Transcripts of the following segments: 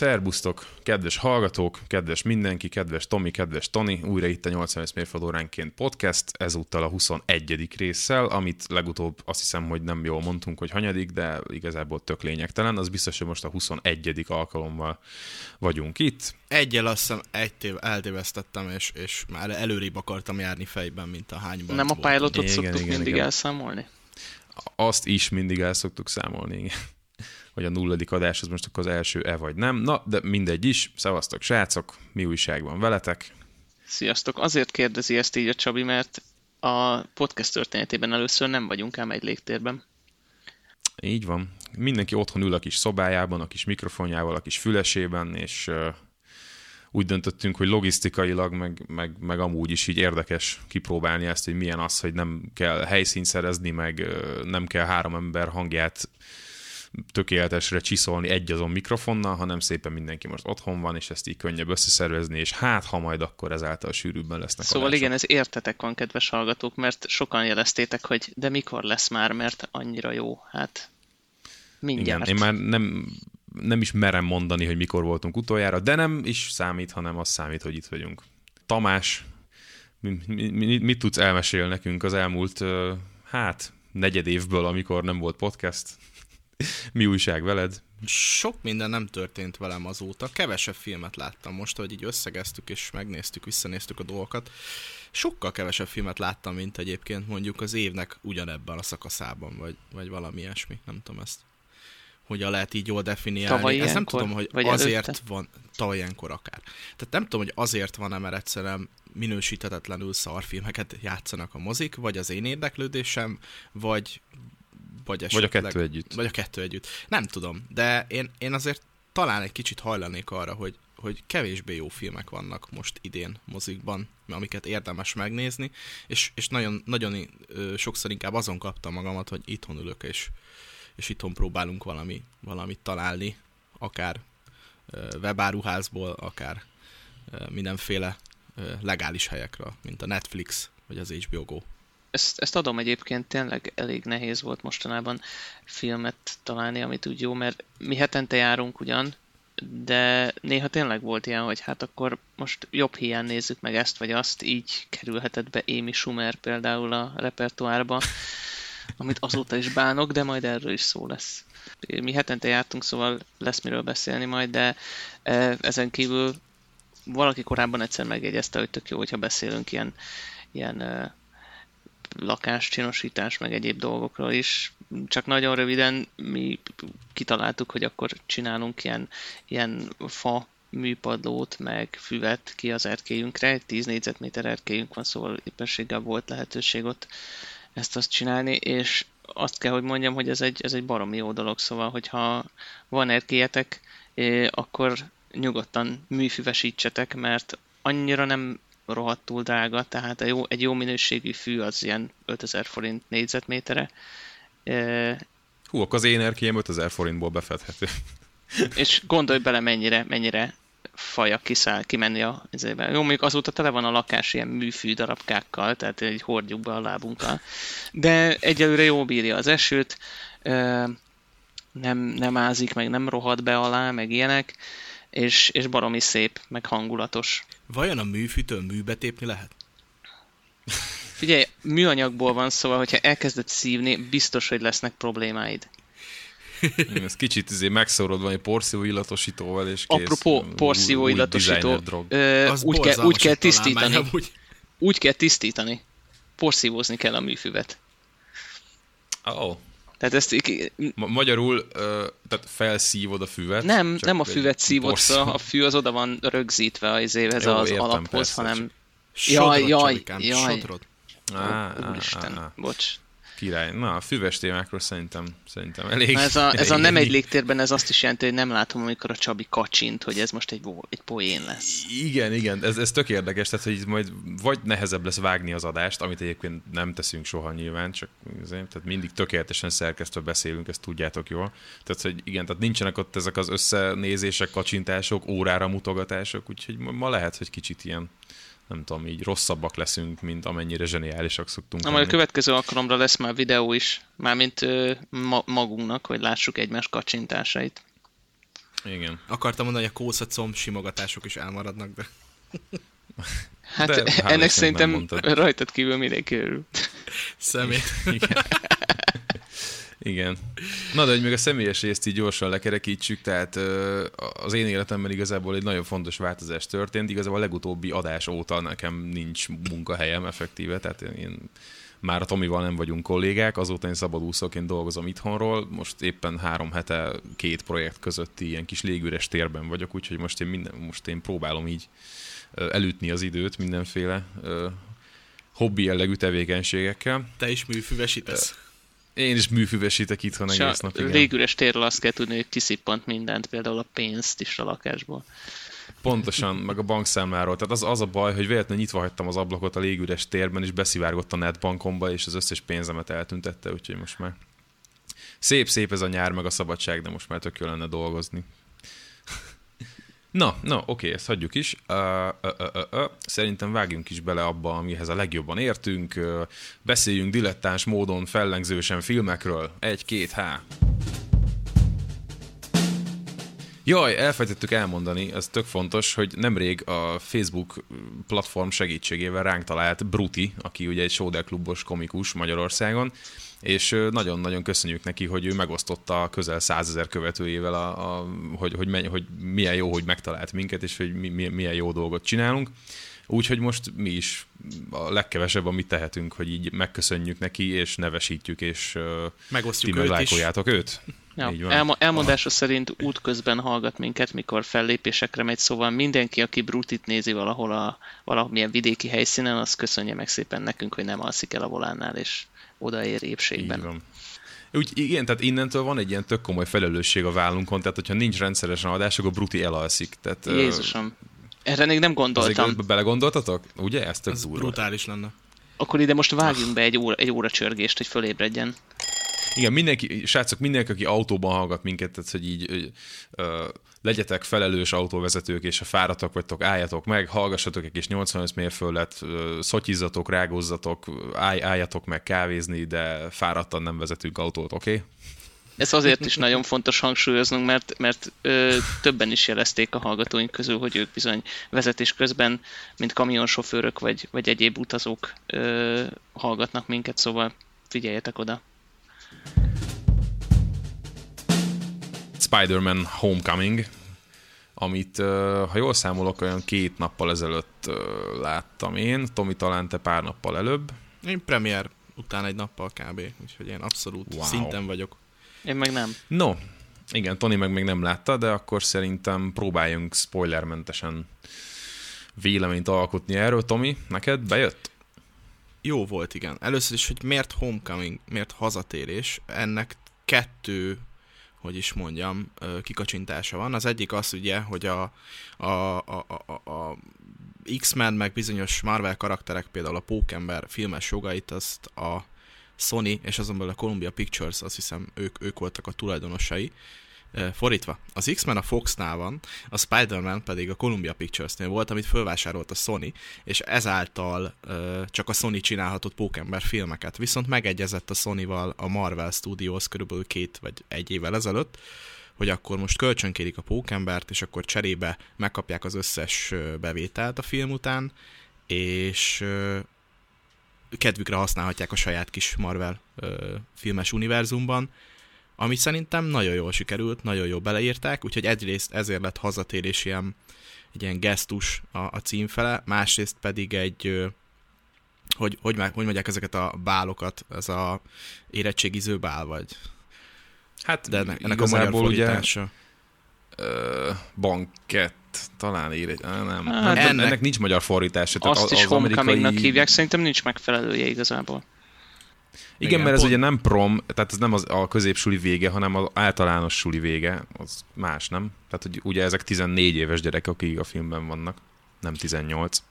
Szerbusztok, kedves hallgatók, kedves mindenki, kedves Tomi, kedves Toni, újra itt a 85 mérföldóránként podcast, ezúttal a 21. résszel, amit legutóbb azt hiszem, hogy nem jól mondtunk, hogy hanyadik, de igazából tök lényegtelen, az biztos, hogy most a 21. alkalommal vagyunk itt. Egyel azt hiszem egy tév, eltévesztettem, és, és már előrébb akartam járni fejben, mint a hányban. Nem a pilotot Igen, szoktuk igen, mindig igen. elszámolni? Azt is mindig el szoktuk számolni, igen. Hogy a nulladik adás az most akkor az első-e vagy nem. Na, de mindegy is. Szevasztok, srácok, mi újság van veletek? Sziasztok! Azért kérdezi ezt így a Csabi, mert a podcast történetében először nem vagyunk ám egy légtérben. Így van. Mindenki otthon ül a kis szobájában, a kis mikrofonjával, a kis fülesében, és uh, úgy döntöttünk, hogy logisztikailag, meg, meg, meg amúgy is így érdekes kipróbálni ezt, hogy milyen az, hogy nem kell helyszínt szerezni, meg uh, nem kell három ember hangját tökéletesre csiszolni egy azon mikrofonnal, hanem szépen mindenki most otthon van, és ezt így könnyebb összeszervezni, és hát, ha majd akkor ezáltal sűrűbben lesznek Szóval adások. igen, ez értetek van, kedves hallgatók, mert sokan jeleztétek, hogy de mikor lesz már, mert annyira jó. Hát mindjárt. Igen, én már nem, nem is merem mondani, hogy mikor voltunk utoljára, de nem is számít, hanem az számít, hogy itt vagyunk. Tamás, mi, mi, mi, mit tudsz elmesélni nekünk az elmúlt, hát, negyed évből, amikor nem volt podcast? Mi újság veled? Sok minden nem történt velem azóta. Kevesebb filmet láttam most, hogy így összegeztük és megnéztük, visszanéztük a dolgokat. Sokkal kevesebb filmet láttam, mint egyébként mondjuk az évnek ugyanebben a szakaszában, vagy, vagy valami ilyesmi. Nem tudom ezt hogyan lehet így jól definiálni. Tavaly Ez nem tudom, hogy Vagy azért előtte? van, tavaly ilyenkor akár. Tehát nem tudom, hogy azért van-e, mert egyszerűen minősíthetetlenül szarfilmeket játszanak a mozik, vagy az én érdeklődésem, vagy vagy, Vagy a esetleg- kettő együtt. Vagy a kettő együtt. Nem tudom, de én, én azért talán egy kicsit hajlanék arra, hogy, hogy kevésbé jó filmek vannak most idén mozikban, amiket érdemes megnézni, és, és nagyon, nagyon sokszor inkább azon kaptam magamat, hogy itthon ülök, és, és itthon próbálunk valami, valamit találni, akár webáruházból, akár mindenféle legális helyekről, mint a Netflix, vagy az HBO Go. Ezt, ezt adom egyébként, tényleg elég nehéz volt mostanában filmet találni, amit úgy jó, mert mi hetente járunk ugyan, de néha tényleg volt ilyen, hogy hát akkor most jobb hiány nézzük meg ezt vagy azt, így kerülhetett be Amy Schumer például a repertoárba, amit azóta is bánok, de majd erről is szó lesz. Mi hetente jártunk, szóval lesz miről beszélni majd, de eh, ezen kívül valaki korábban egyszer megjegyezte, hogy tök jó, hogyha beszélünk ilyen, ilyen eh, lakáscsinosítás, meg egyéb dolgokról is. Csak nagyon röviden mi kitaláltuk, hogy akkor csinálunk ilyen, ilyen fa műpadlót, meg füvet ki az erkélyünkre. Egy 10 négyzetméter erkélyünk van, szóval éppenséggel volt lehetőség ott ezt azt csinálni, és azt kell, hogy mondjam, hogy ez egy, ez egy baromi jó dolog, szóval, hogyha van erkélyetek, eh, akkor nyugodtan műfüvesítsetek, mert annyira nem rohadtul drága, tehát egy jó, egy jó minőségű fű az ilyen 5000 forint négyzetmétere, Hú, akkor az én erkélyem 5000 forintból befedhető. és gondolj bele mennyire, mennyire faja kiszáll, kimenni a izébe. Jó, mondjuk azóta tele van a lakás ilyen műfű darabkákkal, tehát egy hordjuk be a lábunkkal. De egyelőre jó bírja az esőt, nem, nem ázik, meg nem rohad be alá, meg ilyenek, és, és baromi szép, meg hangulatos. Vajon a műfűtől műbe tépni lehet? Figyelj, műanyagból van, szóval, hogyha elkezded szívni, biztos, hogy lesznek problémáid. Ez kicsit izé megszórod valami porszívó illatosítóval, és kész. Apropó porszívó illatosító, ö, úgy, kell, úgy kell tisztítani. amúgy. Úgy kell tisztítani. Porszívózni kell a műfüvet. Oh. Tehát ezt Ma- magyarul, tehát felszívod a füvet. nem, csak nem a füvet szívod fel, a fű az oda van rögzítve az, ez Jó, az értem, alaphoz, persze, hanem... Sodrod, Jaj, jaj, jaj. Sodrod. Á, Úristen, á, á. bocs. Király. Na, a füves témákról szerintem, szerintem elég. Na ez a, ez a elég nem egy légtérben, ez azt is jelenti, hogy nem látom, amikor a Csabi kacsint, hogy ez most egy, egy poén lesz. Igen, igen, ez, ez tök érdekes, tehát hogy majd vagy nehezebb lesz vágni az adást, amit egyébként nem teszünk soha nyilván, csak azért, tehát mindig tökéletesen szerkesztve beszélünk, ezt tudjátok jól. Tehát, hogy igen, tehát nincsenek ott ezek az összenézések, kacsintások, órára mutogatások, úgyhogy ma lehet, hogy kicsit ilyen nem tudom, így rosszabbak leszünk, mint amennyire zseniálisak szoktunk Na majd a következő alkalomra lesz már videó is, mármint ö, ma- magunknak, hogy lássuk egymás kacsintásait. Igen. Akartam mondani, hogy a kósza comb simogatások is elmaradnak, de... Hát De ennek szerintem rajtad kívül mindenki örül. Szemét. Igen. Igen. Na de hogy még a személyes részt így gyorsan lekerekítsük, tehát az én életemben igazából egy nagyon fontos változás történt. Igazából a legutóbbi adás óta nekem nincs munkahelyem effektíve, tehát én már a Tomival nem vagyunk kollégák, azóta én szabadúszóként dolgozom itthonról, most éppen három hete két projekt közötti ilyen kis légüres térben vagyok, úgyhogy most én, minden, most én próbálom így elütni az időt mindenféle hobbi jellegű tevékenységekkel. Te is műfüvesítesz? Én is műfüvesítek itthon És egész nap, igen. légüres térről azt kell tudni, hogy kiszippant mindent, például a pénzt is a lakásból. Pontosan, meg a bankszámláról. Tehát az, az a baj, hogy véletlenül nyitva hagytam az ablakot a légüres térben, és beszivárgott a netbankomba, és az összes pénzemet eltüntette, úgyhogy most már szép-szép ez a nyár, meg a szabadság, de most már tök jó lenne dolgozni. Na, na, oké, ezt hagyjuk is. Uh, uh, uh, uh. Szerintem vágjunk is bele abba, amihez a legjobban értünk. Uh, beszéljünk dilettáns módon, fellengzősen filmekről. Egy-két, há. Jaj, elfelejtettük elmondani, ez tök fontos, hogy nemrég a Facebook platform segítségével ránk talált Bruti, aki ugye egy Sóder klubos komikus Magyarországon, és nagyon-nagyon köszönjük neki, hogy ő megosztotta a közel százezer követőjével, a, a, hogy, hogy, menj, hogy milyen jó, hogy megtalált minket, és hogy mi, mi- milyen jó dolgot csinálunk. Úgyhogy most mi is a legkevesebb, amit tehetünk, hogy így megköszönjük neki, és nevesítjük, és ö, ti Megosztjuk meg őt őt. Ja, Így van. elmo- elmondása szerint útközben hallgat minket, mikor fellépésekre megy, szóval mindenki, aki Brutit nézi valahol a valamilyen vidéki helyszínen, az köszönje meg szépen nekünk, hogy nem alszik el a volánnál, és odaér Így épségben. van. Úgy, igen, tehát innentől van egy ilyen tök komoly felelősség a vállunkon, tehát hogyha nincs rendszeresen adás, akkor Bruti elalszik. Tehát, Jézusom. Erre még nem gondoltam. Azért belegondoltatok? Ugye? Ez tök Ez durva. brutális lenne. Akkor ide most vágjunk be egy óra, egy óra csörgést, hogy fölébredjen. Igen, mindenki, srácok, mindenki, aki autóban hallgat minket, tehát hogy így ö, ö, legyetek felelős autóvezetők, és ha fáradtak vagytok, álljatok meg, hallgassatok egy kis 85 mérföldet, ö, szotyizzatok, rágózzatok, állj, álljatok meg kávézni, de fáradtan nem vezetünk autót, oké? Okay? Ez azért is nagyon fontos hangsúlyoznunk, mert, mert ö, többen is jelezték a hallgatóink közül, hogy ők bizony vezetés közben, mint kamionsofőrök vagy, vagy egyéb utazók ö, hallgatnak minket, szóval figyeljetek oda. Spider-Man Homecoming, amit, ha jól számolok, olyan két nappal ezelőtt láttam én, Tomi talán te pár nappal előbb. Én premier után egy nappal kb. Úgyhogy én abszolút wow. szinten vagyok. Én meg nem. No, igen, Tony meg még nem látta, de akkor szerintem próbáljunk spoilermentesen véleményt alkotni erről. Tomi, neked bejött? Jó volt, igen. Először is, hogy miért homecoming, miért hazatérés, ennek kettő, hogy is mondjam, kikacsintása van. Az egyik az ugye, hogy a, a, a, a, a X-Men, meg bizonyos Marvel karakterek, például a Pókember filmes jogait, azt a Sony és azon belül a Columbia Pictures, azt hiszem ők, ők voltak a tulajdonosai. Fordítva, az X-Men a Foxnál van, a Spider-Man pedig a Columbia Pictures-nél volt, amit fölvásárolt a Sony, és ezáltal ö, csak a Sony csinálhatott Pókember filmeket. Viszont megegyezett a Sony-val a Marvel Studios körülbelül két vagy egy évvel ezelőtt, hogy akkor most kölcsönkérik a Pókembert, és akkor cserébe megkapják az összes bevételt a film után, és ö, kedvükre használhatják a saját kis Marvel ö, filmes univerzumban, ami szerintem nagyon jól sikerült, nagyon jól beleírták, úgyhogy egyrészt ezért lett hazatérés ilyen, egy ilyen gesztus a, a címfele, másrészt pedig egy, hogy, hogy, meg- hogy mondják ezeket a bálokat, ez a érettségiző bál, vagy? Hát De ennek, ennek a magyar igazából ugye fordítása. ö, bankett, talán ír egy, nem, Hát nem, ennek, ennek- nincs magyar fordítása. Azt az- is az homecomingnak amerikai- hívják, szerintem nincs megfelelője igazából. Igen, Igen, mert ez pont- ugye nem prom, tehát ez nem az, a középsuli vége, hanem az általános suli vége, az más, nem? Tehát hogy ugye ezek 14 éves gyerekek, akik a filmben vannak, nem 18.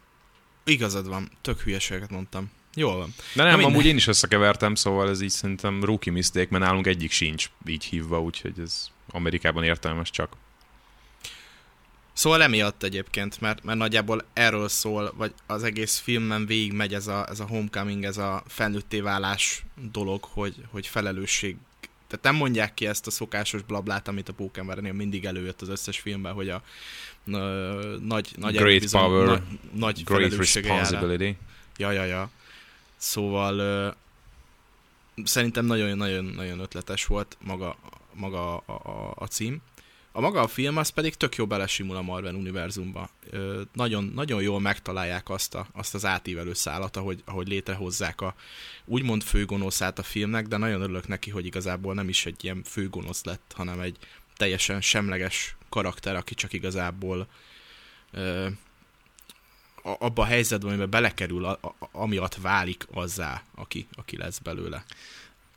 Igazad van, tök hülyeséget mondtam. Jól van. De nem, Na amúgy én is összekevertem, szóval ez így szerintem rookie mistake, mert nálunk egyik sincs így hívva, úgyhogy ez Amerikában értelmes csak. Szóval emiatt egyébként, mert, mert nagyjából erről szól, vagy az egész filmben végig megy ez a, ez a homecoming, ez a felnőtté válás dolog, hogy, hogy felelősség tehát nem mondják ki ezt a szokásos blablát, amit a Pókembernél mindig előjött az összes filmben, hogy a ö, nagy, nagy Great bizony, power, nagy, nagy Great felelőssége jár responsibility. Ja, ja, ja. Szóval ö, szerintem nagyon-nagyon-nagyon ötletes volt maga, maga a, a, a cím. A maga a film az pedig tök jó belesimul a Marvel univerzumba. Ö, nagyon, nagyon jól megtalálják azt, a, azt az átívelő szállat, ahogy, ahogy létrehozzák a úgymond főgonoszát a filmnek, de nagyon örülök neki, hogy igazából nem is egy ilyen főgonosz lett, hanem egy teljesen semleges karakter, aki csak igazából ö, abba a helyzetben, amiben belekerül, a, a, amiatt válik azzá, aki, aki lesz belőle.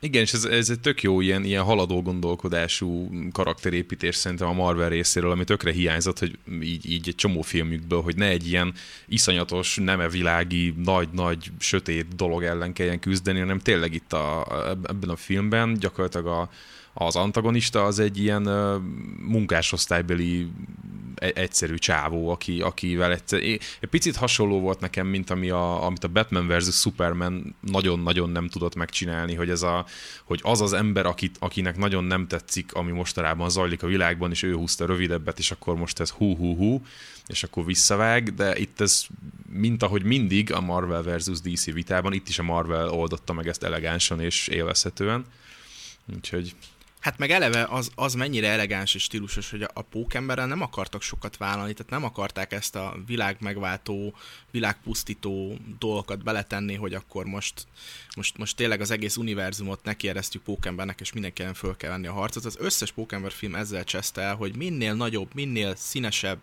Igen, és ez, ez egy tök jó ilyen, ilyen haladó gondolkodású karakterépítés szerintem a Marvel részéről, ami tökre hiányzott, hogy így, így egy csomó filmjükből, hogy ne egy ilyen iszonyatos, neme világi, nagy-nagy, sötét dolog ellen kelljen küzdeni, hanem tényleg itt a, ebben a filmben gyakorlatilag a, az antagonista az egy ilyen munkásosztálybeli e- egyszerű csávó, aki, akivel egyszer, egy picit hasonló volt nekem, mint ami a, amit a Batman vs. Superman nagyon-nagyon nem tudott megcsinálni, hogy, ez a, hogy az az ember, akit, akinek nagyon nem tetszik, ami mostanában zajlik a világban, és ő húzta rövidebbet, és akkor most ez hú-hú-hú, és akkor visszavág, de itt ez, mint ahogy mindig a Marvel vs. DC vitában, itt is a Marvel oldotta meg ezt elegánsan és élvezhetően. Úgyhogy Hát meg eleve az, az mennyire elegáns és stílusos, hogy a, a pókemberrel nem akartak sokat vállalni, tehát nem akarták ezt a világ megváltó, világpusztító dolgokat beletenni, hogy akkor most, most, most tényleg az egész univerzumot nekieresztjük pókembernek, és mindenkinek föl kell venni a harcot. Az összes pókember film ezzel cseszte el, hogy minél nagyobb, minél színesebb,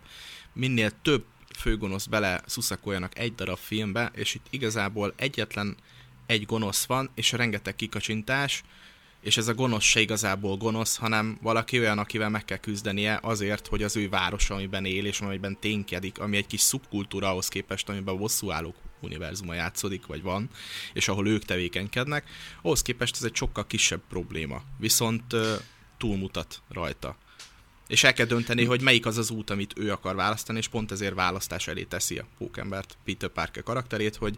minél több főgonosz bele szuszakoljanak egy darab filmbe, és itt igazából egyetlen egy gonosz van, és rengeteg kikacsintás, és ez a gonosz se igazából gonosz, hanem valaki olyan, akivel meg kell küzdenie azért, hogy az ő városa, amiben él, és amiben ténykedik, ami egy kis szubkultúra ahhoz képest, amiben bosszúállók univerzuma játszódik, vagy van, és ahol ők tevékenykednek, ahhoz képest ez egy sokkal kisebb probléma. Viszont túlmutat rajta. És el kell dönteni, hogy melyik az az út, amit ő akar választani, és pont ezért választás elé teszi a Pókembert, Peter Parker karakterét, hogy,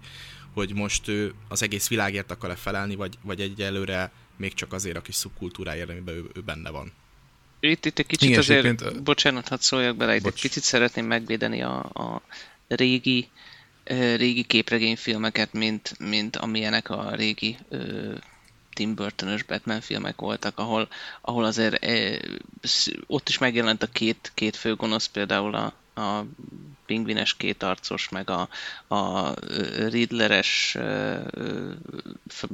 hogy most ő az egész világért akar-e felelni, vagy, vagy egyelőre még csak azért a kis szubkultúráért, amiben ő, ő benne van. Itt, itt egy kicsit Igen, azért, egyébként- bocsánat, hadd szóljak bele, itt egy Bocs. picit szeretném megvédeni a, a régi, régi képregényfilmeket, mint, mint amilyenek a régi ö, Tim Burton-ös Batman filmek voltak, ahol, ahol azért ö, ott is megjelent a két, két főgonosz, például a, a pingvines kétarcos, meg a, a Riddleres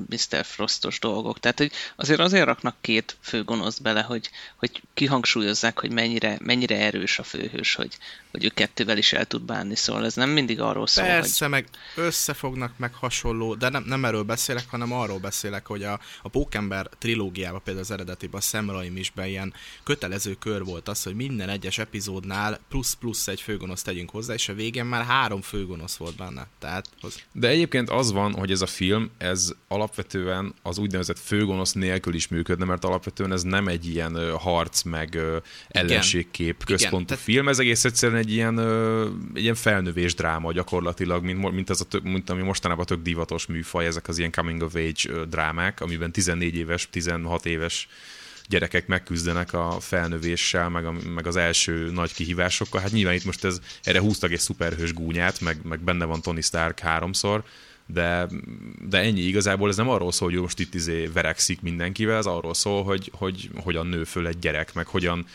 Mr. Frostos dolgok. Tehát, hogy azért azért raknak két főgonoszt bele, hogy, hogy kihangsúlyozzák, hogy mennyire, mennyire erős a főhős, hogy, hogy ő kettővel is el tud bánni. Szóval ez nem mindig arról szól, hogy Persze, meg összefognak, meg hasonló, de nem, nem erről beszélek, hanem arról beszélek, hogy a, a Pókember trilógiában, például az eredetiben, a Sam Raimi-sben ilyen kötelező kör volt az, hogy minden egyes epizódnál plusz-plusz egy főgonosz tegyünk hozzá, és a végén már három főgonosz volt benne. Tehát hoz... De egyébként az van, hogy ez a film, ez alapvetően az úgynevezett főgonosz nélkül is működne, mert alapvetően ez nem egy ilyen ö, harc, meg ö, ellenségkép központú tehát- film, ez egész egyszerűen egy ilyen, ö, egy ilyen felnövés dráma gyakorlatilag, mint, mint, az a tök, mint ami mostanában tök divatos műfaj, ezek az ilyen coming of age drámák, amiben 14 éves, 16 éves gyerekek megküzdenek a felnövéssel, meg, a, meg az első nagy kihívásokkal. Hát nyilván itt most ez, erre húztak egy szuperhős gúnyát, meg, meg benne van Tony Stark háromszor, de, de ennyi igazából ez nem arról szól, hogy most itt izé verekszik mindenkivel, ez arról szól, hogy, hogy hogyan nő föl egy gyerek, meg hogyan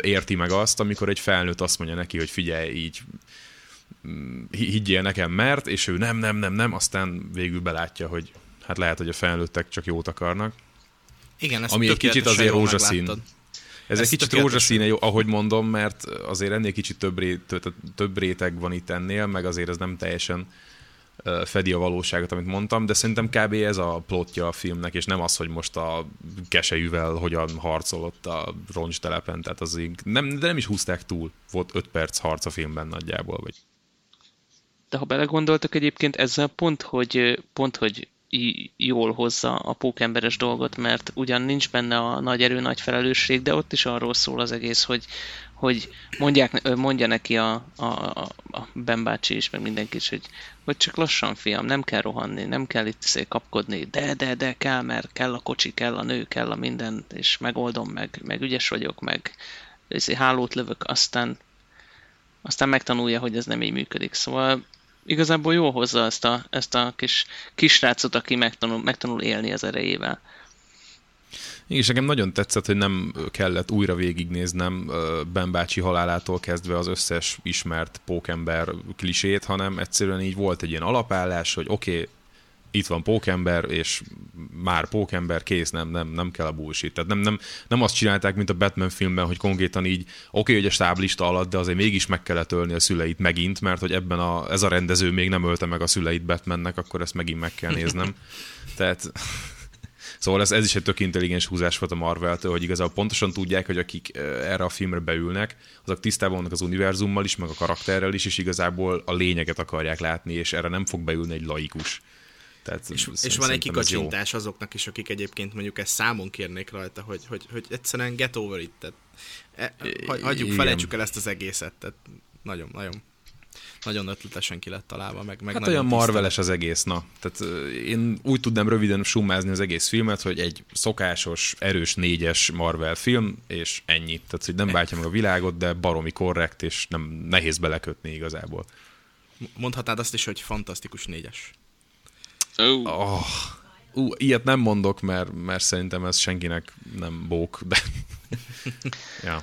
érti meg azt, amikor egy felnőtt azt mondja neki, hogy figyelj, így mm, hi- higgyél nekem, mert, és ő nem, nem, nem, nem, aztán végül belátja, hogy hát lehet, hogy a felnőttek csak jót akarnak. Igen, ezt Ami egy kicsit azért rózsaszín. megláttad. Ez Ez egy kicsit rózsaszíne, jó, ahogy mondom, mert azért ennél kicsit több, ré, tö- több réteg van itt ennél, meg azért ez nem teljesen fedi a valóságot, amit mondtam, de szerintem kb. ez a plotja a filmnek, és nem az, hogy most a keselyűvel hogyan harcolott a roncstelepen, tehát az így, nem, de nem is húzták túl. Volt 5 perc harc a filmben nagyjából, vagy De ha belegondoltak egyébként ezzel pont, hogy, pont, hogy jól hozza a pókemberes dolgot, mert ugyan nincs benne a nagy erő, nagy felelősség, de ott is arról szól az egész, hogy, hogy mondják, mondja neki a, a, a Ben bácsi is, meg mindenki is, hogy, hogy csak lassan fiam, nem kell rohanni, nem kell itt szé kapkodni, de, de, de kell, mert kell a kocsi, kell a nő, kell a minden, és megoldom, meg, meg ügyes vagyok, meg hálót lövök, aztán aztán megtanulja, hogy ez nem így működik. Szóval igazából jól hozza ezt a, ezt a kis kisrácot, aki megtanul, megtanul élni az erejével. És nekem nagyon tetszett, hogy nem kellett újra végignéznem Ben bácsi halálától kezdve az összes ismert pókember klisét, hanem egyszerűen így volt egy ilyen alapállás, hogy oké, okay, itt van pókember, és már pókember, kész, nem, nem, nem kell a bullshit. Tehát nem, nem, nem azt csinálták, mint a Batman filmben, hogy konkrétan így, oké, okay, hogy a stáblista alatt, de azért mégis meg kellett ölni a szüleit megint, mert hogy ebben a, ez a rendező még nem ölte meg a szüleit Batmannek, akkor ezt megint meg kell néznem. Tehát Szóval ez, ez is egy tök intelligens húzás volt a Marvel-től, hogy igazából pontosan tudják, hogy akik erre a filmre beülnek, azok tisztában vannak az univerzummal is, meg a karakterrel is, és igazából a lényeget akarják látni, és erre nem fog beülni egy laikus. Tehát és, és van egy kikacsintás azoknak is, akik egyébként mondjuk ezt számon kérnék rajta, hogy, hogy, hogy egyszerűen get over it, tehát e, hagyjuk, felejtsük el ezt az egészet, tehát nagyon, nagyon nagyon ötletesen ki lett találva, meg, meg Hát olyan marveles az egész, na. Tehát én úgy tudnám röviden summázni az egész filmet, hogy egy szokásos, erős négyes Marvel film, és ennyi. Tehát, hogy nem váltja meg a világot, de baromi korrekt, és nem nehéz belekötni igazából. Mondhatnád azt is, hogy fantasztikus négyes. Oh. Oh. Uh, ilyet nem mondok, mert, mert szerintem ez senkinek nem bók, de... ja.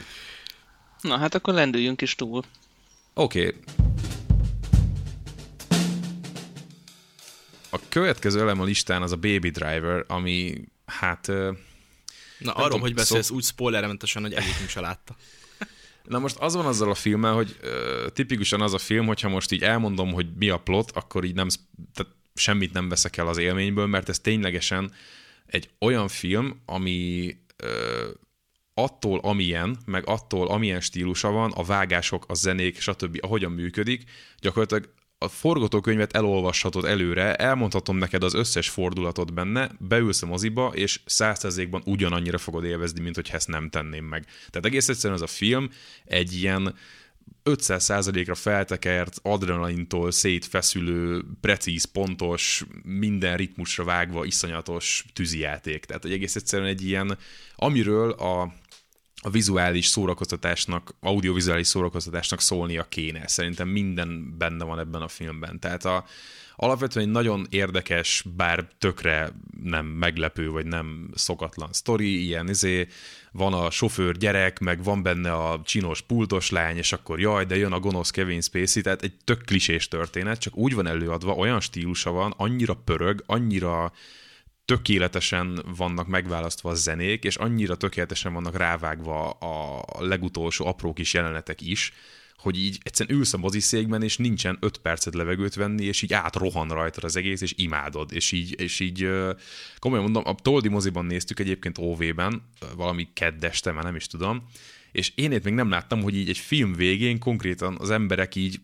Na hát akkor lendüljünk is túl. Oké. Okay. A következő elem a listán az a Baby Driver, ami hát... Na arról, tudom, hogy beszélsz szó... úgy spoilermentesen, hogy egyikünk se látta. Na most az van azzal a filmmel, hogy uh, tipikusan az a film, hogyha most így elmondom, hogy mi a plot, akkor így nem, tehát semmit nem veszek el az élményből, mert ez ténylegesen egy olyan film, ami uh, attól, amilyen, meg attól, amilyen stílusa van, a vágások, a zenék, stb. ahogyan működik, gyakorlatilag a forgatókönyvet elolvashatod előre, elmondhatom neked az összes fordulatot benne, beülsz a moziba, és százszerzékban ugyanannyira fogod élvezni, mint hogy ezt nem tenném meg. Tehát egész egyszerűen ez a film egy ilyen 500%-ra feltekert, adrenalintól szétfeszülő, precíz, pontos, minden ritmusra vágva, iszonyatos tűzijáték. Tehát, hogy egész egyszerűen egy ilyen, amiről a a vizuális szórakoztatásnak, audiovizuális szórakoztatásnak szólnia kéne. Szerintem minden benne van ebben a filmben. Tehát a, alapvetően egy nagyon érdekes, bár tökre nem meglepő, vagy nem szokatlan sztori, ilyen izé, van a sofőr gyerek, meg van benne a csinos pultos lány, és akkor jaj, de jön a gonosz Kevin Spacey, tehát egy tök klisés történet, csak úgy van előadva, olyan stílusa van, annyira pörög, annyira tökéletesen vannak megválasztva a zenék, és annyira tökéletesen vannak rávágva a legutolsó apró kis jelenetek is, hogy így egyszerűen ülsz a moziszékben, és nincsen öt percet levegőt venni, és így átrohan rajta az egész, és imádod. És így, és így komolyan mondom, a Toldi moziban néztük egyébként OV-ben, valami keddeste, már nem is tudom, és én itt még nem láttam, hogy így egy film végén konkrétan az emberek így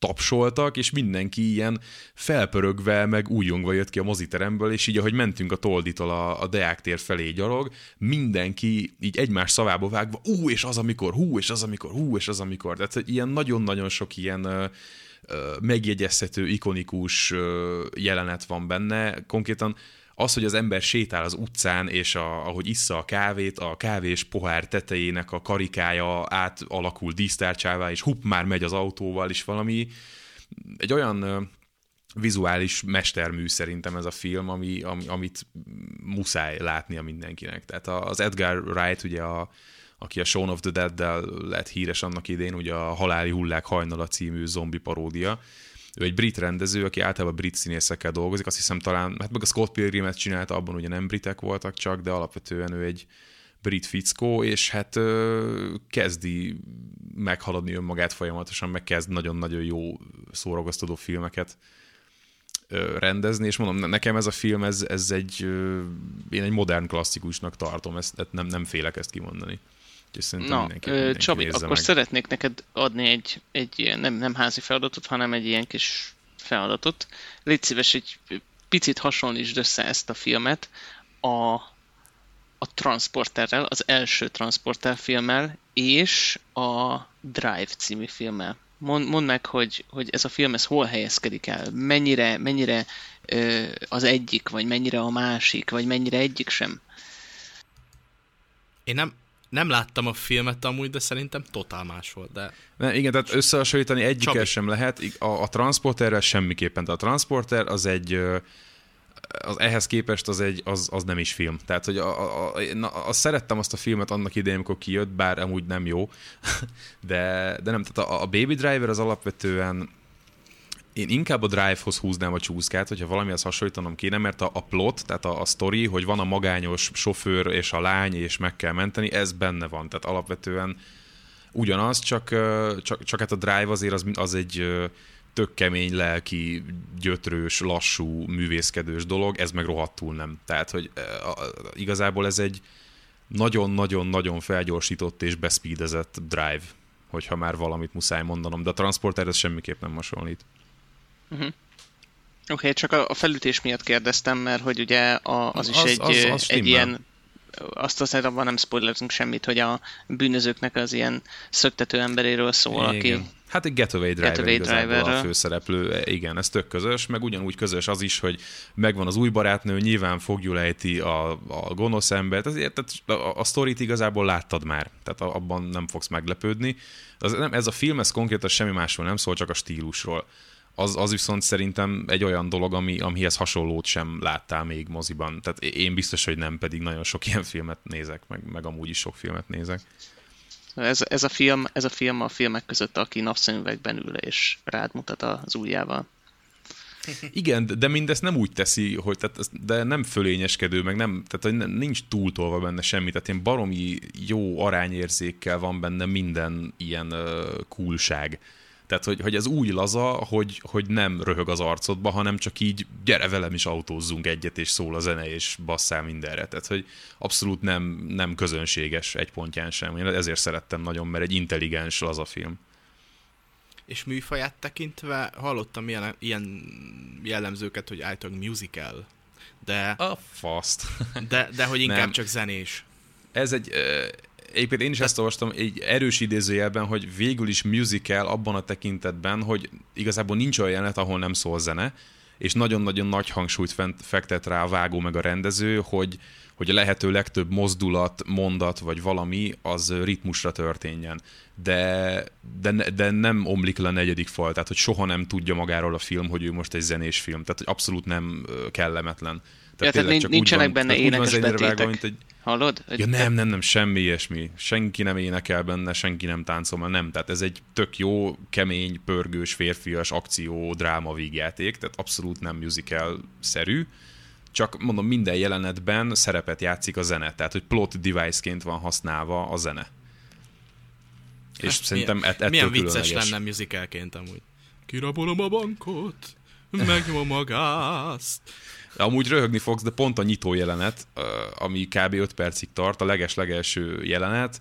tapsoltak, és mindenki ilyen felpörögve, meg újongva jött ki a moziteremből, és így ahogy mentünk a Tolditól a, a Deák tér felé gyalog, mindenki így egymás szavába vágva, ú, és az amikor, hú, és az amikor, hú, és az amikor. Tehát ilyen nagyon-nagyon sok ilyen uh, megjegyezhető, ikonikus uh, jelenet van benne. Konkrétan az, hogy az ember sétál az utcán, és a, ahogy issza a kávét, a kávés pohár tetejének a karikája átalakul dísztárcsává, és hupp, már megy az autóval, és valami egy olyan vizuális mestermű szerintem ez a film, ami, ami, amit muszáj látnia mindenkinek. Tehát az Edgar Wright, ugye a, aki a Shaun of the Dead-del lett híres annak idén, ugye a Haláli Hullák hajnala című zombi paródia, ő egy brit rendező, aki általában brit színészekkel dolgozik, azt hiszem talán, hát meg a Scott Pilgrimet csinálta, abban ugye nem britek voltak csak, de alapvetően ő egy brit fickó, és hát ö, kezdi meghaladni önmagát folyamatosan, meg kezd nagyon-nagyon jó szórakoztató filmeket rendezni, és mondom, nekem ez a film, ez, ez egy, én egy modern klasszikusnak tartom, ezt, nem, nem félek ezt kimondani. Úgyhogy Na, mindenki, mindenki Csabi, akkor meg. szeretnék neked adni egy, egy ilyen, nem, nem házi feladatot, hanem egy ilyen kis feladatot. Légy szíves, egy picit hasonlítsd össze ezt a filmet a, a Transporterrel, az első Transporter filmmel, és a Drive című filmmel. Mond, mondd meg, hogy, hogy ez a film ez hol helyezkedik el, mennyire, mennyire ö, az egyik, vagy mennyire a másik, vagy mennyire egyik sem. Én nem, nem láttam a filmet amúgy, de szerintem totál más volt. De... Ne, igen, tehát összehasonlítani egyikkel sem lehet. A, a Transporterrel semmiképpen. Tehát a Transporter az egy az ehhez képest az, egy, az, az nem is film. Tehát, hogy a, a, a, na, azt szerettem azt a filmet annak idején, amikor kijött, bár amúgy nem jó, de, de nem, tehát a, a Baby Driver az alapvetően én inkább a Drive-hoz húznám a csúszkát, hogyha valamihez hasonlítanom kéne, mert a, a plot, tehát a, a story, hogy van a magányos sofőr és a lány, és meg kell menteni, ez benne van. Tehát alapvetően ugyanaz, csak, csak, csak hát a Drive azért az, az egy tök kemény, lelki, gyötrős, lassú, művészkedős dolog, ez meg rohadtul nem. Tehát, hogy igazából ez egy nagyon-nagyon-nagyon felgyorsított és beszpídezett drive, hogyha már valamit muszáj mondanom, de a Transporter ez semmiképp nem hasonlít. Uh-huh. Oké, okay, csak a, a felütés miatt kérdeztem, mert hogy ugye a, az is az, egy, az, az egy ilyen azt azt abban nem spoilerünk semmit, hogy a bűnözőknek az ilyen szöktető emberéről szól, Igen. aki... Hát egy Getaway Driver Getaway igazából a főszereplő, igen, ez tök közös, meg ugyanúgy közös az is, hogy megvan az új barátnő, nyilván fogjul ejti a, a gonosz embert, ezért tehát a, a sztorit igazából láttad már, tehát abban nem fogsz meglepődni. Az, nem, ez a film, ez konkrétan semmi másról nem szól, csak a stílusról az, az viszont szerintem egy olyan dolog, ami, amihez hasonlót sem láttál még moziban. Tehát én biztos, hogy nem, pedig nagyon sok ilyen filmet nézek, meg, meg amúgy is sok filmet nézek. Ez, ez, a film, ez a film a filmek között, aki napszemüvegben ül és rád mutat az ujjával. Igen, de mindezt nem úgy teszi, hogy tehát, de nem fölényeskedő, meg nem, tehát nincs túltolva benne semmi, tehát ilyen baromi jó arányérzékkel van benne minden ilyen uh, coolság. Tehát, hogy, hogy ez úgy laza, hogy, hogy nem röhög az arcodba, hanem csak így gyere velem is autózzunk egyet, és szól a zene, és basszál mindenre. Tehát, hogy abszolút nem, nem közönséges egy pontján sem. Én ezért szerettem nagyon, mert egy intelligens laza film. És műfaját tekintve hallottam ilyen, ilyen jellemzőket, hogy általában musical, de... A faszt. De, de hogy inkább nem. csak zenés. Ez egy egyébként én is ezt olvastam egy erős idézőjelben, hogy végül is musical abban a tekintetben, hogy igazából nincs olyan jelenet, ahol nem szól zene, és nagyon-nagyon nagy hangsúlyt fektet rá a vágó meg a rendező, hogy, hogy a lehető legtöbb mozdulat, mondat vagy valami az ritmusra történjen. De, de, de nem omlik le a negyedik fal, tehát hogy soha nem tudja magáról a film, hogy ő most egy zenés film, tehát hogy abszolút nem kellemetlen. Tehát, ja, tehát nincsenek van, benne énekes betétek. Vágva, egy... Hallod? Ja, nem, nem, nem, semmi ilyesmi. Senki nem énekel benne, senki nem táncol, nem. Tehát ez egy tök jó, kemény, pörgős, férfias akció, dráma vígjáték, tehát abszolút nem musical-szerű. Csak mondom, minden jelenetben szerepet játszik a zene, tehát hogy plot device-ként van használva a zene. És hát szerintem milyen, ettől Milyen vicces lenne musicalként amúgy. Kirabolom a bankot, megnyom a gázt. Amúgy röhögni fogsz, de pont a nyitó jelenet, ami kb. 5 percig tart, a leges-legelső jelenet,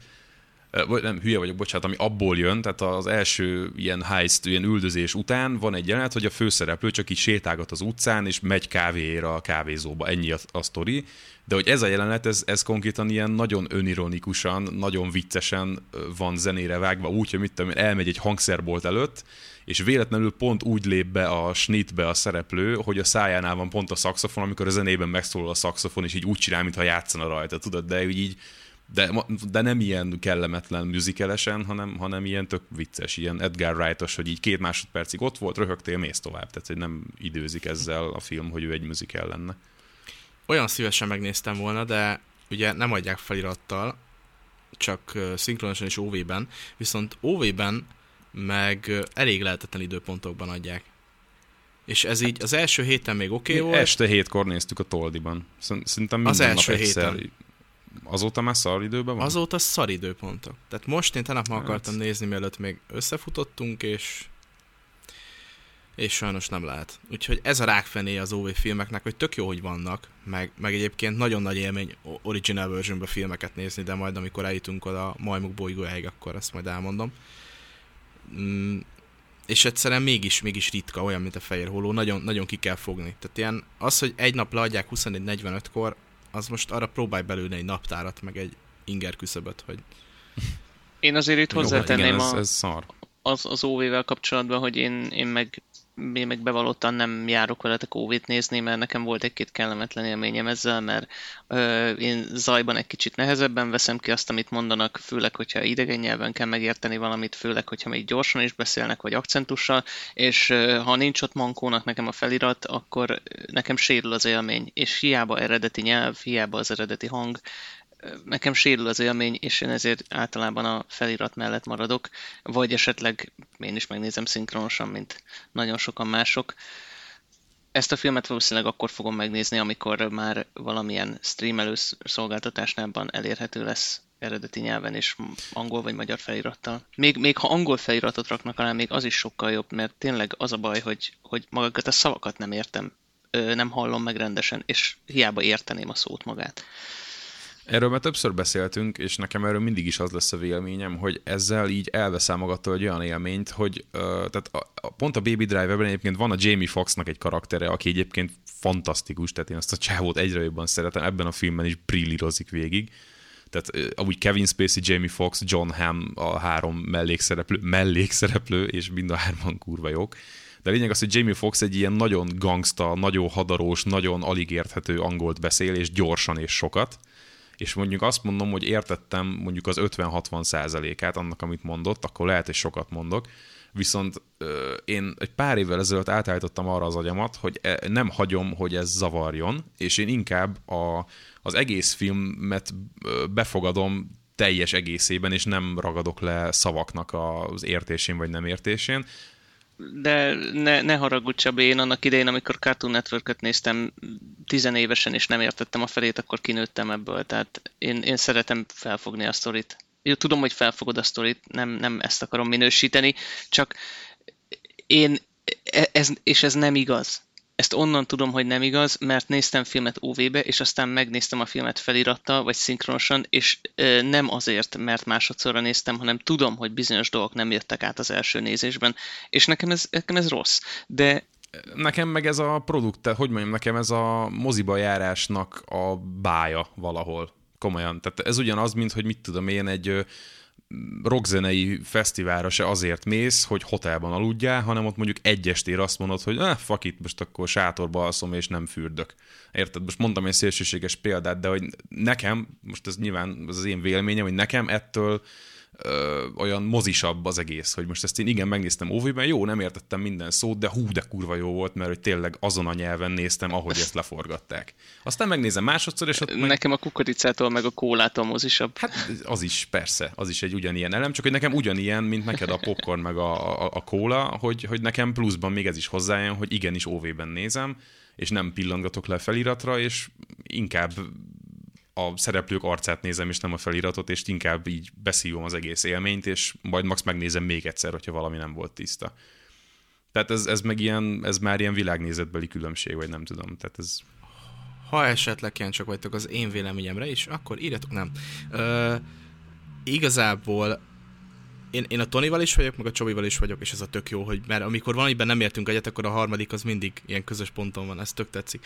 vagy nem, hülye vagyok, bocsánat, ami abból jön, tehát az első ilyen heist, ilyen üldözés után van egy jelenet, hogy a főszereplő csak így sétálgat az utcán, és megy kávéra a kávézóba, ennyi a, a sztori, de hogy ez a jelenet, ez, ez konkrétan ilyen nagyon önironikusan, nagyon viccesen van zenére vágva, úgy, hogy mit tudom, elmegy egy hangszerbolt előtt, és véletlenül pont úgy lép be a snitbe a szereplő, hogy a szájánál van pont a szaxofon, amikor a zenében megszólal a szaxofon, és így úgy csinál, mintha játszana rajta, tudod, de úgy így de, de nem ilyen kellemetlen műzikelesen, hanem, hanem ilyen tök vicces, ilyen Edgar Wright-os, hogy így két másodpercig ott volt, röhögtél, mész tovább. Tehát, hogy nem időzik ezzel a film, hogy ő egy műzikel lenne. Olyan szívesen megnéztem volna, de ugye nem adják felirattal, csak szinkronosan és OV-ben, viszont OV-ben meg elég lehetetlen időpontokban adják. És ez így az első héten még oké okay volt. Este hétkor néztük a Toldiban. Szerintem minden az első nap egyszer, héten. Azóta már szar időben van? Azóta szar időpontok. Tehát most én tegnap hát. akartam nézni, mielőtt még összefutottunk, és és sajnos nem lehet. Úgyhogy ez a rákfené az OV filmeknek, hogy tök jó, hogy vannak, meg, meg egyébként nagyon nagy élmény original versionbe filmeket nézni, de majd amikor eljutunk oda a majmuk bolygójáig, akkor ezt majd elmondom. Mm, és egyszerűen mégis, mégis ritka, olyan, mint a fehér holó, nagyon, nagyon ki kell fogni. Tehát ilyen, az, hogy egy nap leadják 21.45-kor, az most arra próbálj belőle egy naptárat, meg egy inger küszöböt, hogy... Én azért itt hozzátenném igen, ez, a, ez szar. az, az OV-vel kapcsolatban, hogy én, én meg én meg bevallottan nem járok veletek óvét nézni, mert nekem volt egy-két kellemetlen élményem ezzel, mert ö, én zajban egy kicsit nehezebben veszem ki azt, amit mondanak, főleg, hogyha idegen nyelven kell megérteni valamit, főleg, hogyha még gyorsan is beszélnek, vagy akcentussal, és ö, ha nincs ott mankónak nekem a felirat, akkor nekem sérül az élmény, és hiába eredeti nyelv, hiába az eredeti hang, nekem sérül az élmény, és én ezért általában a felirat mellett maradok, vagy esetleg én is megnézem szinkronosan, mint nagyon sokan mások. Ezt a filmet valószínűleg akkor fogom megnézni, amikor már valamilyen streamelő szolgáltatásnában elérhető lesz eredeti nyelven és angol vagy magyar felirattal. Még, még ha angol feliratot raknak alá, még az is sokkal jobb, mert tényleg az a baj, hogy, hogy magakat a szavakat nem értem, nem hallom meg rendesen, és hiába érteném a szót magát. Erről már többször beszéltünk, és nekem erről mindig is az lesz a véleményem, hogy ezzel így elveszem magattól egy olyan élményt, hogy uh, tehát a, a, pont a Baby Driver-ben egyébként van a Jamie Foxnak egy karaktere, aki egyébként fantasztikus, tehát én azt a csávót egyre jobban szeretem, ebben a filmben is brillírozik végig. Tehát uh, amúgy Kevin Spacey, Jamie Fox, John Hamm a három mellékszereplő, mellékszereplő, és mind a hárman kurva jók. De a lényeg az, hogy Jamie Fox egy ilyen nagyon gangsta, nagyon hadarós, nagyon alig érthető angolt beszél, és gyorsan és sokat és mondjuk azt mondom, hogy értettem mondjuk az 50-60 százalékát annak, amit mondott, akkor lehet, hogy sokat mondok, viszont ö, én egy pár évvel ezelőtt átállítottam arra az agyamat, hogy e, nem hagyom, hogy ez zavarjon, és én inkább a, az egész filmet befogadom teljes egészében, és nem ragadok le szavaknak az értésén vagy nem értésén de ne, ne haragudj Csabi, én annak idején, amikor Cartoon Network-öt néztem tizenévesen, és nem értettem a felét, akkor kinőttem ebből. Tehát én, én szeretem felfogni a sztorit. Jó, tudom, hogy felfogod a sztorit, nem, nem ezt akarom minősíteni, csak én, e, ez, és ez nem igaz. Ezt onnan tudom, hogy nem igaz, mert néztem filmet OV-be, és aztán megnéztem a filmet felirattal, vagy szinkronosan, és ö, nem azért, mert másodszorra néztem, hanem tudom, hogy bizonyos dolgok nem jöttek át az első nézésben, és nekem ez, nekem ez rossz. De nekem meg ez a produkt, hogy mondjam, nekem ez a moziba járásnak a bája valahol. Komolyan. Tehát ez ugyanaz, mint hogy mit tudom én, egy rockzenei fesztiválra se azért mész, hogy hotelban aludjál, hanem ott mondjuk egy estére azt mondod, hogy eh, fuck it, most akkor sátorba alszom és nem fürdök. Érted? Most mondtam egy szélsőséges példát, de hogy nekem, most ez nyilván az, az én véleményem, hogy nekem ettől ö, olyan mozisabb az egész, hogy most ezt én igen megnéztem óvében, jó, nem értettem minden szót, de hú, de kurva jó volt, mert hogy tényleg azon a nyelven néztem, ahogy ezt leforgatták. Aztán megnézem másodszor, és ott meg... Nekem a kukoricától meg a kólától mozisabb. Hát az is, persze, az is egy ugyanilyen elem, csak hogy nekem ugyanilyen, mint neked a popcorn meg a, a, a kóla, hogy, hogy nekem pluszban még ez is hozzájön, hogy igenis óvében nézem, és nem pillantgatok le feliratra, és inkább a szereplők arcát nézem, és nem a feliratot, és inkább így beszívom az egész élményt, és majd max megnézem még egyszer, hogyha valami nem volt tiszta. Tehát ez, ez meg ilyen, ez már ilyen világnézetbeli különbség, vagy nem tudom. Tehát ez... Ha esetleg csak vagytok az én véleményemre is, akkor írjatok, nem. Ö, igazából én, én a Tonival is vagyok, meg a Csobival is vagyok, és ez a tök jó, hogy mert amikor valamiben nem értünk egyet, akkor a harmadik az mindig ilyen közös ponton van, ez tök tetszik.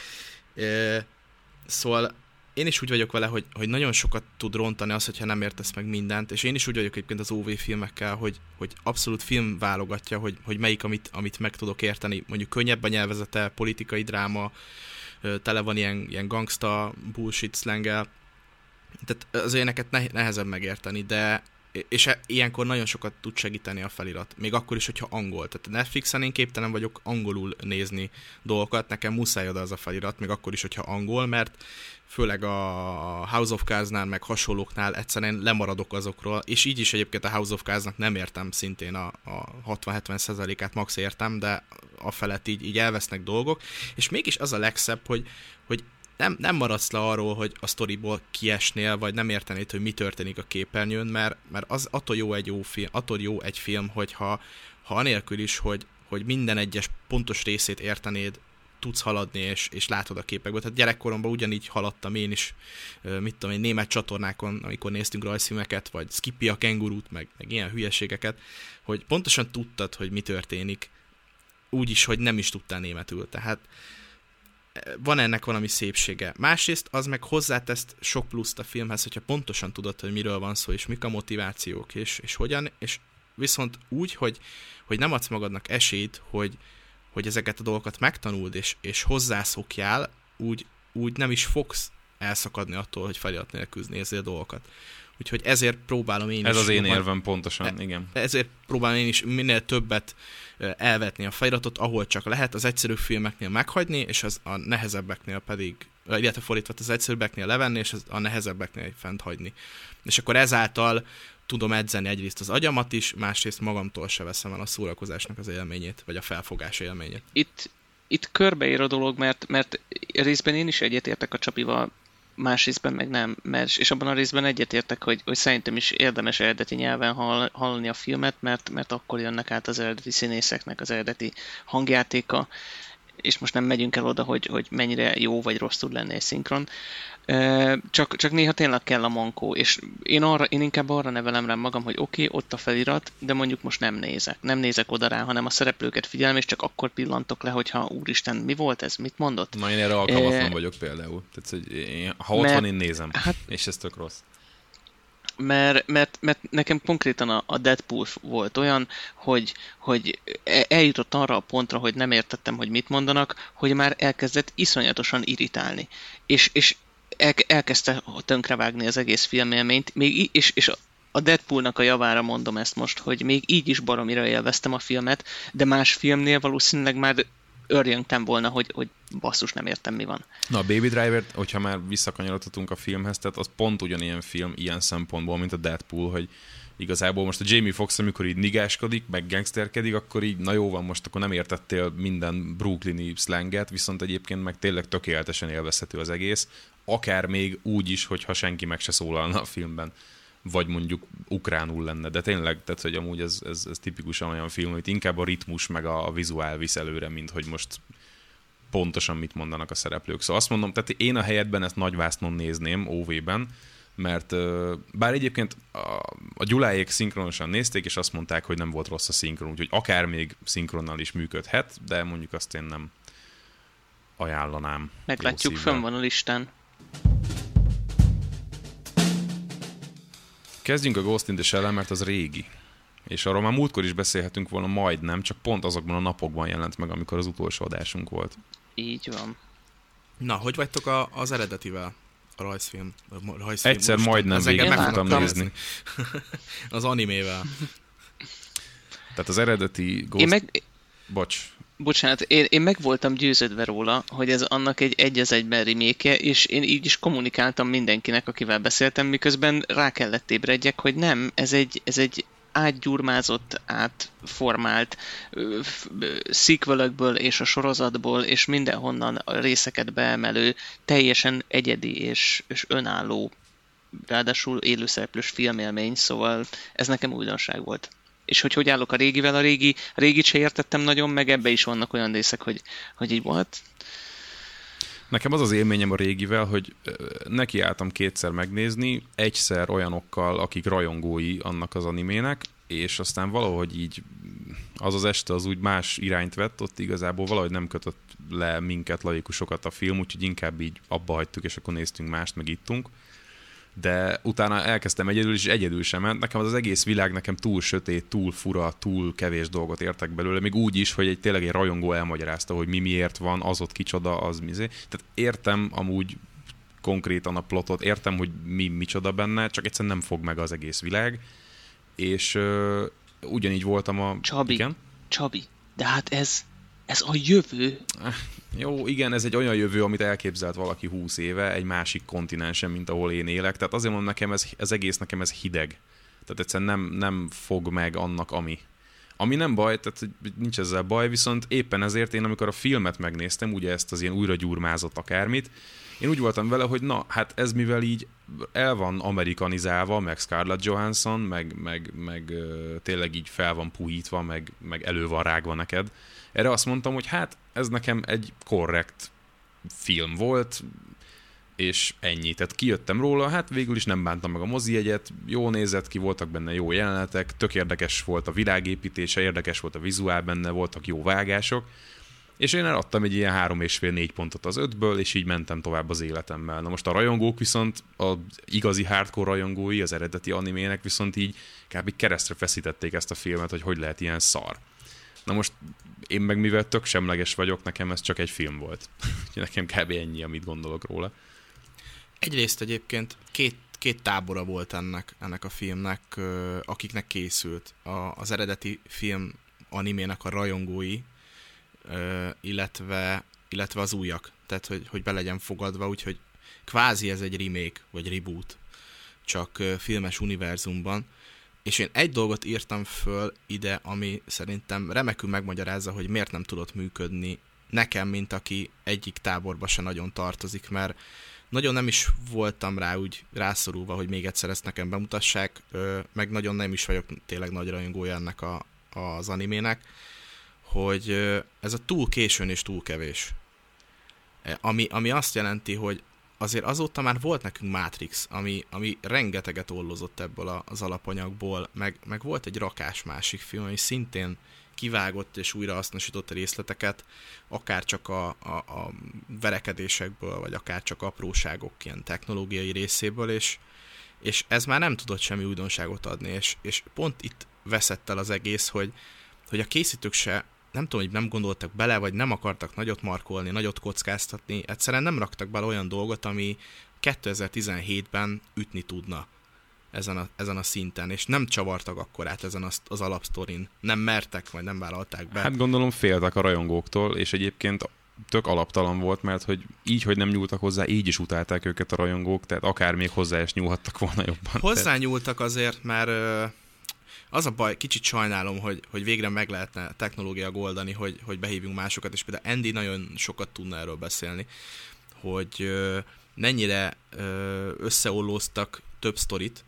Ö, szóval én is úgy vagyok vele, hogy, hogy nagyon sokat tud rontani az, hogyha nem értesz meg mindent, és én is úgy vagyok egyébként az OV filmekkel, hogy, hogy abszolút film válogatja, hogy, hogy melyik, amit, amit meg tudok érteni. Mondjuk könnyebb a nyelvezete, politikai dráma, tele van ilyen, ilyen gangsta bullshit slanggel, tehát az éneket nehezebb megérteni, de és e, ilyenkor nagyon sokat tud segíteni a felirat. Még akkor is, hogyha angol. Tehát Netflixen én képtelen vagyok angolul nézni dolgokat, nekem muszáj oda az a felirat, még akkor is, hogyha angol, mert főleg a House of Cards-nál, meg hasonlóknál egyszerűen lemaradok azokról, és így is egyébként a House of Cards-nak nem értem szintén a, a 60-70%-át max értem, de a felett így, így elvesznek dolgok, és mégis az a legszebb, hogy, hogy nem, nem maradsz le arról, hogy a sztoriból kiesnél, vagy nem értenéd, hogy mi történik a képernyőn, mert, mert az attól jó egy jó film, attól jó egy film, hogyha ha anélkül is, hogy, hogy minden egyes pontos részét értenéd tudsz haladni, és, és látod a képekből. Tehát gyerekkoromban ugyanígy haladtam én is, mit tudom én, német csatornákon, amikor néztünk rajzfilmeket, vagy Skippy a kengurút, meg, meg ilyen hülyeségeket, hogy pontosan tudtad, hogy mi történik, úgy is, hogy nem is tudtál németül. Tehát van ennek valami szépsége. Másrészt az meg hozzátesz sok pluszt a filmhez, hogyha pontosan tudod, hogy miről van szó, és mik a motivációk, és, és hogyan, és viszont úgy, hogy, hogy nem adsz magadnak esélyt, hogy, hogy ezeket a dolgokat megtanuld, és, és hozzászokjál, úgy, úgy nem is fogsz elszakadni attól, hogy felirat nélkül nézzél dolgokat. Úgyhogy ezért próbálom én Ez is... az én érvem pontosan, e, igen. Ezért próbálom én is minél többet elvetni a feliratot, ahol csak lehet, az egyszerű filmeknél meghagyni, és az a nehezebbeknél pedig, illetve fordítva az egyszerűbbeknél levenni, és az a nehezebbeknél fent hagyni. És akkor ezáltal tudom edzeni egyrészt az agyamat is, másrészt magamtól se veszem el a szórakozásnak az élményét, vagy a felfogás élményét. Itt, itt körbeér a dolog, mert, mert részben én is egyetértek a Csapival, más részben meg nem, mert, és abban a részben egyetértek, hogy, hogy szerintem is érdemes eredeti nyelven hall, hallani a filmet, mert, mert akkor jönnek át az eredeti színészeknek az eredeti hangjátéka, és most nem megyünk el oda, hogy, hogy mennyire jó vagy rossz tud lenni egy szinkron, csak, csak néha tényleg kell a mankó, és én, arra, én inkább arra nevelem rá magam, hogy oké, okay, ott a felirat, de mondjuk most nem nézek. Nem nézek oda rá, hanem a szereplőket figyelem, és csak akkor pillantok le, hogyha úristen, mi volt ez, mit mondott? Na én erre alkalmatlan e... vagyok például. Tehát, hogy én, ha ott mert, van, én nézem, hát, és ez tök rossz mert, mert, mert nekem konkrétan a, a Deadpool volt olyan, hogy, hogy e, eljutott arra a pontra, hogy nem értettem, hogy mit mondanak, hogy már elkezdett iszonyatosan irritálni. És, és el, elkezdte tönkrevágni az egész filmélményt, még, és, és a Deadpoolnak a javára mondom ezt most, hogy még így is baromira élveztem a filmet, de más filmnél valószínűleg már örjöngtem volna, hogy, hogy basszus, nem értem, mi van. Na, a Baby Driver, hogyha már visszakanyarodhatunk a filmhez, tehát az pont ugyanilyen film ilyen szempontból, mint a Deadpool, hogy igazából most a Jamie Foxx, amikor így nigáskodik, meg gangsterkedik, akkor így, na jó van, most akkor nem értettél minden brooklyni slanget, viszont egyébként meg tényleg tökéletesen élvezhető az egész, akár még úgy is, hogyha senki meg se szólalna a filmben vagy mondjuk ukránul lenne, de tényleg, tehát hogy amúgy ez, ez, ez tipikusan olyan film, hogy inkább a ritmus meg a, a vizuál visz előre, mint hogy most pontosan mit mondanak a szereplők. Szóval azt mondom, tehát én a helyetben ezt nagyvásznon nézném, OV-ben, mert bár egyébként a, a Gyuláék szinkronosan nézték, és azt mondták, hogy nem volt rossz a szinkron, úgyhogy akár még szinkronnal is működhet, de mondjuk azt én nem ajánlanám. Meglátjuk, fönn van a listán. Kezdjünk a Ghost in the shell mert az régi. És arról már múltkor is beszélhetünk volna majdnem, csak pont azokban a napokban jelent meg, amikor az utolsó adásunk volt. Így van. Na, hogy vagytok a, az eredetivel? A rajzfilm. A rajzfilm Egyszer most, majdnem végig tudtam nézni. az animével. Tehát az eredeti Ghost... Én meg... Bocs. Bocsánat, én, én meg voltam győződve róla, hogy ez annak egy egy az egyben reméke, és én így is kommunikáltam mindenkinek, akivel beszéltem, miközben rá kellett ébredjek, hogy nem, ez egy, ez egy átgyurmázott, átformált szikvölökből és a sorozatból, és mindenhonnan a részeket beemelő, teljesen egyedi és, és önálló, ráadásul élőszereplős filmélmény, szóval ez nekem újdonság volt és hogy hogy állok a régivel, a régi, a régit se értettem nagyon, meg ebbe is vannak olyan részek, hogy, hogy így volt. Nekem az az élményem a régivel, hogy nekiálltam kétszer megnézni, egyszer olyanokkal, akik rajongói annak az animének, és aztán valahogy így az az este az úgy más irányt vett, ott igazából valahogy nem kötött le minket, laikusokat a film, úgyhogy inkább így abba hagytuk, és akkor néztünk mást, meg ittunk de utána elkezdtem egyedül, és egyedül sem ment. Nekem az, az egész világ nekem túl sötét, túl fura, túl kevés dolgot értek belőle, még úgy is, hogy egy tényleg egy rajongó elmagyarázta, hogy mi miért van, az ott kicsoda, az mi. Tehát értem amúgy konkrétan a plotot, értem, hogy mi micsoda benne, csak egyszerűen nem fog meg az egész világ, és uh, ugyanígy voltam a... Csabi, igen? Csabi, de hát ez, ez a jövő. Jó, igen, ez egy olyan jövő, amit elképzelt valaki húsz éve, egy másik kontinensen, mint ahol én élek. Tehát azért mondom nekem, ez, ez egész nekem ez hideg. Tehát egyszerűen nem, nem fog meg annak, ami. Ami nem baj, tehát nincs ezzel baj, viszont éppen ezért én, amikor a filmet megnéztem, ugye ezt az ilyen újra gyurmázott akármit, én úgy voltam vele, hogy na, hát ez mivel így el van amerikanizálva, meg Scarlett Johansson, meg, meg, meg tényleg így fel van puhítva, meg, meg elő van rágva neked. Erre azt mondtam, hogy hát ez nekem egy korrekt film volt, és ennyi. Tehát kijöttem róla, hát végül is nem bántam meg a mozi jegyet, jó nézett ki, voltak benne jó jelenetek, tök érdekes volt a világépítése, érdekes volt a vizuál benne, voltak jó vágások, és én eladtam egy ilyen három és fél négy pontot az ötből, és így mentem tovább az életemmel. Na most a rajongók viszont, az igazi hardcore rajongói az eredeti animének viszont így kb. keresztre feszítették ezt a filmet, hogy hogy lehet ilyen szar. Na most én meg mivel tök semleges vagyok, nekem ez csak egy film volt. nekem kb. ennyi, amit gondolok róla. Egyrészt egyébként két, két tábora volt ennek, ennek a filmnek, akiknek készült. A, az eredeti film animének a rajongói, illetve, illetve az újak. Tehát, hogy, hogy be legyen fogadva, úgyhogy kvázi ez egy remake, vagy reboot, csak filmes univerzumban. És én egy dolgot írtam föl ide, ami szerintem remekül megmagyarázza, hogy miért nem tudott működni nekem, mint aki egyik táborba se nagyon tartozik, mert nagyon nem is voltam rá úgy rászorulva, hogy még egyszer ezt nekem bemutassák, meg nagyon nem is vagyok tényleg nagy rajongója ennek a, az animének, hogy ez a túl későn és túl kevés. E, ami, ami azt jelenti, hogy azért azóta már volt nekünk Matrix, ami, ami rengeteget ollozott ebből az alapanyagból, meg, meg volt egy rakás másik film, ami szintén kivágott és újra hasznosított részleteket, akár csak a, a, a verekedésekből, vagy akár csak apróságok ilyen technológiai részéből, és, és ez már nem tudott semmi újdonságot adni, és, és pont itt veszett el az egész, hogy, hogy a készítők se nem tudom, hogy nem gondoltak bele, vagy nem akartak nagyot markolni, nagyot kockáztatni, egyszerűen nem raktak bele olyan dolgot, ami 2017-ben ütni tudna ezen a, ezen a szinten, és nem csavartak akkor át ezen az, az alapsztorin. Nem mertek, vagy nem vállalták be. Hát gondolom féltek a rajongóktól, és egyébként tök alaptalan volt, mert hogy így, hogy nem nyúltak hozzá, így is utálták őket a rajongók, tehát akár még hozzá is nyúlhattak volna jobban. Hozzá nyúltak azért, mert az a baj, kicsit sajnálom, hogy, hogy végre meg lehetne technológia goldani, hogy, hogy behívjunk másokat, és például Andy nagyon sokat tudna erről beszélni, hogy mennyire összeollóztak több sztorit,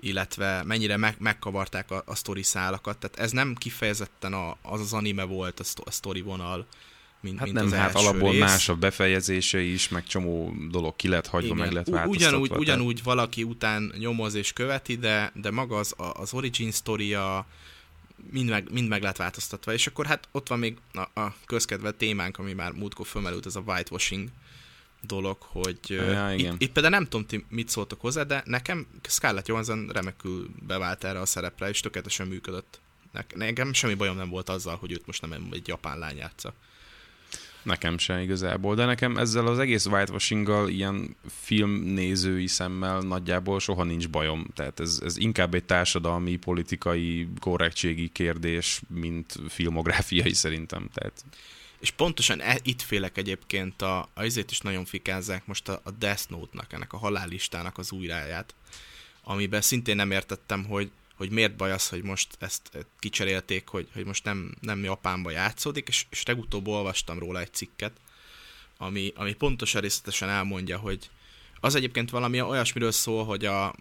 illetve mennyire meg, megkavarták a, a sztori szálakat. Tehát ez nem kifejezetten a, az az anime volt, a sztori vonal, mint, hát mint nem, az hát alapból rész. más a befejezése is, meg csomó dolog ki lett hagyva, Igen. meg lett változtatva. Ugyanúgy, ugyanúgy valaki után nyomoz és követi, de, de maga az, az origin sztoria mind meg, mind meg lett változtatva. És akkor hát ott van még a, a közkedvelt témánk, ami már múltkor fölmerült, ez a whitewashing dolog, hogy ja, igen. Itt, itt például nem tudom, ti mit szóltok hozzá, de nekem Scarlett Johansson remekül bevált erre a szerepre, és tökéletesen működött. Nekem semmi bajom nem volt azzal, hogy őt most nem egy japán lány játsza. Nekem se igazából, de nekem ezzel az egész whitewashinggal, ilyen filmnézői szemmel nagyjából soha nincs bajom. Tehát ez, ez inkább egy társadalmi, politikai, korrektségi kérdés, mint filmográfiai szerintem. Tehát... És pontosan e, itt félek egyébként, a, azért is nagyon fikázzák most a, a Death Note-nak, ennek a halállistának az újráját, amiben szintén nem értettem, hogy hogy miért baj az, hogy most ezt kicserélték, hogy, hogy most nem, nem Japánba játszódik, és, és legutóbb olvastam róla egy cikket, ami, ami pontosan részletesen elmondja, hogy az egyébként valami olyasmiről szól, hogy a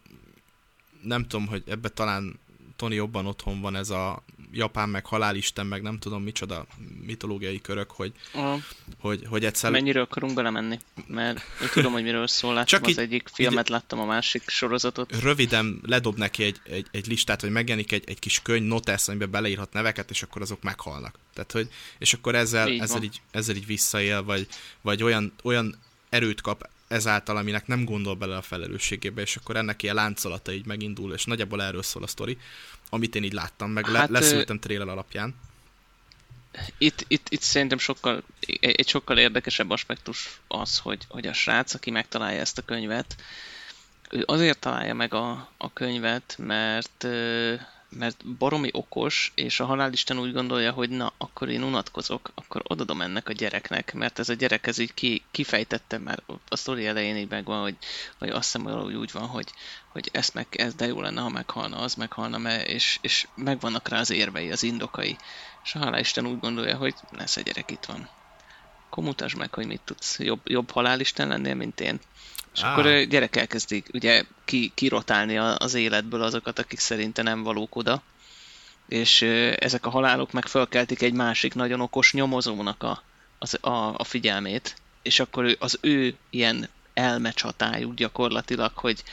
nem tudom, hogy ebbe talán Tony jobban otthon van ez a japán, meg halálisten, meg nem tudom micsoda mitológiai körök, hogy, uh, hogy, hogy egyszer... Mennyire akarunk belemenni? Mert én tudom, hogy miről szól, láttam Csak az így, egyik filmet, így, láttam a másik sorozatot. Röviden ledob neki egy, egy, egy listát, hogy megjelenik egy, egy kis könyv, notesz, amiben beleírhat neveket, és akkor azok meghalnak. Tehát, hogy, és akkor ezzel, így ezzel, így, ezzel így visszaél, vagy, vagy olyan, olyan erőt kap ezáltal, aminek nem gondol bele a felelősségébe, és akkor ennek ilyen láncolata így megindul, és nagyjából erről szól a sztori, amit én így láttam, meg hát, le, leszültem trailer alapján. Itt, itt, itt szerintem sokkal, egy sokkal érdekesebb aspektus az, hogy, hogy a srác, aki megtalálja ezt a könyvet, ő azért találja meg a, a könyvet, mert mert baromi okos, és a halálisten úgy gondolja, hogy na, akkor én unatkozok, akkor odadom ennek a gyereknek, mert ez a gyerek ez így ki, kifejtette már a sztori elején így megvan, hogy, hogy azt hiszem valahogy úgy van, hogy, hogy ezt meg, ez de jó lenne, ha meghalna, az meghalna, mert, és, és megvannak rá az érvei, az indokai. És a halálisten úgy gondolja, hogy lesz a gyerek itt van. Akkor mutasd meg, hogy mit tudsz. Jobb, jobb halálisten lennél, mint én. És ah. akkor a gyerek elkezdik ugye ki, kirotálni az életből azokat, akik szerinte nem valók oda. És ezek a halálok meg fölkeltik egy másik nagyon okos nyomozónak a, az, a, a figyelmét. És akkor az ő ilyen elmecsatájuk gyakorlatilag, hogy,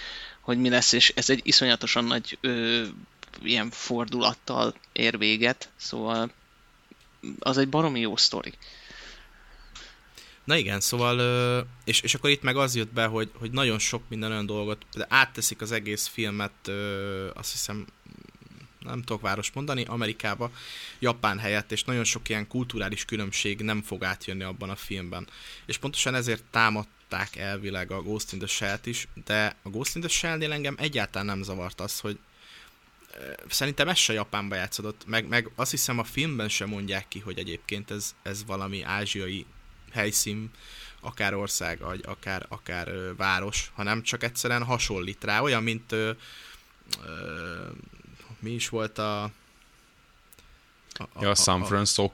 hogy mi lesz, és ez egy iszonyatosan nagy ö, ilyen fordulattal ér véget, szóval az egy baromi jó sztori. Na igen, szóval, és, és akkor itt meg az jött be, hogy, hogy nagyon sok minden olyan dolgot, de átteszik az egész filmet, azt hiszem, nem tudok város mondani, Amerikába, Japán helyett, és nagyon sok ilyen kulturális különbség nem fog átjönni abban a filmben. És pontosan ezért támadták elvileg a Ghost in the Shell-t is, de a Ghost in the Shell-nél engem egyáltalán nem zavart az, hogy szerintem ez se Japánba játszódott, meg, meg azt hiszem a filmben sem mondják ki, hogy egyébként ez, ez valami ázsiai helyszín, akár ország, akár, akár ö, város, hanem csak egyszerűen hasonlít rá. Olyan, mint ö, ö, mi is volt a a, a, ja, San Francisco.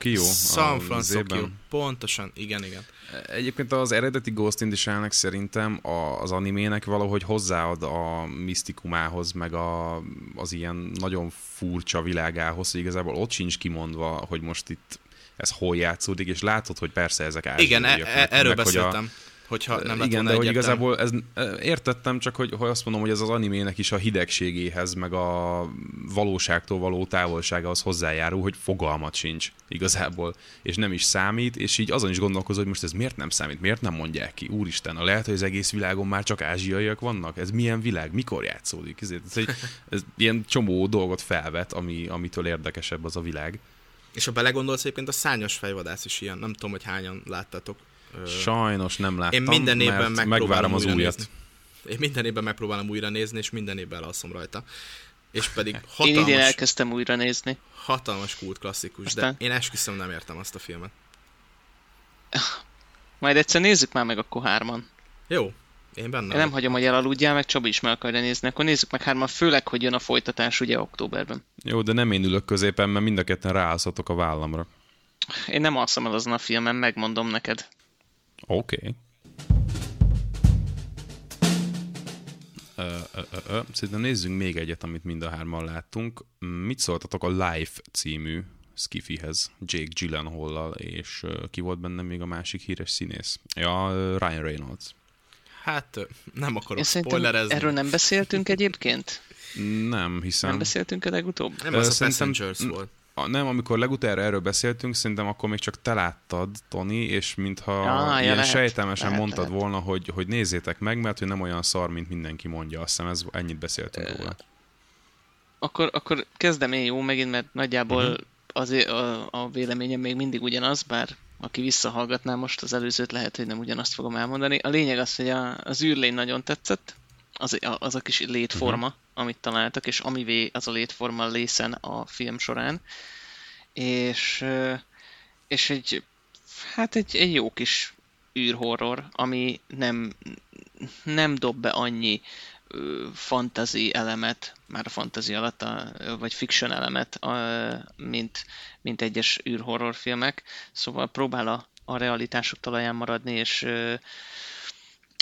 San Francisco, pontosan, igen, igen. Egyébként az eredeti Ghost in the Shell-nek szerintem az animének valahogy hozzáad a misztikumához, meg a, az ilyen nagyon furcsa világához, hogy igazából ott sincs kimondva, hogy most itt ez hol játszódik, és látod, hogy persze ezek ázsiaiak. Igen, e- e- erről meg, beszéltem. Hogy a, hogyha nem lett Igen, de hogy igazából ez, e, értettem, csak hogy, hogy azt mondom, hogy ez az animének is a hidegségéhez, meg a valóságtól való távolságához hozzájárul, hogy fogalmat sincs igazából, és nem is számít, és így azon is gondolkozol, hogy most ez miért nem számít, miért nem mondják ki, úristen, a lehet, hogy az egész világon már csak ázsiaiak vannak, ez milyen világ, mikor játszódik, ez, ez, egy, ez ilyen csomó dolgot felvet, ami, amitől érdekesebb az a világ. És ha belegondolsz, egyébként a szányos fejvadász is ilyen, nem tudom, hogy hányan láttatok. Sajnos nem láttam, Én minden évben megvárom az újat. Nézni. Én minden évben megpróbálom újra nézni, és minden évben alszom rajta. És pedig hatalmas... Én idén elkezdtem újra nézni. Hatalmas kult klasszikus, Aztán... de én esküszöm nem értem azt a filmet. Majd egyszer nézzük már meg akkor hárman. Jó, én benne. Én nem hagyom, hogy elaludjál, meg Csabi is meg akarja nézni. Akkor nézzük meg hárman, főleg, hogy jön a folytatás ugye októberben. Jó, de nem én ülök középen, mert mind a ketten ráállhatok a vállamra. Én nem alszom el azon a filmen, megmondom neked. Oké. Okay. szerintem nézzünk még egyet, amit mind a hárman láttunk. Mit szóltatok a Life című Skiffyhez, Jake Gyllenhaal-lal, és ki volt benne még a másik híres színész? Ja, Ryan Reynolds. Hát nem akarok spoilerezni. Erről nem beszéltünk egyébként? Nem, hiszen... Nem beszéltünk a legutóbb? Nem, az a Passengers volt. A, nem, amikor legutára erről beszéltünk, szerintem akkor még csak te láttad, Tony, és mintha ah, ilyen lehet, sejtelmesen lehet, mondtad lehet. volna, hogy, hogy nézzétek meg, mert hogy nem olyan szar, mint mindenki mondja. Azt hiszem, ez, ennyit beszéltünk róla. Akkor, akkor kezdem én jó megint, mert nagyjából uh-huh. az, a, a véleményem még mindig ugyanaz, bár aki visszahallgatná most az előzőt, lehet, hogy nem ugyanazt fogom elmondani. A lényeg az, hogy a, az űrlény nagyon tetszett, az, az a kis létforma, uh-huh. amit találtak, és amivé az a létforma lészen a film során. És, és egy, hát egy, egy jó kis űrhorror, ami nem, nem dob be annyi fantasy elemet, már a fantasy alatt, a, vagy fiction elemet, a, mint, mint egyes űrhorror filmek, szóval próbál a, a realitások talaján maradni, és,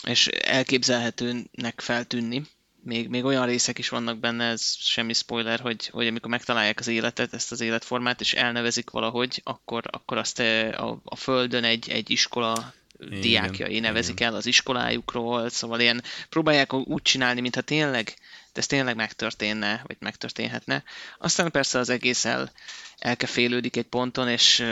és elképzelhetőnek feltűnni. Még, még olyan részek is vannak benne, ez semmi spoiler, hogy, hogy amikor megtalálják az életet, ezt az életformát, és elnevezik valahogy, akkor, akkor azt a, a Földön egy, egy iskola igen, diákjai nevezik igen. el az iskolájukról, szóval ilyen próbálják úgy csinálni, mintha tényleg, de ez tényleg megtörténne, vagy megtörténhetne. Aztán persze az egész el, elkefélődik egy ponton, és,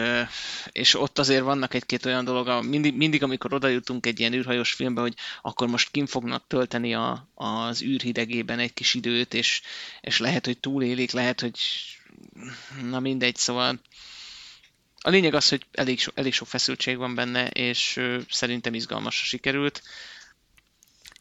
és ott azért vannak egy-két olyan dolog, mindig, mindig amikor oda jutunk egy ilyen űrhajós filmbe, hogy akkor most kim fognak tölteni a, az űrhidegében egy kis időt, és, és lehet, hogy túlélik, lehet, hogy na mindegy, szóval a lényeg az, hogy elég, so, elég sok feszültség van benne, és ö, szerintem izgalmasra sikerült.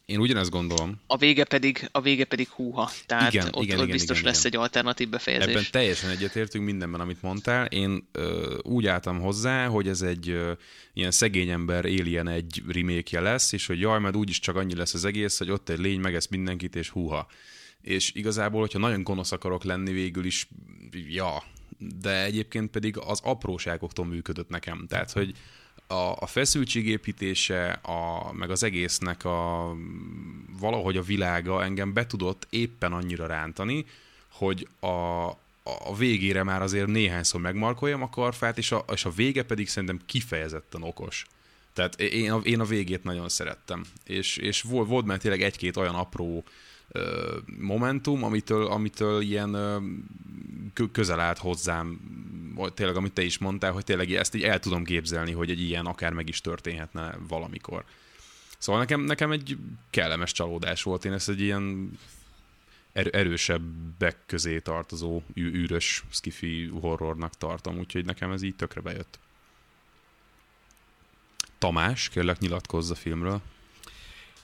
Én ugyanezt gondolom. A vége pedig, a vége pedig húha. Tehát igen, ott, igen, ott igen, biztos igen, lesz igen. egy alternatív befejezés. Ebben teljesen egyetértünk mindenben, amit mondtál. Én ö, úgy álltam hozzá, hogy ez egy ö, ilyen szegény ember Alien egy remake lesz, és hogy jaj, mert úgyis csak annyi lesz az egész, hogy ott egy lény megesz mindenkit, és húha. És igazából, hogyha nagyon gonosz akarok lenni végül is, ja, de egyébként pedig az apróságoktól működött nekem. Tehát, hogy a, a feszültségépítése, a, meg az egésznek a, valahogy a világa engem be tudott éppen annyira rántani, hogy a, a végére már azért néhányszor megmarkoljam a karfát, és a, és a vége pedig szerintem kifejezetten okos. Tehát én a, én a végét nagyon szerettem. És, és volt, volt már tényleg egy-két olyan apró momentum, amitől, amitől ilyen közel állt hozzám, tényleg amit te is mondtál, hogy tényleg ezt így el tudom képzelni, hogy egy ilyen akár meg is történhetne valamikor. Szóval nekem, nekem egy kellemes csalódás volt, én ezt egy ilyen er, erősebbek közé tartozó űrös skifi horrornak tartom, úgyhogy nekem ez így tökre bejött. Tamás, kérlek nyilatkozz a filmről.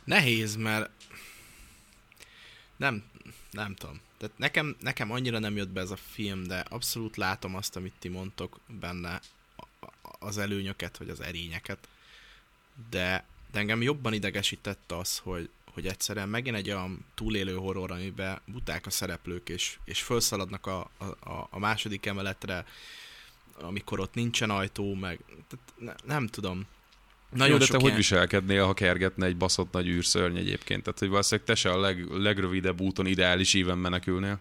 Nehéz, mert nem, nem tudom. Tehát nekem, nekem annyira nem jött be ez a film, de abszolút látom azt, amit ti mondtok benne, az előnyöket, vagy az erényeket. De, de engem jobban idegesített az, hogy, hogy egyszerűen megint egy olyan túlélő horror, amiben buták a szereplők, és, és felszaladnak a, a, a második emeletre, amikor ott nincsen ajtó, meg tehát ne, nem tudom. Nagyon Jó, de te ilyen... hogy viselkednél, ha kergetne egy baszott nagy űrszörny egyébként? Tehát, hogy valószínűleg te se a leg, legrövidebb úton ideális íven menekülnél.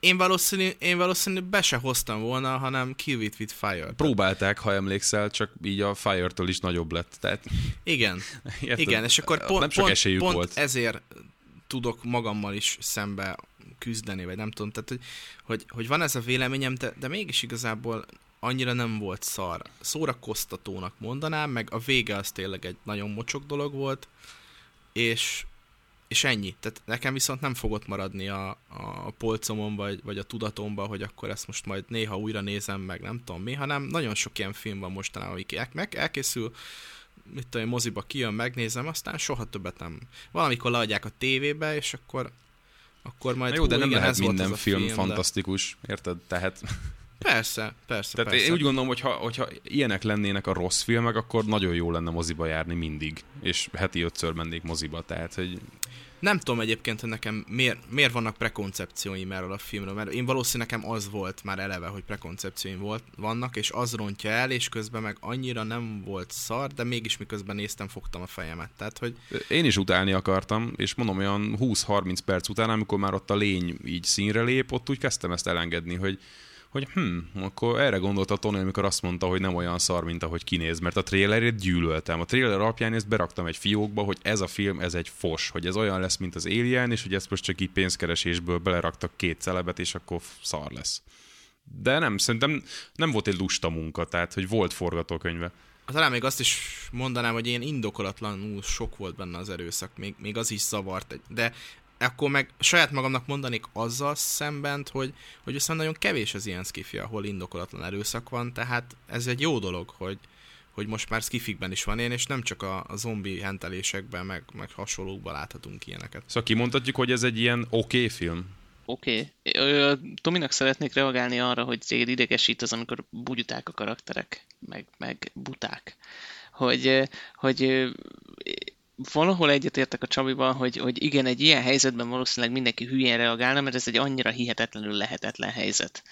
Én valószínű, én valószínű be se hoztam volna, hanem Kill It With Fire. Próbálták, ha emlékszel, csak így a Fire-től is nagyobb lett. Tehát... Igen, igen, és akkor pont, nem pont, pont volt. ezért tudok magammal is szembe küzdeni, vagy nem tudom, tehát hogy, hogy, hogy van ez a véleményem, de, de mégis igazából annyira nem volt szar. Szórakoztatónak mondanám, meg a vége az tényleg egy nagyon mocsok dolog volt, és, és ennyi. Tehát nekem viszont nem fogott maradni a, a polcomon, vagy, vagy a tudatomba, hogy akkor ezt most majd néha újra nézem, meg nem tudom mi, hanem nagyon sok ilyen film van mostanában, amik meg elkészül, mit tudom, moziba kijön, megnézem, aztán soha többet nem. Valamikor leadják a tévébe, és akkor akkor majd... Na jó, de nem igen, lehet minden film, film fantasztikus, de... érted? Tehát Persze, persze, Tehát persze. én úgy gondolom, hogy ha, hogyha ilyenek lennének a rossz filmek, akkor nagyon jó lenne moziba járni mindig, és heti ötször mennék moziba, tehát hogy... Nem tudom egyébként, hogy nekem miért, miért vannak prekoncepcióim erről a filmről, mert én valószínűleg nekem az volt már eleve, hogy prekoncepcióim volt, vannak, és az rontja el, és közben meg annyira nem volt szar, de mégis miközben néztem, fogtam a fejemet. Tehát, hogy... Én is utálni akartam, és mondom, olyan 20-30 perc után, amikor már ott a lény így színre lép, ott úgy kezdtem ezt elengedni, hogy hogy hm, akkor erre gondolta Tony, amikor azt mondta, hogy nem olyan szar, mint ahogy kinéz, mert a trailerét gyűlöltem. A trailer alapján ezt beraktam egy fiókba, hogy ez a film, ez egy fos, hogy ez olyan lesz, mint az Alien, és hogy ezt most csak így pénzkeresésből beleraktak két celebet, és akkor szar lesz. De nem, szerintem nem volt egy lusta munka, tehát hogy volt forgatókönyve. Talán még azt is mondanám, hogy ilyen indokolatlanul sok volt benne az erőszak, még, még az is zavart. De akkor meg saját magamnak mondanék azzal szemben, hogy, hogy viszont nagyon kevés az ilyen skifi, ahol indokolatlan erőszak van, tehát ez egy jó dolog, hogy, hogy most már skifikben is van én, és nem csak a, a zombi hentelésekben, meg, meg hasonlókban láthatunk ilyeneket. Szóval kimondhatjuk, hogy ez egy ilyen oké okay film? Oké. Okay. Tominak szeretnék reagálni arra, hogy téged idegesít az, amikor bugyuták a karakterek, meg, meg buták. Hogy, hogy valahol egyetértek a Csabiban, hogy, hogy igen, egy ilyen helyzetben valószínűleg mindenki hülyén reagálna, mert ez egy annyira hihetetlenül lehetetlen helyzet.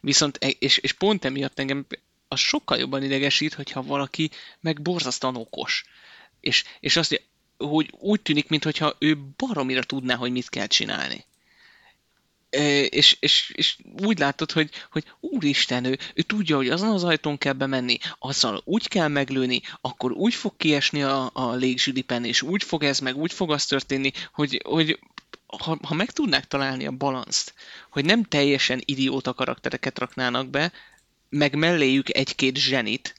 Viszont, e, és, és pont emiatt engem az sokkal jobban idegesít, hogyha valaki meg borzasztóan okos. És, és azt, hogy úgy tűnik, mintha ő baromira tudná, hogy mit kell csinálni és, és, és úgy látod, hogy, hogy úristen, ő, ő tudja, hogy azon az ajtón kell bemenni, azzal úgy kell meglőni, akkor úgy fog kiesni a, a légzsülipen, és úgy fog ez, meg úgy fog az történni, hogy, hogy ha, ha meg tudnák találni a balanszt, hogy nem teljesen idióta karaktereket raknának be, meg melléjük egy-két zsenit,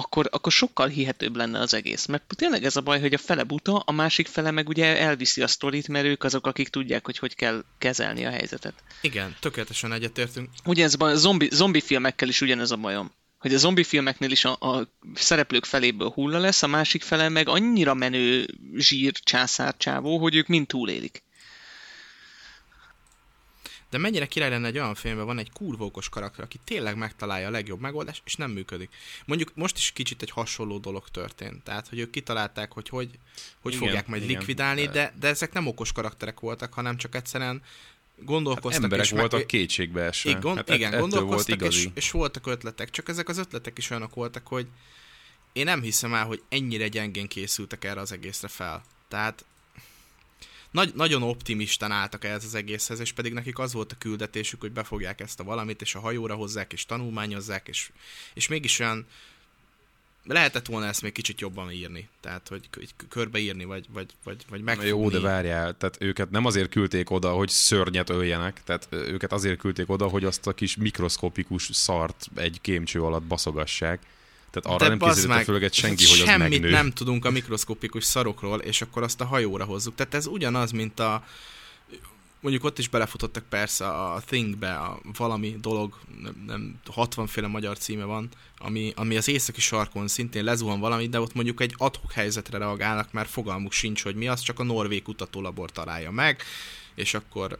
akkor, akkor sokkal hihetőbb lenne az egész. Mert tényleg ez a baj, hogy a fele buta, a másik fele meg ugye elviszi a sztorit, mert ők azok, akik tudják, hogy hogy kell kezelni a helyzetet. Igen, tökéletesen egyetértünk. Ugye ez a zombi, zombi filmekkel is ugyanez a bajom. hogy a zombi filmeknél is a, a szereplők feléből hulla lesz, a másik fele meg annyira menő zsír császárcsávó, hogy ők mind túlélik. De mennyire király lenne egy olyan filmben, van egy kurva okos karakter, aki tényleg megtalálja a legjobb megoldást, és nem működik. Mondjuk most is kicsit egy hasonló dolog történt. Tehát, hogy ők kitalálták, hogy hogy, hogy igen, fogják majd igen, likvidálni, de, de ezek nem okos karakterek voltak, hanem csak egyszerűen gondolkoztak. Hát emberek és voltak meg, kétségbe esve. Igen, hát igen gondolkoztak, volt és, és voltak ötletek. Csak ezek az ötletek is olyanok voltak, hogy én nem hiszem el, hogy ennyire gyengén készültek erre az egészre fel. Tehát nagy, nagyon optimistán álltak ehhez az egészhez, és pedig nekik az volt a küldetésük, hogy befogják ezt a valamit, és a hajóra hozzák, és tanulmányozzák, és, és mégis olyan lehetett volna ezt még kicsit jobban írni, tehát hogy, körbeírni, vagy, vagy, vagy, vagy megfogni. Jó, de várjál, tehát őket nem azért küldték oda, hogy szörnyet öljenek, tehát őket azért küldték oda, hogy azt a kis mikroszkopikus szart egy kémcső alatt baszogassák. Tehát arra De nem készítette fölöget senki, hogy az Semmit megnő. nem tudunk a mikroszkopikus szarokról, és akkor azt a hajóra hozzuk. Tehát ez ugyanaz, mint a mondjuk ott is belefutottak persze a Thingbe, a valami dolog, nem, nem 60 féle magyar címe van, ami, ami az északi sarkon szintén lezuhan valami, de ott mondjuk egy adhok helyzetre reagálnak, mert fogalmuk sincs, hogy mi az, csak a norvég kutatólabor találja meg, és akkor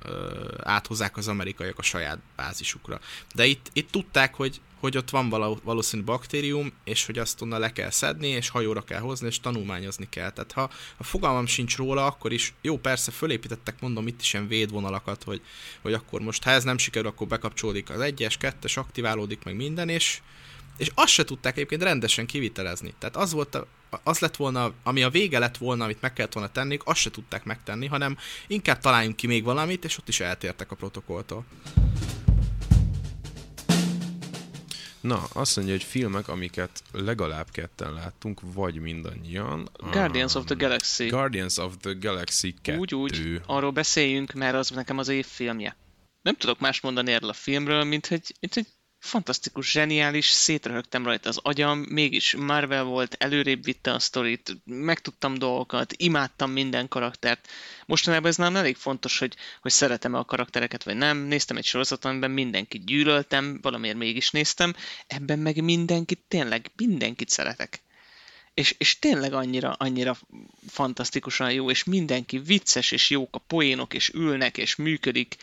áthozzák az amerikaiak a saját bázisukra. De itt, itt tudták, hogy hogy ott van valószínű baktérium, és hogy azt onnan le kell szedni, és hajóra kell hozni, és tanulmányozni kell. Tehát ha a fogalmam sincs róla, akkor is, jó, persze, fölépítettek, mondom, itt is ilyen védvonalakat, hogy, hogy akkor most, ha ez nem sikerül, akkor bekapcsolódik az egyes, kettes, aktiválódik meg minden, és, és azt se tudták egyébként rendesen kivitelezni. Tehát az volt a, az lett volna, ami a vége lett volna, amit meg kellett volna tenni, azt se tudták megtenni, hanem inkább találjunk ki még valamit, és ott is eltértek a protokolltól. Na, azt mondja, hogy filmek, amiket legalább ketten láttunk, vagy mindannyian. Guardians um, of the Galaxy. Guardians of the Galaxy 2. Úgy, úgy. Arról beszéljünk, mert az nekem az év filmje. Nem tudok más mondani erről a filmről, mint hogy, mint hogy fantasztikus, zseniális, szétröhögtem rajta az agyam, mégis Marvel volt, előrébb vitte a sztorit, megtudtam dolgokat, imádtam minden karaktert. Mostanában ez nem elég fontos, hogy, hogy szeretem-e a karaktereket, vagy nem. Néztem egy sorozatot, amiben mindenkit gyűlöltem, valamiért mégis néztem, ebben meg mindenkit, tényleg mindenkit szeretek. És, és tényleg annyira, annyira fantasztikusan jó, és mindenki vicces, és jók a poénok, és ülnek, és működik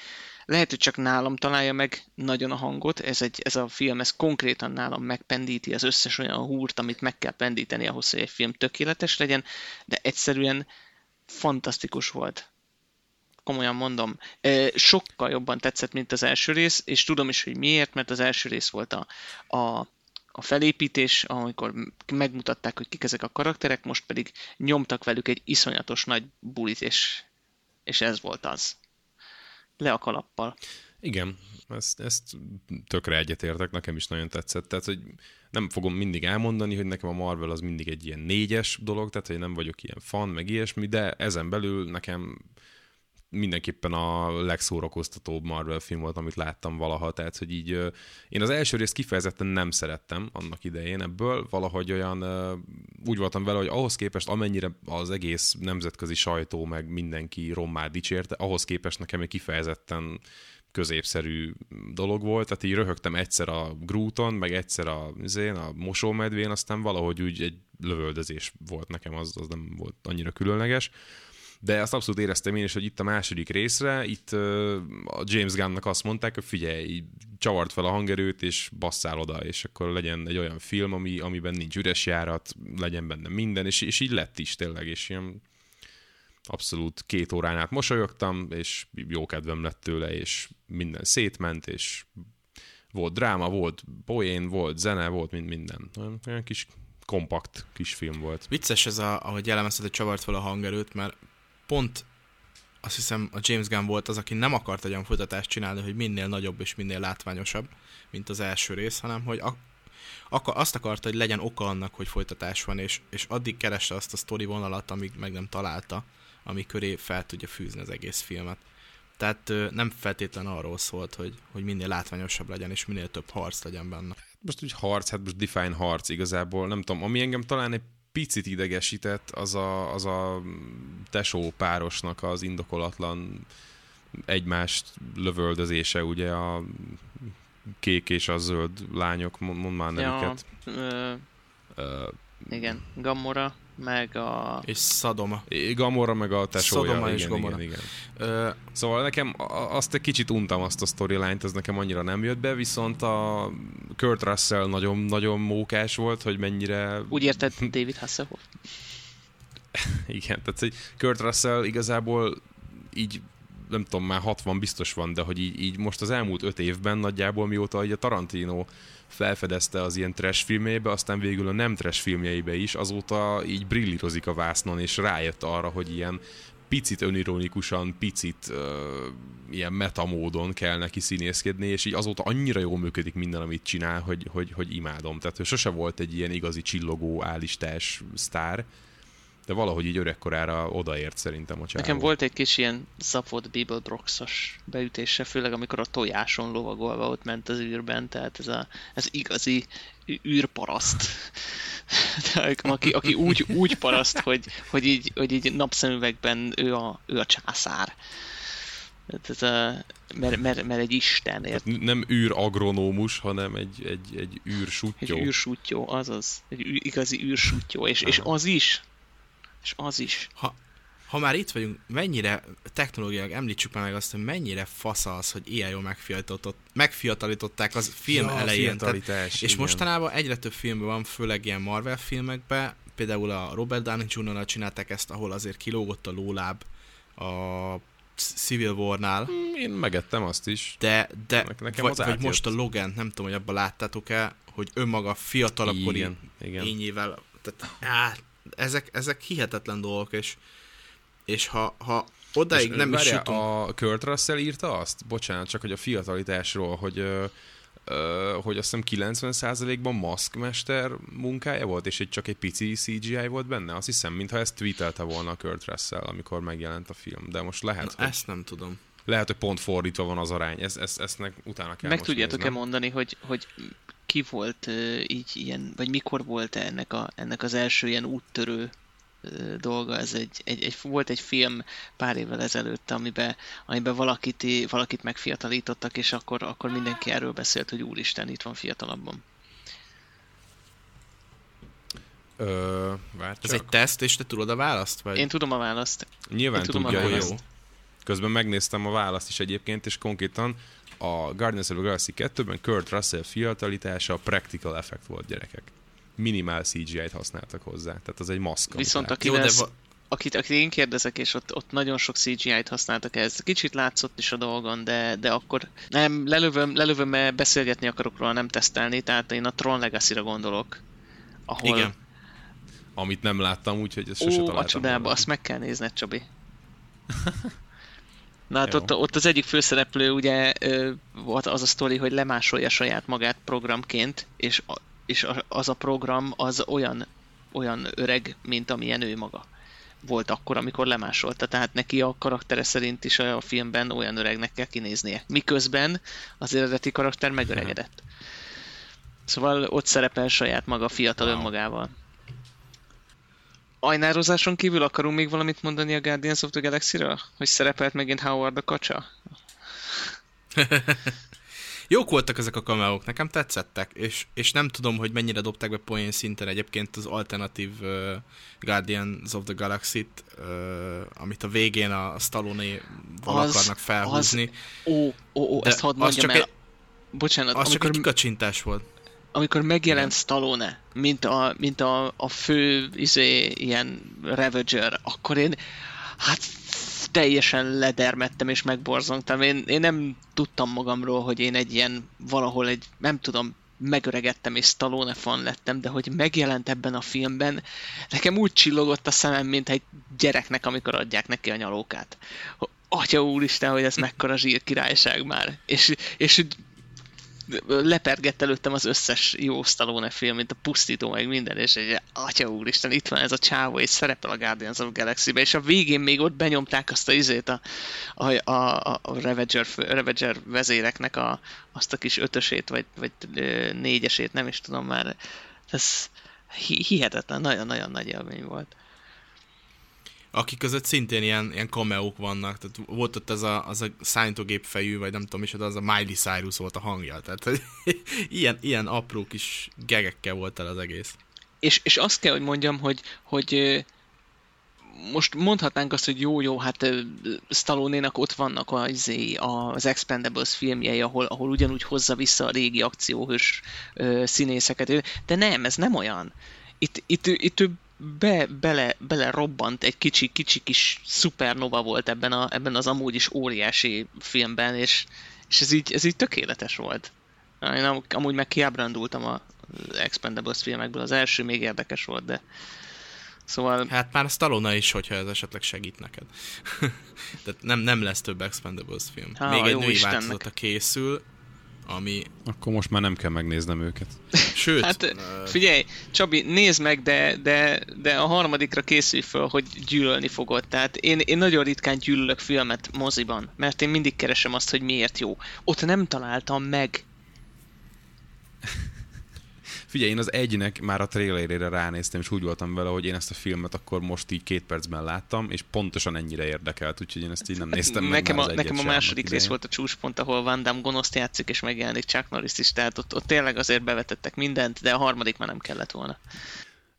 lehet, hogy csak nálam találja meg nagyon a hangot, ez, egy, ez a film, ez konkrétan nálam megpendíti az összes olyan húrt, amit meg kell pendíteni ahhoz, hogy egy film tökéletes legyen, de egyszerűen fantasztikus volt. Komolyan mondom. Sokkal jobban tetszett, mint az első rész, és tudom is, hogy miért, mert az első rész volt a, a a felépítés, amikor megmutatták, hogy kik ezek a karakterek, most pedig nyomtak velük egy iszonyatos nagy bulit, és, és ez volt az le a kalappal. Igen, ezt, ezt tökre egyetértek, nekem is nagyon tetszett. Tehát, hogy nem fogom mindig elmondani, hogy nekem a Marvel az mindig egy ilyen négyes dolog, tehát, hogy nem vagyok ilyen fan, meg ilyesmi, de ezen belül nekem mindenképpen a legszórakoztatóbb Marvel film volt, amit láttam valaha, tehát hogy így én az első részt kifejezetten nem szerettem annak idején ebből, valahogy olyan úgy voltam vele, hogy ahhoz képest amennyire az egész nemzetközi sajtó meg mindenki rommá dicsérte, ahhoz képest nekem egy kifejezetten középszerű dolog volt, tehát így röhögtem egyszer a Grúton, meg egyszer a, azért, a mosómedvén, aztán valahogy úgy egy lövöldözés volt nekem, az, az nem volt annyira különleges de azt abszolút éreztem én is, hogy itt a második részre, itt a James Gunnnak azt mondták, hogy figyelj, csavart fel a hangerőt, és basszál oda, és akkor legyen egy olyan film, ami, amiben nincs üres járat, legyen benne minden, és, és így lett is tényleg, és ilyen abszolút két órán át mosolyogtam, és jó kedvem lett tőle, és minden szétment, és volt dráma, volt poén, volt zene, volt mind minden. Olyan kis kompakt kis film volt. Vicces ez, a, ahogy elemezted, hogy csavart fel a hangerőt, mert pont azt hiszem a James Gunn volt az, aki nem akart egy olyan folytatást csinálni, hogy minél nagyobb és minél látványosabb, mint az első rész, hanem hogy a, akar, azt akarta, hogy legyen oka annak, hogy folytatás van, és, és addig kereste azt a sztori vonalat, amíg meg nem találta, ami köré fel tudja fűzni az egész filmet. Tehát nem feltétlen arról szólt, hogy, hogy minél látványosabb legyen, és minél több harc legyen benne. Most úgy harc, hát most define harc igazából, nem tudom, ami engem talán egy picit idegesített, az a, az a tesó párosnak az indokolatlan egymást lövöldözése, ugye a kék és a zöld lányok, mond már nevüket. Ja, ö, uh, igen, Gamora, meg a... És Szadoma. Gamora, meg a tesója. Szadoma igen, és Gamora. Igen, igen. Uh, szóval nekem azt egy kicsit untam azt a storyline-t, az nekem annyira nem jött be, viszont a Kurt Russell nagyon-nagyon mókás volt, hogy mennyire... Úgy érted David Hasselhoff? igen, tehát hogy Kurt Russell igazából így nem tudom, már 60 biztos van, de hogy így, így most az elmúlt öt évben nagyjából mióta a Tarantino felfedezte az ilyen trash filmjeibe, aztán végül a nem trash filmjeibe is, azóta így brillírozik a vásznon, és rájött arra, hogy ilyen picit önironikusan, picit uh, ilyen metamódon kell neki színészkedni, és így azóta annyira jól működik minden, amit csinál, hogy, hogy, hogy imádom. Tehát ő sose volt egy ilyen igazi csillogó, állistás sztár, de valahogy így öregkorára odaért szerintem a csávó. Nekem volt egy kis ilyen Zapod Bible Broxos beütése, főleg amikor a tojáson lovagolva ott ment az űrben, tehát ez, a, ez igazi űrparaszt. aki, aki úgy, úgy paraszt, hogy, hogy, így, hogy így napszemüvegben ő a, ő a császár. Ez a, mert, mert, mert egy isten, ért? Tehát nem űr agronómus, hanem egy, egy, egy űrsútyó. Egy űrsútyó, azaz. Egy űr, igazi űrsútyó, és, és az is, és az is. Ha, ha már itt vagyunk, mennyire technológiailag említsük már meg azt, hogy mennyire fasz az, hogy ilyen jól megfiatalították az film ja, elején. Tehát, és igen. mostanában egyre több filmben van, főleg ilyen Marvel filmekben, például a Robert Downey jr csinálták ezt, ahol azért kilógott a lóláb a Civil War-nál. Hmm, én megettem azt is. De, de nekem vagy, vagy most a Logan, nem tudom, hogy abban láttátok-e, hogy önmaga fiatalabb igen, igen. ényével, tehát á, ezek, ezek hihetetlen dolgok, és, és ha, ha odáig és nem is jutunk... a Kurt Russell írta azt? Bocsánat, csak hogy a fiatalitásról, hogy hogy azt hiszem 90%-ban maszkmester munkája volt, és egy csak egy pici CGI volt benne. Azt hiszem, mintha ezt tweetelte volna a Kurt Russell, amikor megjelent a film. De most lehet, Na, hogy... Ezt nem tudom. Lehet, hogy pont fordítva van az arány. Ez, ez, ezt utána kell Meg tudjátok-e mondani, hogy, hogy ki volt így ilyen, vagy mikor volt -e ennek, a, ennek az első ilyen úttörő dolga, ez egy, egy, egy, volt egy film pár évvel ezelőtt, amiben, amiben valakit, valakit megfiatalítottak, és akkor, akkor mindenki erről beszélt, hogy úristen, itt van fiatalabban. Ö, Ez egy teszt, és te tudod a választ? Vagy? Én tudom a választ. Nyilván Én tudom tudja, a választ. jó. Közben megnéztem a választ is egyébként, és konkrétan a Guardians of the Galaxy 2-ben Kurt Russell fiatalítása a practical effect volt gyerekek. Minimál CGI-t használtak hozzá, tehát az egy maszk. Viszont aki de va- akit, akit én kérdezek, és ott, ott nagyon sok CGI-t használtak ez. Kicsit látszott is a dolgon, de, de akkor nem, lelövöm, lelövöm, mert beszélgetni akarok róla, nem tesztelni, tehát én a Tron Legacy-ra gondolok. Ahol... Igen. Amit nem láttam, úgyhogy ezt sose Ó, találtam. a csodába, azt meg kell nézned, Csabi. Na hát ott, ott az egyik főszereplő ugye volt az a sztori, hogy lemásolja saját magát programként, és, és az a program az olyan, olyan öreg, mint amilyen ő maga volt akkor, amikor lemásolta. Tehát neki a karaktere szerint is a filmben olyan öregnek kell kinéznie. Miközben az eredeti karakter megöregedett. Szóval ott szerepel saját maga fiatal wow. önmagával ajnározáson kívül akarunk még valamit mondani a Guardians of the Galaxy-ről? Hogy szerepelt megint Howard a kacsa? Jók voltak ezek a kameók, nekem tetszettek, és, és nem tudom, hogy mennyire dobták be poén szinten egyébként az alternatív uh, Guardians of the Galaxy-t, uh, amit a végén a Stallone-val az, akarnak felhúzni. Az, ó, ó, ó, ezt hadd mondjam el. Egy, Bocsánat, az amikor... csak egy kikacsintás volt amikor megjelent. Stallone, mint a, mint a, a fő izé, ilyen Ravager, akkor én hát teljesen ledermettem és megborzongtam. Én, én nem tudtam magamról, hogy én egy ilyen valahol egy, nem tudom, megöregettem és Stallone fan lettem, de hogy megjelent ebben a filmben, nekem úgy csillogott a szemem, mint egy gyereknek, amikor adják neki a nyalókát. Atya úristen, hogy ez mekkora zsír királyság már. És, és lepergett előttem az összes jó Stallone film, mint a Pusztító, meg minden, és egy atya úristen, itt van ez a csávó, és szerepel a Guardians of Galaxy-be, és a végén még ott benyomták azt a izét a, a, a, a Ravager, Ravager vezéreknek a, azt a kis ötösét, vagy, vagy négyesét, nem is tudom már. Ez hihetetlen, nagyon-nagyon nagy élmény volt. Akik között szintén ilyen, ilyen cameók vannak, tehát volt ott az a, az a szállítógép fejű, vagy nem tudom is, de az a Miley Cyrus volt a hangja, tehát ilyen, ilyen apró kis gegekkel volt el az egész. És, és azt kell, hogy mondjam, hogy, hogy most mondhatnánk azt, hogy jó-jó, hát Stallone-nak ott vannak az, az Expendables filmjei, ahol, ahol ugyanúgy hozza vissza a régi akcióhős színészeket, de nem, ez nem olyan. Itt, itt, itt ő be, bele, bele robbant egy kicsi, kicsi kis szupernova volt ebben, a, ebben az amúgy is óriási filmben, és, és ez, így, ez így tökéletes volt. Én amúgy meg kiábrándultam a Expendables filmekből, az első még érdekes volt, de Szóval... Hát már Stallone is, hogyha ez esetleg segít neked. Tehát nem, nem lesz több Expendables film. Há, Még egy női Istennek. változata készül, ami... Akkor most már nem kell megnéznem őket. Sőt... hát figyelj, Csabi, nézd meg, de, de, de a harmadikra készülj fel, hogy gyűlölni fogod. Tehát én, én nagyon ritkán gyűlölök filmet moziban, mert én mindig keresem azt, hogy miért jó. Ott nem találtam meg. Figyelj, én az egynek már a trailerére ránéztem, és úgy voltam vele, hogy én ezt a filmet akkor most így két percben láttam, és pontosan ennyire érdekelt, úgyhogy én ezt így nem néztem nekem meg. A, nekem a második rész volt a csúcspont, ahol Van Damme gonoszt játszik, és megjelenik Chuck Norris is, tehát ott, ott tényleg azért bevetettek mindent, de a harmadik már nem kellett volna.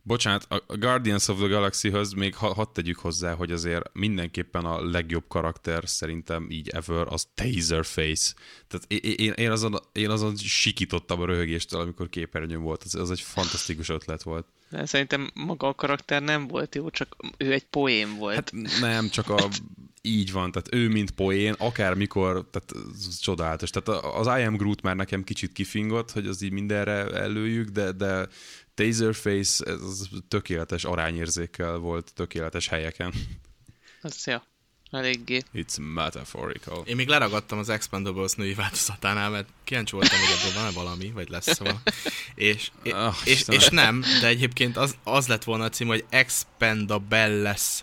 Bocsánat, a Guardians of the Galaxy-höz még ha, hadd tegyük hozzá, hogy azért mindenképpen a legjobb karakter szerintem így ever az Taserface. Tehát én, én, azon, én azon sikítottam a röhögéstől, amikor képernyőn volt. Az, az egy fantasztikus ötlet volt. De szerintem maga a karakter nem volt jó, csak ő egy poén volt. Hát nem, csak a így van, tehát ő mint poén, akármikor, tehát ez csodálatos. Tehát az I am Groot már nekem kicsit kifingott, hogy az így mindenre előjük, de, de Taserface ez tökéletes arányérzékkel volt, tökéletes helyeken. Az jó. Eléggé. It's metaphorical. Én még leragadtam az Expendables női változatánál, mert kíváncsi voltam, hogy ebből van-e valami, vagy lesz szóval. És, oh, és, és, nem, de egyébként az, az lett volna a cím, hogy Expendabelles.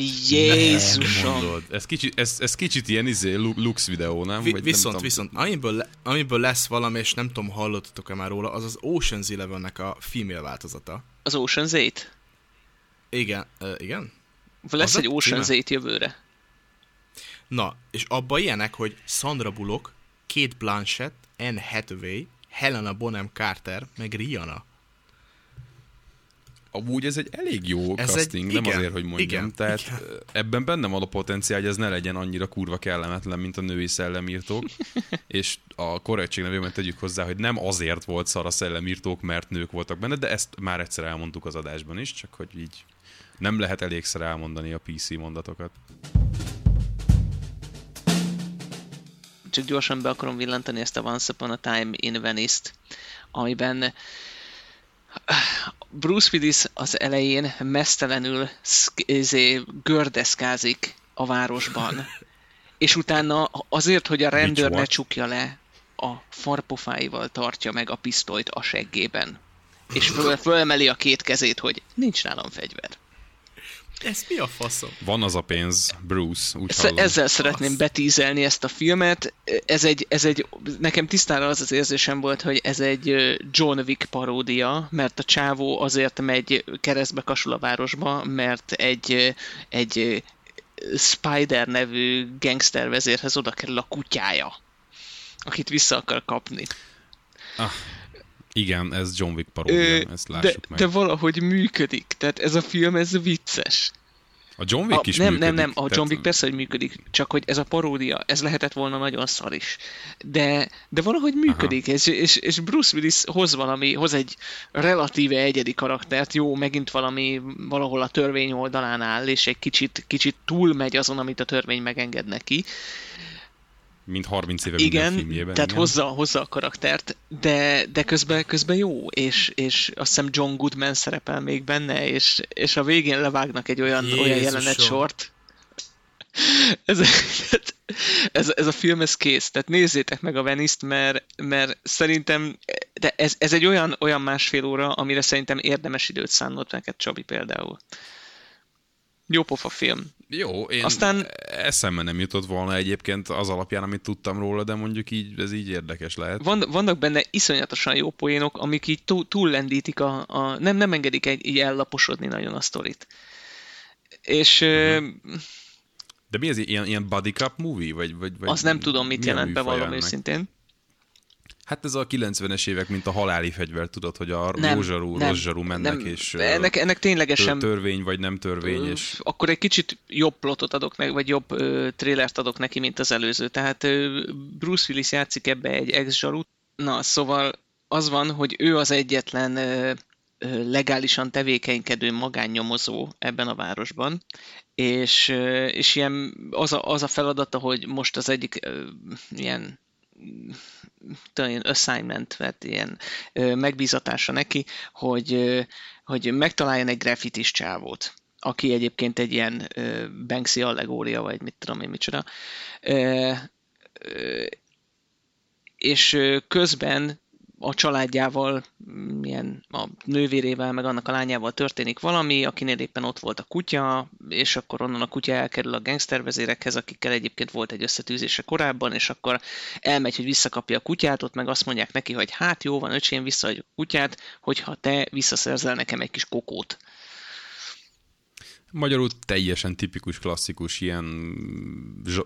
Jézusom! Ez kicsit, ez, ez kicsit ilyen izé, Lux videó, nem? Vi, Vagy viszont, nem viszont, amiből, amiből lesz valami, és nem tudom, hallottatok-e már róla, az az Ocean's Eleven-nek a female változata. Az Ocean's 8? Igen, uh, igen. Lesz az egy Ocean's 8 jövőre. Na, és abba ilyenek, hogy Sandra Bullock, Kate Blanchett, Anne Hathaway, Helena Bonham Carter, meg Rihanna amúgy ez egy elég jó ez casting, egy, nem igen, azért, hogy mondjam. Igen, Tehát igen. ebben benne van a potenciál, hogy ez ne legyen annyira kurva kellemetlen, mint a női szellemírtók. és a korrektség nevében tegyük hozzá, hogy nem azért volt szar a szellemírtók, mert nők voltak benne, de ezt már egyszer elmondtuk az adásban is, csak hogy így nem lehet elégszer elmondani a PC mondatokat. Csak gyorsan be akarom villantani ezt a Once Upon a Time in Venice-t, amiben Bruce Willis az elején mesztelenül izé, gördeszkázik a városban, és utána azért, hogy a rendőr ne csukja le, a farpofáival tartja meg a pisztolyt a seggében. És föl, fölmeli a két kezét, hogy nincs nálam fegyver. Ez mi a faszom? Van az a pénz, Bruce, úgy hallom. Ezzel szeretném betízelni ezt a filmet. Ez egy, ez egy, nekem tisztára az az érzésem volt, hogy ez egy John Wick paródia, mert a csávó azért megy keresztbe kasul a városba, mert egy, egy Spider nevű gangster vezérhez oda kerül a kutyája, akit vissza akar kapni. Ah. Igen, ez John Wick paródia, ezt lássuk de, meg. De valahogy működik, tehát ez a film, ez vicces. A John Wick a, is nem, működik. Nem, nem, a John Wick persze, hogy működik, csak hogy ez a paródia, ez lehetett volna nagyon szar is. De, de valahogy működik, és, és, és Bruce Willis hoz valami, hoz egy relatíve egyedi karaktert, jó, megint valami valahol a törvény oldalán áll, és egy kicsit, kicsit túlmegy azon, amit a törvény megenged neki mint 30 éve igen, minden filmjében. tehát igen. Hozza, hozza a karaktert, de, de közben, közben jó, és, és azt hiszem John Goodman szerepel még benne, és, és a végén levágnak egy olyan, Jézusom. olyan jelenet sort. Ez, ez, ez, a film, ez kész. Tehát nézzétek meg a Venice-t, mert, mert szerintem de ez, ez egy olyan, olyan másfél óra, amire szerintem érdemes időt szánnod neked, Csabi például. Jó pofa film. Jó, én Aztán... eszembe nem jutott volna egyébként az alapján, amit tudtam róla, de mondjuk így, ez így érdekes lehet. Van, vannak benne iszonyatosan jó poénok, amik így túl, túllendítik a, a nem, nem engedik egy, így ellaposodni nagyon a sztorit. És uh-huh. De mi ez, ilyen, ilyen body cup movie? Vagy, vagy, vagy azt nem tudom, mit jelent, bevallom őszintén. Hát ez a 90-es évek, mint a haláli fegyver, tudod, hogy a nem, rózsarú, nem, rozzsarú mennek, nem, és ennek, ennek ténylegesen törvény vagy nem törvény. És... Akkor egy kicsit jobb plotot adok meg, vagy jobb ö, trélert adok neki, mint az előző. Tehát ö, Bruce Willis játszik ebbe egy ex-zsarút. Na, szóval az van, hogy ő az egyetlen ö, legálisan tevékenykedő magánnyomozó ebben a városban, és, és ilyen az a, az a feladata, hogy most az egyik ilyen ilyen assignment, vett ilyen megbízatása neki, hogy, hogy megtaláljon egy graffitis csávót, aki egyébként egy ilyen Banksy allegória, vagy mit tudom én micsoda. És közben a családjával, milyen a nővérével, meg annak a lányával történik valami, akinél éppen ott volt a kutya, és akkor onnan a kutya elkerül a gangstervezérekhez, akikkel egyébként volt egy összetűzése korábban, és akkor elmegy, hogy visszakapja a kutyát, ott meg azt mondják neki, hogy hát jó van, öcsém, visszaadjuk a kutyát, hogyha te visszaszerzel nekem egy kis kokót. Magyarul teljesen tipikus, klasszikus, ilyen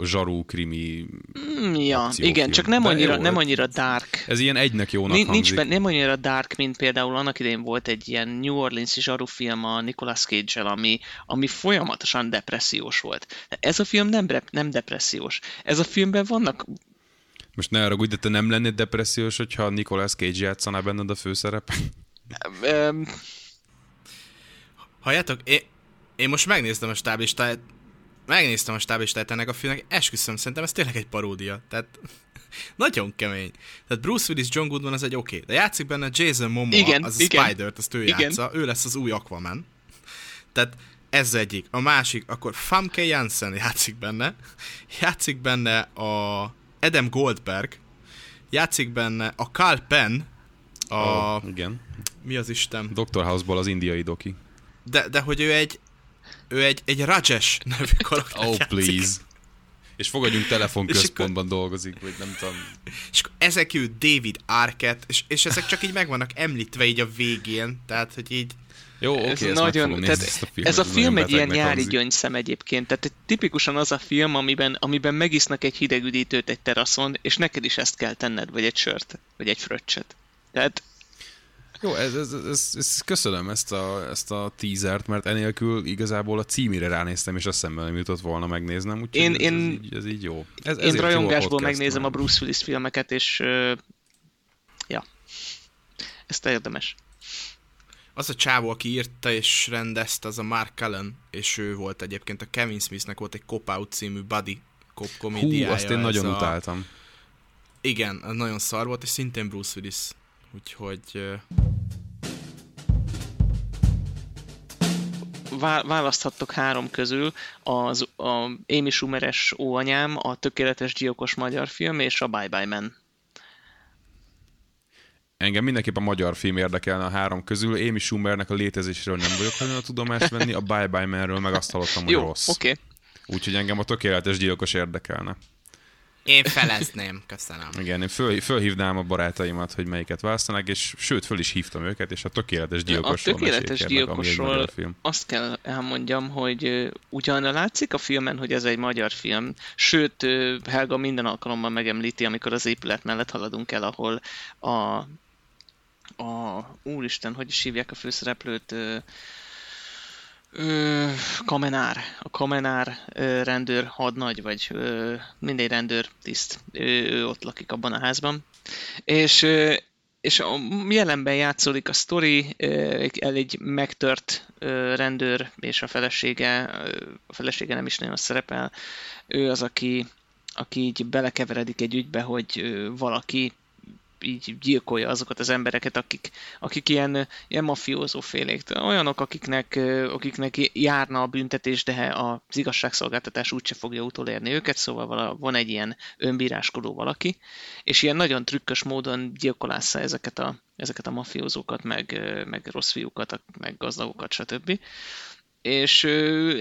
zsarú, krimi mm, Ja, igen, csak nem annyira, nem annyira dark. Ez ilyen egynek jónak Nincs hangzik. Nincs, nem annyira dark, mint például annak idején volt egy ilyen New Orleans-i zsaru film a Nicolas cage ami, ami folyamatosan depressziós volt. Ez a film nem, nem depressziós. Ez a filmben vannak most ne arra de te nem lennéd depressziós, hogyha Nicolas Cage játszaná benned a főszerep? Halljátok, én, én most megnéztem a stáblistáját, megnéztem a stáblistáját ennek a filmnek, esküszöm, szerintem ez tényleg egy paródia. Tehát nagyon kemény. Tehát Bruce Willis, John Goodman az egy oké, okay, de játszik benne Jason Momoa, igen, az a igen. Spider-t, azt ő igen. játsza, ő lesz az új Aquaman. Tehát ez egyik. A másik, akkor Famke Janssen játszik benne, játszik benne a Adam Goldberg, játszik benne a Carl Penn, a... Oh, igen. Mi az Isten? Dr. House-ból az indiai doki. De, de hogy ő egy, ő egy, egy Rajesh nevű karakter Oh, játszik. please. És fogadjunk telefonközpontban dolgozik, vagy nem tudom. És akkor ezek ő David Arquette, és, és ezek csak így meg vannak említve így a végén, tehát hogy így jó, oké, okay, ez nagyon, tehát ezt a filmet, ez a film egy ilyen nyári gyöngyszem egyébként, tehát tipikusan az a film, amiben, amiben megisznak egy hideg üdítőt egy teraszon, és neked is ezt kell tenned, vagy egy sört, vagy egy fröccset. Tehát jó, ez, ez, ez, ez, köszönöm ezt a, ezt a teasert, mert enélkül igazából a címére ránéztem, és azt szemben nem jutott volna megnéznem, úgyhogy én, ez, én, ez, így, ez így jó. Ez, én rajongásból jó a megnézem a Bruce Willis filmeket, és uh, ja, ezt érdemes. Az a csávó, aki írta és rendezte, az a Mark Allen, és ő volt egyébként a Kevin Smithnek volt egy Cop Out című buddy cop komédiája. Hú, azt én nagyon a... utáltam. Igen, nagyon szar volt, és szintén Bruce Willis Úgyhogy... választhattok három közül, az a Amy Schumeres óanyám, a Tökéletes Gyilkos magyar film és a Bye Bye Man. Engem mindenképp a magyar film érdekelne a három közül. Amy Schumernek a létezésről nem vagyok hajlandó a tudomást venni, a Bye Bye Manről meg azt hallottam, hogy Jó, rossz. oké. Okay. Úgyhogy engem a Tökéletes Gyilkos érdekelne. Én felezném, köszönöm. Igen, én föl, fölhívnám a barátaimat, hogy melyiket választanak, és sőt, föl is hívtam őket, és a tökéletes gyilkosról A tökéletes gyilkosról film. azt kell elmondjam, hogy ugyan látszik a filmen, hogy ez egy magyar film, sőt, Helga minden alkalommal megemlíti, amikor az épület mellett haladunk el, ahol a, a úristen, hogy is hívják a főszereplőt, Ö, kamenár. A kamenár rendőr hadnagy, vagy ö, mindegy rendőr tiszt. Ő, ott lakik abban a házban. És, és a jelenben játszódik a sztori, el egy megtört rendőr és a felesége, a felesége nem is nagyon szerepel. Ő az, aki, aki így belekeveredik egy ügybe, hogy valaki így gyilkolja azokat az embereket, akik, akik ilyen, ilyen mafiózó félék. Olyanok, akiknek, akiknek járna a büntetés, de az igazságszolgáltatás úgyse fogja utolérni őket, szóval van egy ilyen önbíráskodó valaki, és ilyen nagyon trükkös módon gyilkolásza ezeket a, ezeket a mafiózókat, meg, meg rossz fiúkat, meg gazdagokat, stb. És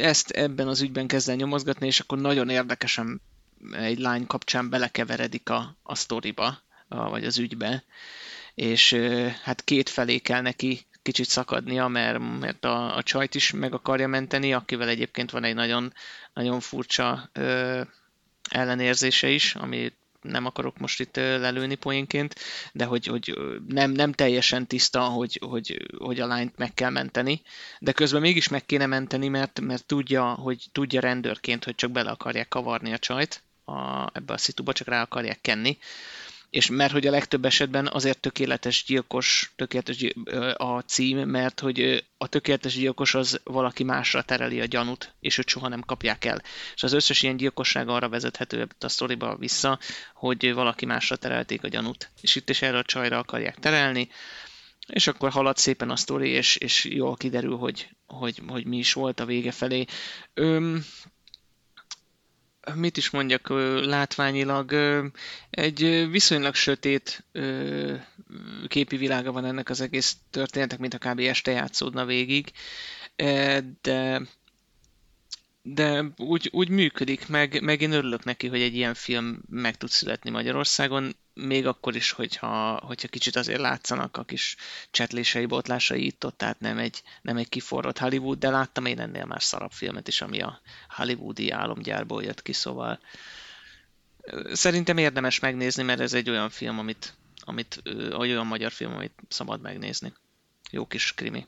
ezt ebben az ügyben kezd el nyomozgatni, és akkor nagyon érdekesen egy lány kapcsán belekeveredik a, a sztoriba, vagy az ügybe, és hát két felé kell neki kicsit szakadnia, mert, mert a, a csajt is meg akarja menteni, akivel egyébként van egy nagyon, nagyon furcsa ö, ellenérzése is, ami nem akarok most itt lelőni poénként, de hogy, hogy nem, nem teljesen tiszta, hogy, hogy, hogy a lányt meg kell menteni, de közben mégis meg kéne menteni, mert, mert tudja, hogy tudja rendőrként, hogy csak bele akarják kavarni a csajt a, ebbe a szituba, csak rá akarják kenni, és mert hogy a legtöbb esetben azért tökéletes gyilkos, tökéletes gyilkos, a cím, mert hogy a tökéletes gyilkos az valaki másra tereli a gyanút, és őt soha nem kapják el. És az összes ilyen gyilkosság arra vezethető a sztoriba vissza, hogy valaki másra terelték a gyanút. És itt is erre a csajra akarják terelni, és akkor halad szépen a sztori, és, és jól kiderül, hogy, hogy, hogy mi is volt a vége felé. Öm, mit is mondjak, látványilag egy viszonylag sötét képi világa van ennek az egész történetek, mint a kb. este játszódna végig, de de úgy, úgy működik, meg, meg én örülök neki, hogy egy ilyen film meg tud születni Magyarországon, még akkor is, hogyha, hogyha kicsit azért látszanak a kis csetlései, botlásai itt ott, tehát nem egy, nem egy kiforrott Hollywood, de láttam én ennél már szarabb filmet is, ami a hollywoodi álomgyárból jött ki, szóval szerintem érdemes megnézni, mert ez egy olyan film, amit, amit olyan magyar film, amit szabad megnézni. Jó kis krimi.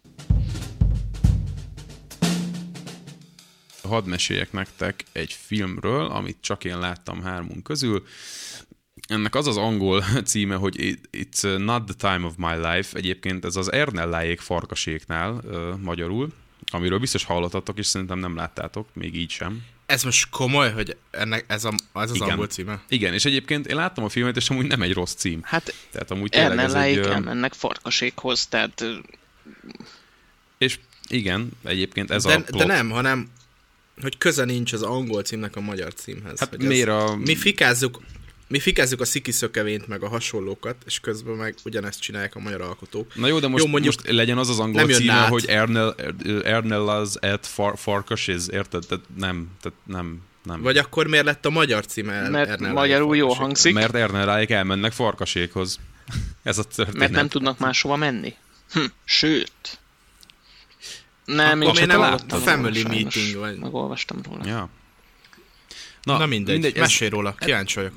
Hadd meséljek nektek egy filmről, amit csak én láttam hármunk közül. Ennek az az angol címe, hogy It's Not the Time of My Life. Egyébként ez az Ernelláék farkaséknál magyarul, amiről biztos hallottatok, és szerintem nem láttátok, még így sem. Ez most komoly, hogy ennek ez, a, ez az Igen. angol címe? Igen, és egyébként én láttam a filmet, és amúgy nem egy rossz cím. Hát tehát amúgy tényleg ez egy... elmennek farkaséghoz, tehát És igen, egyébként ez de, a plot. de nem, hanem hogy köze nincs az angol címnek a magyar címhez. Hát hogy miért ez, a... Mi fikázzuk, mi fikázzuk a szikiszökevényt, meg a hasonlókat, és közben meg ugyanezt csinálják a magyar alkotók. Na jó, de most, jó, mondjuk, most legyen az az angol címe, át. hogy Ernel, Ernel az at far, farkas is, érted? Tehát nem, tehát nem, nem. Vagy akkor miért lett a magyar címe? Mert Ernel magyarul jó hangzik, Mert Ernelláék elmennek farkasékhoz. Ez a történet. mert nem tudnak máshova menni. Hm, sőt. Nem, Akkor én nem hallottam a family róla, sajnos. meeting vagy? Megolvastam róla. Ja. Na, Na mindegy, mindegy ez, mesélj róla, kíváncsi vagyok.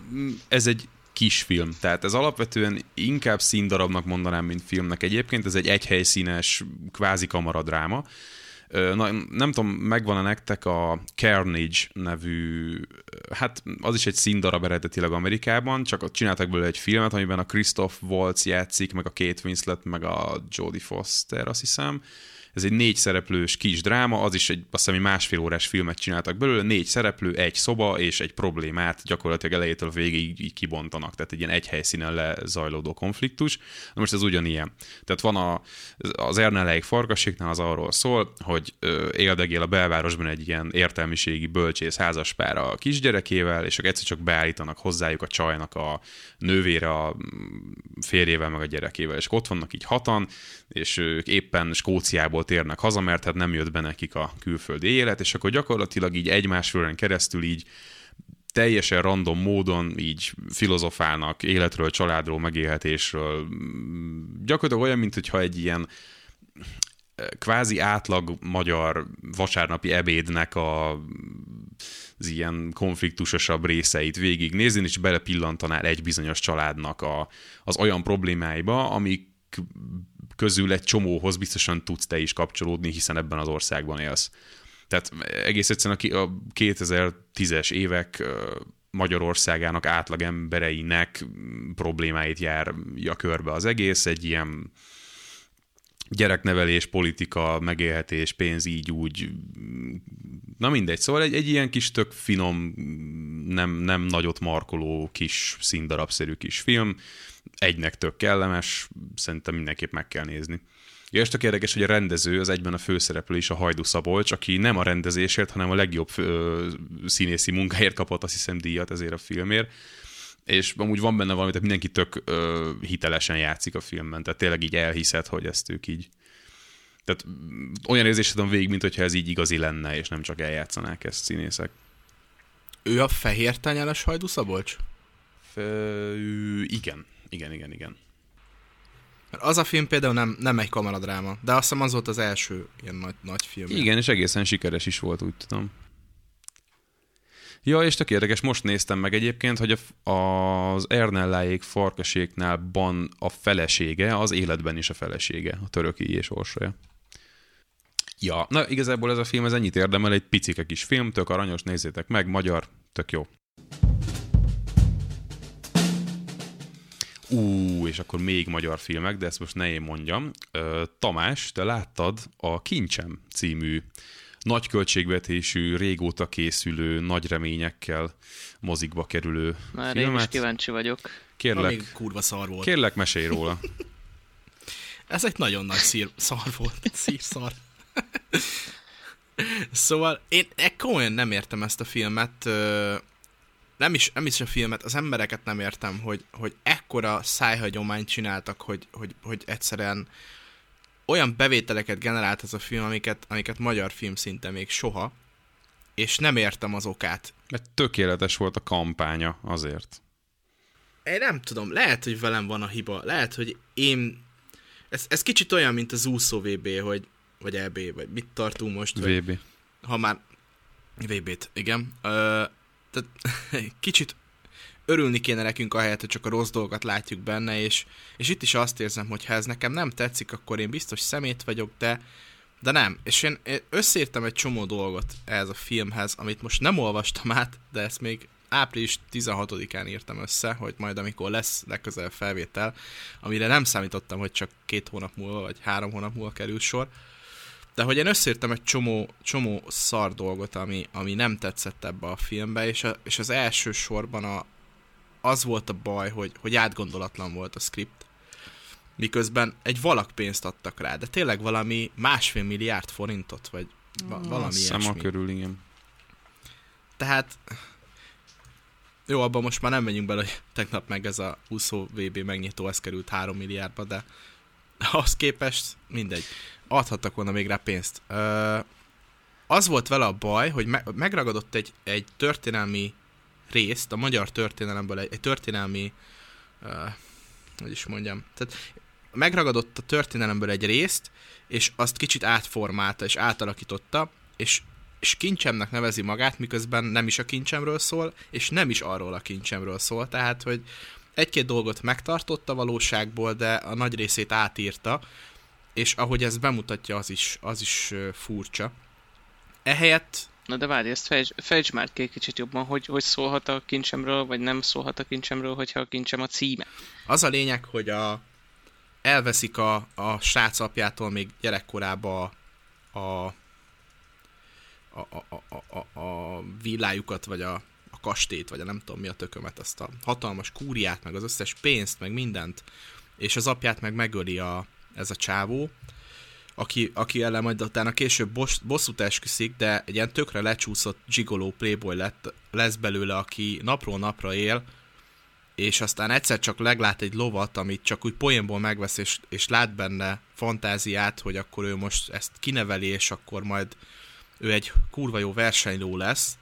ez egy kisfilm, tehát ez alapvetően inkább színdarabnak mondanám, mint filmnek egyébként, ez egy egyhelyszínes kvázi kamaradráma. Na, nem tudom, megvan-e nektek a Carnage nevű, hát az is egy színdarab eredetileg Amerikában, csak ott csináltak belőle egy filmet, amiben a Christoph Waltz játszik, meg a Kate Winslet, meg a Jodie Foster, azt hiszem. Ez egy négy szereplős kis dráma, az is egy azt hiszem, másfél órás filmet csináltak belőle, négy szereplő, egy szoba és egy problémát gyakorlatilag elejétől végig így, kibontanak, tehát egy ilyen egy helyszínen lezajlódó konfliktus. Na most ez ugyanilyen. Tehát van a, az Erneleik farkaséknál az arról szól, hogy éldegél a belvárosban egy ilyen értelmiségi bölcsész házaspár a kisgyerekével, és akkor egyszer csak beállítanak hozzájuk a csajnak a nővére a férjével, meg a gyerekével, és ott vannak így hatan, és ők éppen Skóciából térnek haza, mert hát nem jött be nekik a külföldi élet, és akkor gyakorlatilag így egymásról keresztül így teljesen random módon így filozofálnak életről, családról, megélhetésről. Gyakorlatilag olyan, mint hogyha egy ilyen kvázi átlag magyar vasárnapi ebédnek a, az ilyen konfliktusosabb részeit végignézni, és belepillantanál egy bizonyos családnak a, az olyan problémáiba, amik közül egy csomóhoz biztosan tudsz te is kapcsolódni, hiszen ebben az országban élsz. Tehát egész egyszerűen a 2010-es évek Magyarországának átlag embereinek problémáit járja körbe az egész, egy ilyen gyereknevelés, politika, megélhetés, pénz, így úgy. Na mindegy, szóval egy, egy ilyen kis tök finom, nem, nem nagyot markoló kis színdarabszerű kis film, egynek tök kellemes, szerintem mindenképp meg kell nézni. Ja, és tök érdekes, hogy a rendező az egyben a főszereplő is a Hajdu Szabolcs, aki nem a rendezésért, hanem a legjobb ö, színészi munkáért kapott, azt hiszem, díjat ezért a filmért. És amúgy van benne valami, tehát mindenki tök ö, hitelesen játszik a filmben, tehát tényleg így elhiszed, hogy ezt ők így... Tehát olyan érzésed van végig, mint hogyha ez így igazi lenne, és nem csak eljátszanák ezt színészek. Ő a fehér tányálas Hajdu Szabolcs? Ö, igen, igen, igen, igen. Mert az a film például nem, nem egy kamaradráma, de azt hiszem az volt az első ilyen nagy, nagy film. Igen, és egészen sikeres is volt, úgy tudom. Ja, és tök érdekes, most néztem meg egyébként, hogy a, az Ernelláék farkaséknál ban a felesége, az életben is a felesége, a töröki és orsolya. Ja, na igazából ez a film ez ennyit érdemel, egy picike kis film, tök aranyos, nézzétek meg, magyar, tök jó. Ú, és akkor még magyar filmek, de ezt most ne én mondjam. Tamás, te láttad a Kincsem című nagy költségvetésű, régóta készülő, nagy reményekkel mozikba kerülő Már filmet. én is kíváncsi vagyok. Kérlek, Amíg kurva szar volt. kérlek mesélj róla. Ez egy nagyon nagy szír, szar volt. Szír szar. szóval én komolyan nem értem ezt a filmet. Nem is, nem is a filmet, az embereket nem értem, hogy, hogy ekkora szájhagyományt csináltak, hogy, hogy, hogy egyszerűen olyan bevételeket generált ez a film, amiket, amiket magyar film szinte még soha, és nem értem az okát. Mert tökéletes volt a kampánya azért. Én nem tudom, lehet, hogy velem van a hiba, lehet, hogy én... Ez, ez kicsit olyan, mint az úszó VB, hogy, vagy EB, vagy mit tartunk most, VB. ha már VB-t, igen. Ö, tehát kicsit örülni kéne nekünk ahelyett, hogy csak a rossz dolgokat látjuk benne, és, és itt is azt érzem, hogy ha ez nekem nem tetszik, akkor én biztos szemét vagyok, de, de nem. És én összeírtam egy csomó dolgot ehhez a filmhez, amit most nem olvastam át, de ezt még április 16-án írtam össze, hogy majd amikor lesz legközelebb felvétel, amire nem számítottam, hogy csak két hónap múlva, vagy három hónap múlva kerül sor, de hogy én összeírtam egy csomó, csomó szar dolgot, ami, ami nem tetszett ebbe a filmbe, és, a, és az első sorban a, az volt a baj, hogy, hogy átgondolatlan volt a script, miközben egy valak pénzt adtak rá, de tényleg valami másfél milliárd forintot, vagy va- valami Szem a ilyesmi. körül, igen. Tehát jó, abban most már nem megyünk bele, hogy tegnap meg ez a 20 VB megnyitó, ez került 3 milliárdba, de ahhoz képest mindegy. Adhattak volna még rá pénzt. Ö, az volt vele a baj, hogy me- megragadott egy, egy történelmi részt, a magyar történelemből egy, egy történelmi uh, hogy is mondjam, tehát megragadott a történelemből egy részt, és azt kicsit átformálta és átalakította, és, és kincsemnek nevezi magát, miközben nem is a kincsemről szól, és nem is arról a kincsemről szól, tehát, hogy egy-két dolgot megtartott a valóságból, de a nagy részét átírta, és ahogy ez bemutatja, az is, az is furcsa. Ehelyett Na de várj, ezt fejtsd, fejtsd már ki egy kicsit jobban, hogy, hogy szólhat a kincsemről, vagy nem szólhat a kincsemről, hogyha a kincsem a címe. Az a lényeg, hogy a, elveszik a, a srác apjától még gyerekkorába a, a, a, a, a, a, a villájukat, vagy a, a kastét, vagy a nem tudom mi a tökömet, azt a hatalmas kúriát, meg az összes pénzt, meg mindent, és az apját meg megöli a, ez a csávó, aki, aki ellen majd utána később boss, bosszút esküszik, de egy ilyen tökre lecsúszott gigoló playboy lett, lesz belőle, aki napról napra él, és aztán egyszer csak leglát egy lovat, amit csak úgy poénból megvesz, és, és lát benne fantáziát, hogy akkor ő most ezt kineveli, és akkor majd ő egy kurva jó versenyló lesz,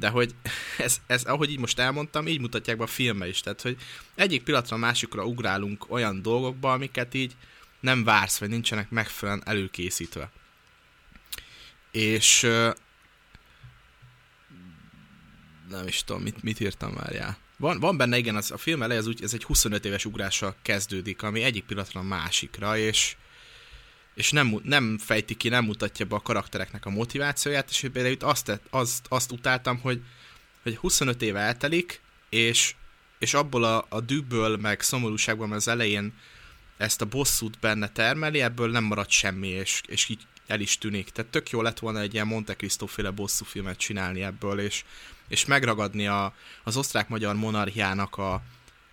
de hogy ez, ez, ahogy így most elmondtam, így mutatják be a filmbe is, tehát hogy egyik pillanatra a másikra ugrálunk olyan dolgokba, amiket így nem vársz, vagy nincsenek megfelelően előkészítve. És nem is tudom, mit, mit írtam már já. Van, van benne, igen, az, a film eleje az úgy, ez egy 25 éves ugrással kezdődik, ami egyik pillanatra a másikra, és és nem, nem fejti ki, nem mutatja be a karaktereknek a motivációját, és például itt azt, tett- azt, azt utáltam, hogy, hogy 25 éve eltelik, és, és abból a, a dűből, meg szomorúságból, mert az elején ezt a bosszút benne termeli, ebből nem marad semmi, és, és így el is tűnik. Tehát tök jó lett volna egy ilyen Monte Cristo féle bosszú filmet csinálni ebből, és, és megragadni a, az osztrák-magyar monarchiának a,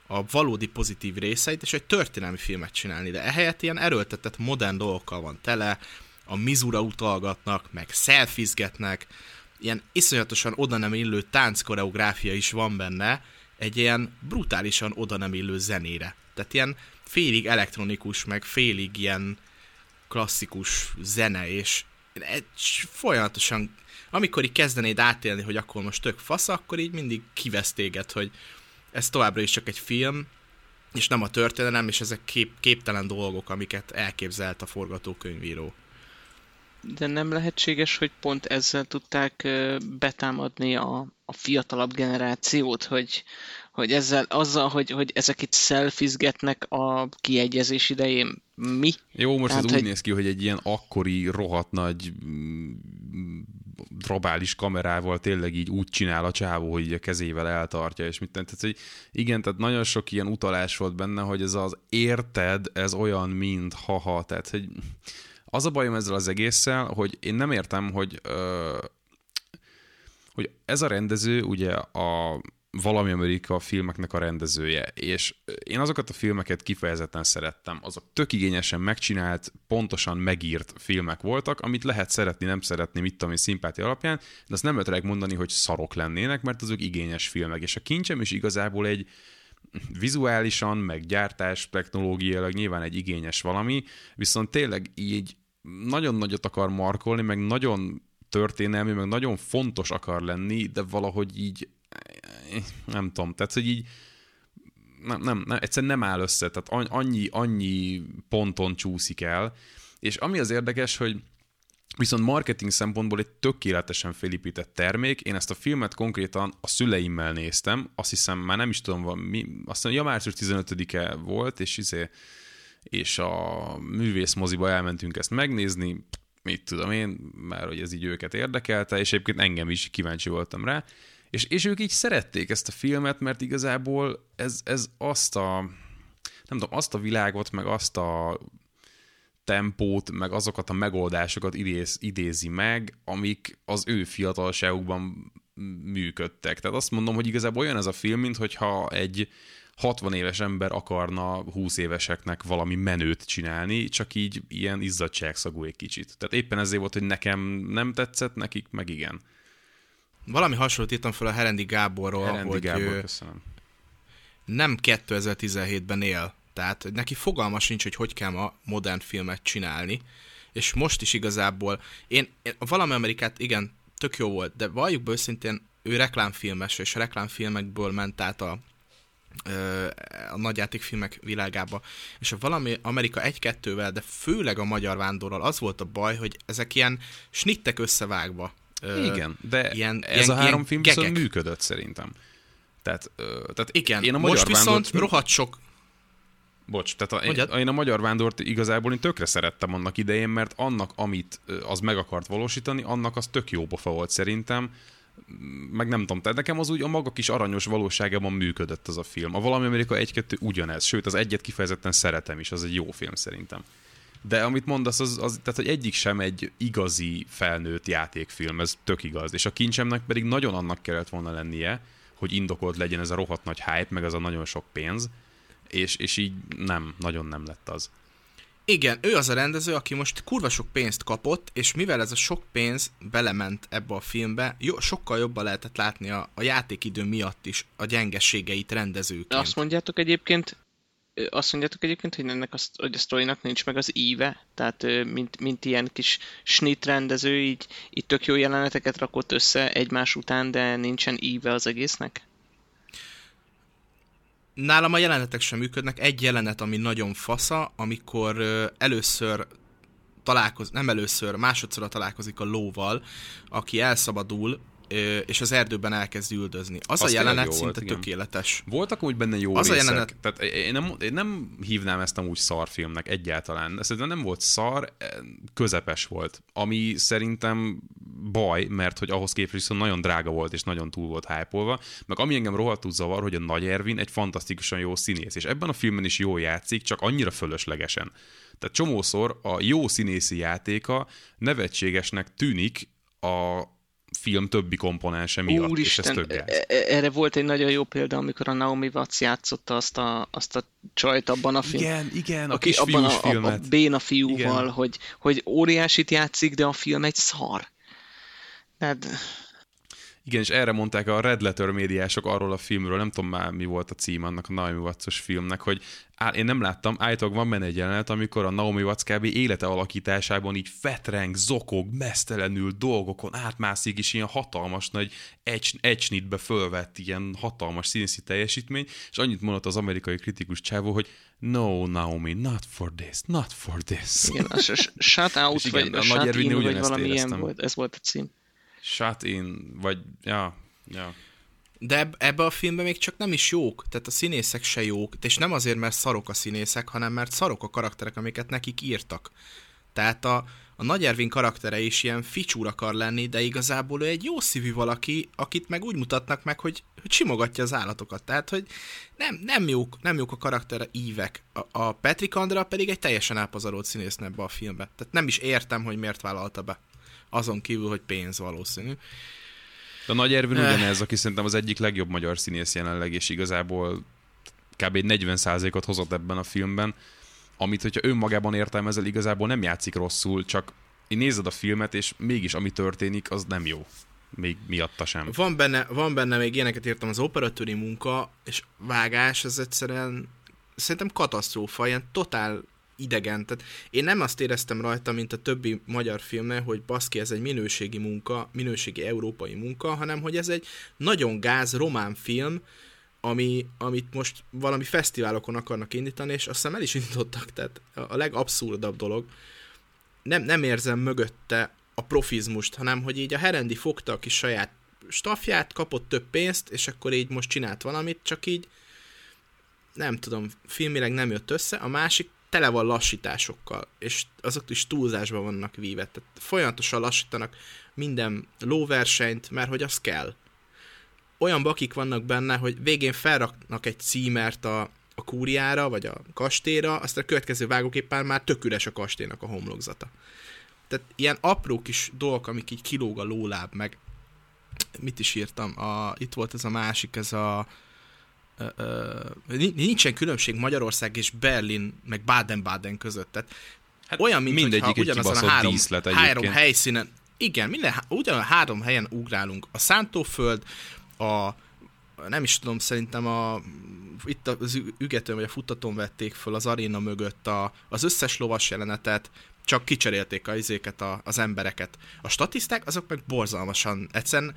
a valódi pozitív részeit, és egy történelmi filmet csinálni, de ehelyett ilyen erőltetett modern dolgokkal van tele, a mizura utalgatnak, meg szelfizgetnek, ilyen iszonyatosan oda nem illő tánckoreográfia is van benne, egy ilyen brutálisan oda nem illő zenére. Tehát ilyen félig elektronikus, meg félig ilyen klasszikus zene, és egy folyamatosan, amikor így kezdenéd átélni, hogy akkor most tök fasz, akkor így mindig kivesz téged, hogy ez továbbra is csak egy film, és nem a történelem, és ezek kép, képtelen dolgok, amiket elképzelt a forgatókönyvíró. De nem lehetséges, hogy pont ezzel tudták betámadni a, a fiatalabb generációt, hogy, hogy ezzel, azzal, hogy, hogy ezek itt szelfizgetnek a kiegyezés idején, mi? Jó, most Tehát, ez hogy... úgy néz ki, hogy egy ilyen akkori, rohadt nagy mm, drabális kamerával tényleg így úgy csinál a csávó, hogy a kezével eltartja, és mit tehát, hogy igen, tehát nagyon sok ilyen utalás volt benne, hogy ez az érted, ez olyan, mint haha, tehát, hogy az a bajom ezzel az egésszel, hogy én nem értem, hogy ö, hogy ez a rendező ugye a valami Amerika filmeknek a rendezője, és én azokat a filmeket kifejezetten szerettem. Azok tök igényesen megcsinált, pontosan megírt filmek voltak, amit lehet szeretni, nem szeretni, mit tudom én, szimpátia alapján, de azt nem lehet mondani, hogy szarok lennének, mert azok igényes filmek. És a kincsem is igazából egy vizuálisan, meg gyártás, technológiailag nyilván egy igényes valami, viszont tényleg így nagyon nagyot akar markolni, meg nagyon történelmi, meg nagyon fontos akar lenni, de valahogy így nem tudom, tehát hogy így nem, nem, nem, egyszerűen nem áll össze, tehát annyi, annyi ponton csúszik el, és ami az érdekes, hogy Viszont marketing szempontból egy tökéletesen felépített termék. Én ezt a filmet konkrétan a szüleimmel néztem, azt hiszem már nem is tudom, mi, azt hiszem, ja, március 15-e volt, és, izé, és a művész moziba elmentünk ezt megnézni, mit tudom én, mert hogy ez így őket érdekelte, és egyébként engem is kíváncsi voltam rá, és, és ők így szerették ezt a filmet, mert igazából ez, ez azt a nem tudom, azt a világot, meg azt a tempót, meg azokat a megoldásokat idéz, idézi meg, amik az ő fiatalságukban működtek. Tehát azt mondom, hogy igazából olyan ez a film, mintha egy 60 éves ember akarna 20 éveseknek valami menőt csinálni, csak így ilyen izzadságszagú egy kicsit. Tehát éppen ezért volt, hogy nekem nem tetszett, nekik meg igen. Valami hasonlót írtam fel a Herendi Gáborról, Herendi hogy Gábor, köszönöm. nem 2017-ben él. Tehát neki fogalma sincs, hogy hogy kell ma modern filmet csinálni. És most is igazából, én, én valami Amerikát igen, tök jó volt, de valljuk be őszintén, ő reklámfilmes, és a reklámfilmekből ment át a, a nagyjátékfilmek világába. És a valami Amerika 1-2-vel, de főleg a Magyar Vándorral az volt a baj, hogy ezek ilyen snittek összevágva igen, de ilyen, ez ilyen, a három film gegek. viszont működött szerintem. Tehát, tehát Igen, én a magyar most viszont vándort... rohadt sok... Bocs, tehát a, én a Magyar Vándort igazából én tökre szerettem annak idején, mert annak, amit az meg akart valósítani, annak az tök jó pofa volt szerintem, meg nem tudom, tehát nekem az úgy a maga kis aranyos valóságában működött az a film. A Valami Amerika 1-2 ugyanez, sőt az egyet kifejezetten szeretem is, az egy jó film szerintem. De amit mondasz, az, az, tehát hogy egyik sem egy igazi felnőtt játékfilm, ez tök igaz. És a kincsemnek pedig nagyon annak kellett volna lennie, hogy indokolt legyen ez a rohadt nagy hype, meg ez a nagyon sok pénz, és, és így nem, nagyon nem lett az. Igen, ő az a rendező, aki most kurva sok pénzt kapott, és mivel ez a sok pénz belement ebbe a filmbe, jó, sokkal jobban lehetett látni a, a játékidő miatt is a gyengeségeit rendezőként. De azt mondjátok egyébként, azt mondjátok egyébként, hogy ennek a, hogy a sztorinak nincs meg az íve, tehát mint, mint ilyen kis snit rendező, így, így tök jó jeleneteket rakott össze egymás után, de nincsen íve az egésznek? Nálam a jelenetek sem működnek. Egy jelenet, ami nagyon fasza, amikor először találkoz, nem először, másodszor találkozik a lóval, aki elszabadul, és az erdőben elkezd üldözni. Az Azt a jelenet szinte volt, tökéletes. Voltak úgy benne jó az részek. A jelenet... Tehát én nem, én nem hívnám ezt amúgy szarfilmnek egyáltalán. Szerintem nem volt szar, e, közepes volt. Ami szerintem baj, mert hogy ahhoz képest viszont nagyon drága volt, és nagyon túl volt hype Meg ami engem rohadtul zavar, hogy a Nagy Ervin egy fantasztikusan jó színész, és ebben a filmben is jó játszik, csak annyira fölöslegesen. Tehát csomószor a jó színészi játéka nevetségesnek tűnik a, film többi komponense miatt, Úristen, és ez több e, e, erre volt egy nagyon jó példa, amikor a Naomi Watts játszotta azt a, azt a csajt abban a filmben. Igen, igen, a kis abban a. A, a béna fiúval, hogy, hogy óriásit játszik, de a film egy szar. Tehát... Igen, és erre mondták a Red Letter médiások arról a filmről, nem tudom már mi volt a cím annak a Naomi watts filmnek, hogy á, én nem láttam, állítólag van benne egy jelenet, amikor a Naomi Watts kb. élete alakításában így fetreng, zokog, mesztelenül dolgokon átmászik, és ilyen hatalmas nagy egy, egysnitbe fölvett ilyen hatalmas színészi teljesítmény, és annyit mondott az amerikai kritikus csávó, hogy No, Naomi, not for this, not for this. Igen, a shut out, igen, vagy a, a in, vagy valami ilyen volt, ez volt a cím. Shut in, vagy, ja, ja. De ebbe a filmben még csak nem is jók, tehát a színészek se jók, és nem azért, mert szarok a színészek, hanem mert szarok a karakterek, amiket nekik írtak. Tehát a, a Nagy Ervin karaktere is ilyen ficsúr akar lenni, de igazából ő egy jó szívű valaki, akit meg úgy mutatnak meg, hogy, hogy simogatja az állatokat. Tehát, hogy nem, nem, jók, nem jók a karaktere ívek. A, a Patrick Andra pedig egy teljesen elpazarolt színésznő ebbe a filmbe. Tehát nem is értem, hogy miért vállalta be. Azon kívül, hogy pénz valószínű. De a Nagy Ervin ugyanez, aki szerintem az egyik legjobb magyar színész jelenleg, és igazából kb. 40%-ot hozott ebben a filmben, amit, hogyha önmagában értelmezel, igazából nem játszik rosszul, csak én nézed a filmet, és mégis ami történik, az nem jó. Még miatta sem. Van benne, van benne még ilyeneket írtam, az operatőri munka és vágás, ez egyszerűen szerintem katasztrófa, ilyen totál idegen. Tehát én nem azt éreztem rajta, mint a többi magyar filmnél, hogy baszki, ez egy minőségi munka, minőségi európai munka, hanem hogy ez egy nagyon gáz román film, ami, amit most valami fesztiválokon akarnak indítani, és azt hiszem el is indítottak, tehát a legabszurdabb dolog. Nem, nem érzem mögötte a profizmust, hanem hogy így a Herendi fogta a kis saját stafját, kapott több pénzt, és akkor így most csinált valamit, csak így nem tudom, filmileg nem jött össze. A másik tele van lassításokkal, és azok is túlzásban vannak víve. Tehát folyamatosan lassítanak minden lóversenyt, mert hogy az kell. Olyan bakik vannak benne, hogy végén felraknak egy címert a, a kúriára, vagy a kastélyra, aztán a következő vágóképpen már tök üres a kastélynak a homlokzata. Tehát ilyen apró kis dolgok, amik így kilóg a lóláb, meg mit is írtam, a, itt volt ez a másik, ez a nincsen különbség Magyarország és Berlin, meg Baden-Baden között. Tehát hát olyan, mint mindegyik egy ugyanazon a három, három helyszínen, igen, minden, ugyan a három helyen ugrálunk. A Szántóföld, a nem is tudom, szerintem a, itt az ügetőn vagy a futatón vették föl az aréna mögött a, az összes lovas jelenetet, csak kicserélték a izéket, a, az embereket. A statiszták azok meg borzalmasan, egyszerűen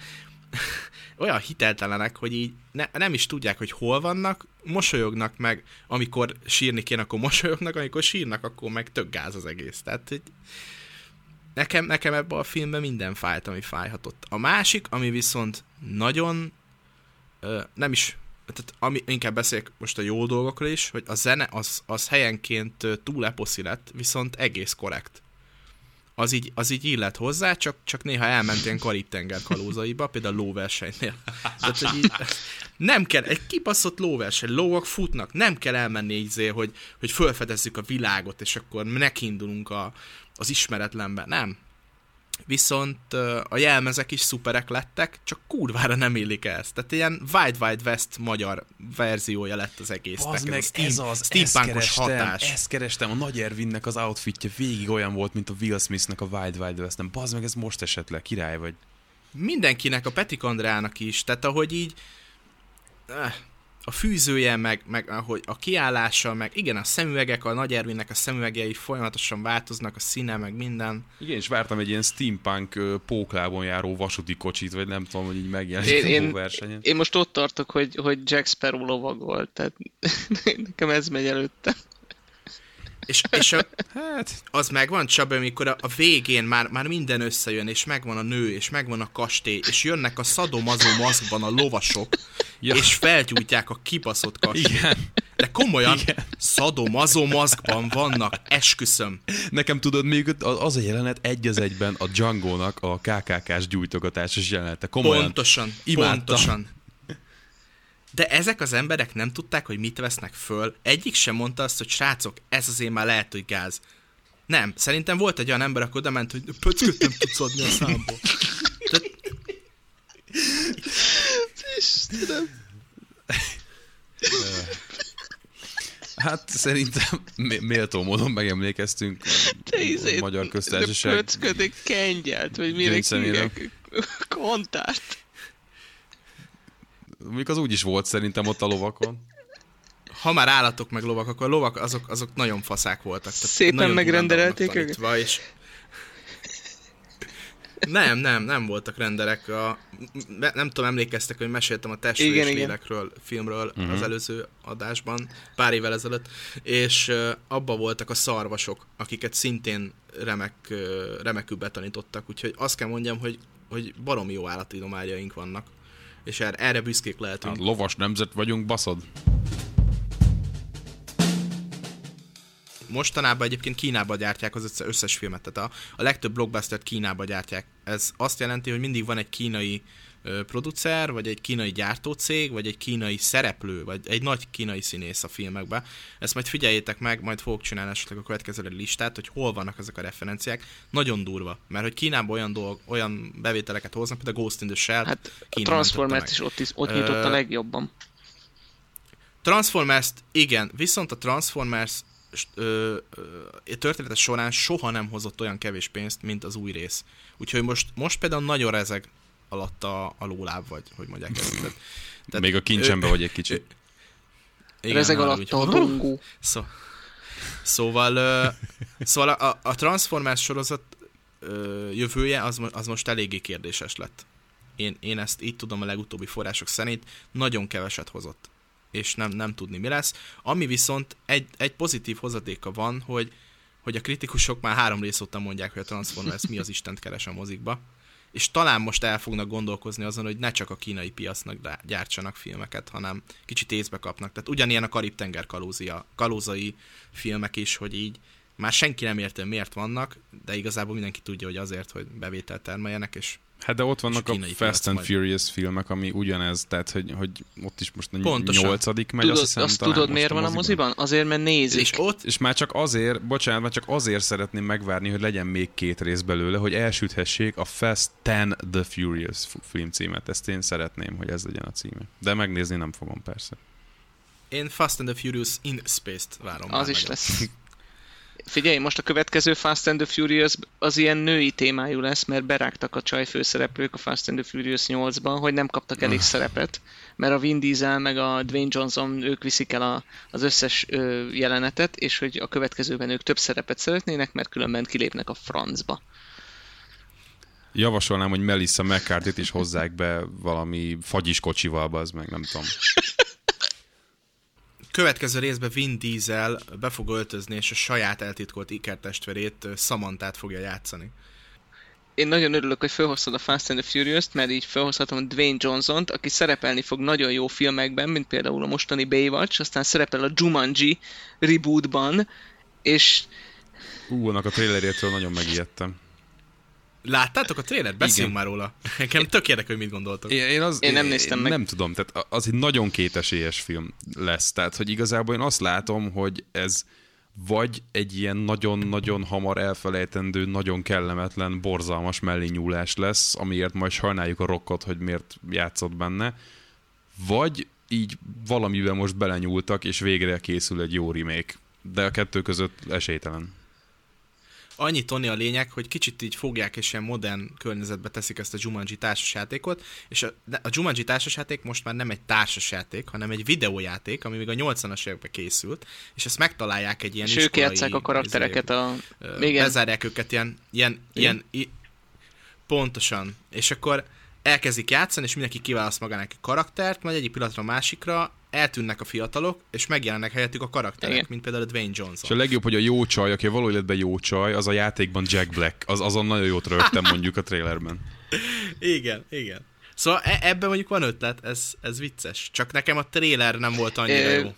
olyan hiteltelenek, hogy így ne, nem is tudják, hogy hol vannak, mosolyognak meg, amikor sírni kéne, akkor mosolyognak, amikor sírnak, akkor meg tök gáz az egész. Tehát, hogy nekem, nekem ebben a filmben minden fájt, ami fájhatott. A másik, ami viszont nagyon ö, nem is tehát ami, inkább beszélek most a jó dolgokról is, hogy a zene az, az helyenként túl eposzi lett, viszont egész korrekt az így, az így illet hozzá, csak, csak néha elment ilyen Karib-tenger kalózaiba, például lóversenynél. Tehát, hogy így, nem kell, egy kipaszott lóverseny, lóak futnak, nem kell elmenni így zél, hogy, hogy felfedezzük a világot, és akkor nekindulunk a, az ismeretlenbe. Nem, viszont a jelmezek is szuperek lettek, csak kurvára nem illik ezt. Tehát ilyen Wild Wild West magyar verziója lett az egésznek. Az meg ez, steam, ez az, ezt kerestem, hatás. ezt kerestem, a Nagy Ervinnek az outfitje végig olyan volt, mint a Will Smithnek a Wild Wild West-en. Bazd meg, ez most esett le, király vagy. Mindenkinek, a Petik Andrának is, tehát ahogy így eh, a fűzője, meg, meg ahogy a kiállása, meg igen, a szemüvegek, a Nagy Ervinnek a szemüvegei folyamatosan változnak, a színe, meg minden. Igen, és vártam egy ilyen steampunk póklában járó vasúti kocsit, vagy nem tudom, hogy így megjelenik én, a versenyen. Én most ott tartok, hogy, hogy Jack Sparrow lovag volt, tehát nekem ez megy előtte. És, és a, hát. az megvan, Csaba, amikor a, a végén már, már minden összejön, és megvan a nő, és megvan a kastély, és jönnek a szadomazó maszkban a lovasok, ja. és felgyújtják a kibaszott kastélyt. Igen. De komolyan, Igen. szadomazó maszkban vannak, esküszöm. Nekem tudod, még az a jelenet egy az egyben a Django-nak a KKK-s gyújtogatásos jelenete. Komolyan. Pontosan, imádtam. pontosan. De ezek az emberek nem tudták, hogy mit vesznek föl. Egyik sem mondta azt, hogy srácok, ez azért már lehet, hogy gáz. Nem, szerintem volt egy olyan ember, akkor oda ment, hogy pöcköt nem tudsz adni a számból. De... Hát szerintem méltó módon megemlékeztünk a izé, magyar köztársaság. Pöcködik kengyelt, vagy mire hívják? Kontárt. Mondjuk az úgy is volt szerintem ott a lovakon. Ha már állatok meg lovak, akkor a lovak azok, azok nagyon faszák voltak. Tehát Szépen vannak tanítva, És... Nem, nem, nem voltak renderek. A, nem tudom, emlékeztek, hogy meséltem a testvés Igen, igen. lélekről, filmről Mhm. uh-huh. az előző adásban, pár évvel ezelőtt, és uh, abba voltak a szarvasok, akiket szintén remek, uh, remekül betanítottak, úgyhogy azt kell mondjam, hogy, hogy baromi jó állatidományjaink vannak, és erre, erre büszkék lehetünk. Hát, lovas nemzet vagyunk, baszod. Mostanában egyébként Kínába gyártják az össze- összes filmet, tehát a, a legtöbb blockbustert Kínába gyártják. Ez azt jelenti, hogy mindig van egy kínai ö, producer, vagy egy kínai gyártócég, vagy egy kínai szereplő, vagy egy nagy kínai színész a filmekben. Ezt majd figyeljétek meg, majd fogok csinálni esetleg a következő listát, hogy hol vannak ezek a referenciák. Nagyon durva, mert hogy Kínában olyan, dolg, olyan bevételeket hoznak, például a Ghost in the Shell. Hát a Transformers is ott, is, ott nyitott a legjobban. Transformers igen, viszont a Transformers ö, ö, története során soha nem hozott olyan kevés pénzt, mint az új rész. Úgyhogy most, most például nagyon rezeg alatt a, a lóláb, vagy hogy mondják ezt. Tehát, Tehát, Még a kincsembe vagy egy kicsit. igen, Rezeg alatt a dongó. Szó, szóval, ö, szóval a, a Transformers sorozat ö, jövője az, az most eléggé kérdéses lett. Én, én ezt így tudom a legutóbbi források szerint, nagyon keveset hozott. És nem, nem tudni mi lesz. Ami viszont egy, egy pozitív hozadéka van, hogy, hogy a kritikusok már három rész óta mondják, hogy a Transformers mi az Istent keres a mozikba. És talán most el fognak gondolkozni azon, hogy ne csak a kínai piacnak gyártsanak filmeket, hanem kicsit észbe kapnak. Tehát ugyanilyen a Karib-tenger kalózia, kalózai filmek is, hogy így már senki nem érti, miért vannak, de igazából mindenki tudja, hogy azért, hogy bevételt termeljenek, és Hát de ott vannak a Fast and majd. Furious filmek, ami ugyanez, tehát hogy, hogy ott is most a Pontosan. nyolcadik megy, Tudod, azt hiszem, azt tudod, miért van a moziban? Azért, mert nézik. és ott És már csak azért, bocsánat, már csak azért szeretném megvárni, hogy legyen még két rész belőle, hogy elsüthessék a Fast 10 The Furious f- filmcímet. Ezt én szeretném, hogy ez legyen a címe. De megnézni nem fogom persze. én Fast and the Furious in Space-t várom. Az is nagyon. lesz. Figyelj, most a következő Fast and the Furious az ilyen női témájú lesz, mert berágtak a csaj főszereplők a Fast and the Furious 8-ban, hogy nem kaptak elég szerepet, mert a Vin Diesel meg a Dwayne Johnson, ők viszik el a, az összes ö, jelenetet, és hogy a következőben ők több szerepet szeretnének, mert különben kilépnek a francba. Javasolnám, hogy Melissa McCarthy-t is hozzák be valami fagyis kocsival, az meg nem tudom. Következő részben Vin Diesel be fog öltözni, és a saját eltitkolt ikertestvérét Samantát fogja játszani. Én nagyon örülök, hogy felhoztad a Fast and the Furious-t, mert így felhozhatom Dwayne Johnson-t, aki szerepelni fog nagyon jó filmekben, mint például a mostani Baywatch, aztán szerepel a Jumanji rebootban, és Ú, annak a trailerétől nagyon megijedtem. Láttátok a trélert? Beszéljünk már róla. Nekem tök érdekel, hogy mit gondoltok. Én, én, az, Én nem néztem én meg. Nem tudom, tehát az egy nagyon kétesélyes film lesz. Tehát, hogy igazából én azt látom, hogy ez vagy egy ilyen nagyon-nagyon hamar elfelejtendő, nagyon kellemetlen, borzalmas mellényúlás lesz, amiért majd sajnáljuk a rockot, hogy miért játszott benne, vagy így valamiben most belenyúltak, és végre készül egy jó remake. De a kettő között esélytelen. Annyi Tony a lényeg, hogy kicsit így fogják és ilyen modern környezetbe teszik ezt a Jumanji társasjátékot, és a, a Jumanji társasjáték most már nem egy társasjáték, hanem egy videójáték, ami még a 80-as években készült, és ezt megtalálják egy ilyen és ők iskolai, játszák a karaktereket a... Igen. bezárják őket ilyen, ilyen, ilyen i, pontosan, és akkor elkezdik játszani, és mindenki kiválaszt magának egy karaktert, majd egyik pillanatra a másikra eltűnnek a fiatalok, és megjelennek helyettük a karakterek, Igen. mint például a Dwayne És a Johnson. legjobb, hogy a jó csaj, aki való életben jó csaj, az a játékban Jack Black. Az, azon nagyon jót rögtem mondjuk a trailerben. Igen, igen. Szóval e- ebben mondjuk van ötlet, ez, ez vicces. Csak nekem a trailer nem volt annyira jó.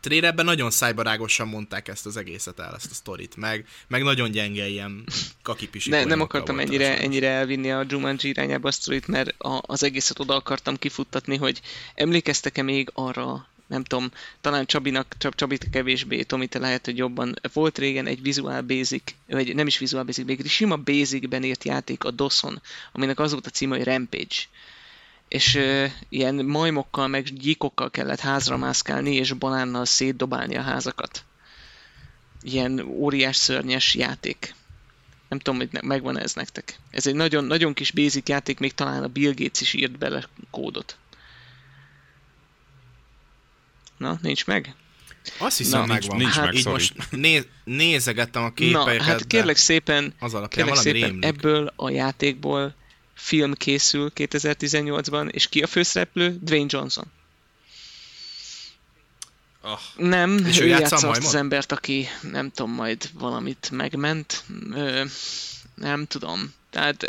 Trailerben nagyon szájbarágosan mondták ezt az egészet el, ezt a sztorit, meg, meg nagyon gyenge ilyen kakipisi Ne, nem akartam ennyire, ennyire elvinni a Jumanji irányába a sztorit, mert a, az egészet oda akartam kifuttatni, hogy emlékeztek-e még arra, nem tudom, talán Csabinak, Csab, Csabit kevésbé, Tomi, te lehet, hogy jobban. Volt régen egy Visual Basic, vagy nem is Visual Basic, még sima Basicben írt játék, a DOS-on, aminek az volt a címe, hogy Rampage. És ö, ilyen majmokkal, meg gyíkokkal kellett házra mászkálni, és banánnal szétdobálni a házakat. Ilyen óriás szörnyes játék. Nem tudom, hogy ne- megvan ez nektek. Ez egy nagyon, nagyon kis basic játék, még talán a Bill Gates is írt bele kódot. Na, nincs meg? Azt hiszem, Na, nincs- megvan. nincs hát meg, így sorry. most néz, nézegettem a Na, képeket, hát de kérlek szépen, az alapján kérlek szépen, rémlik. ebből a játékból film készül 2018-ban, és ki a főszereplő? Dwayne Johnson. Ah, Nem, És ő, ő játsza azt az embert, aki nem tudom, majd valamit megment. Ö, nem tudom. Tehát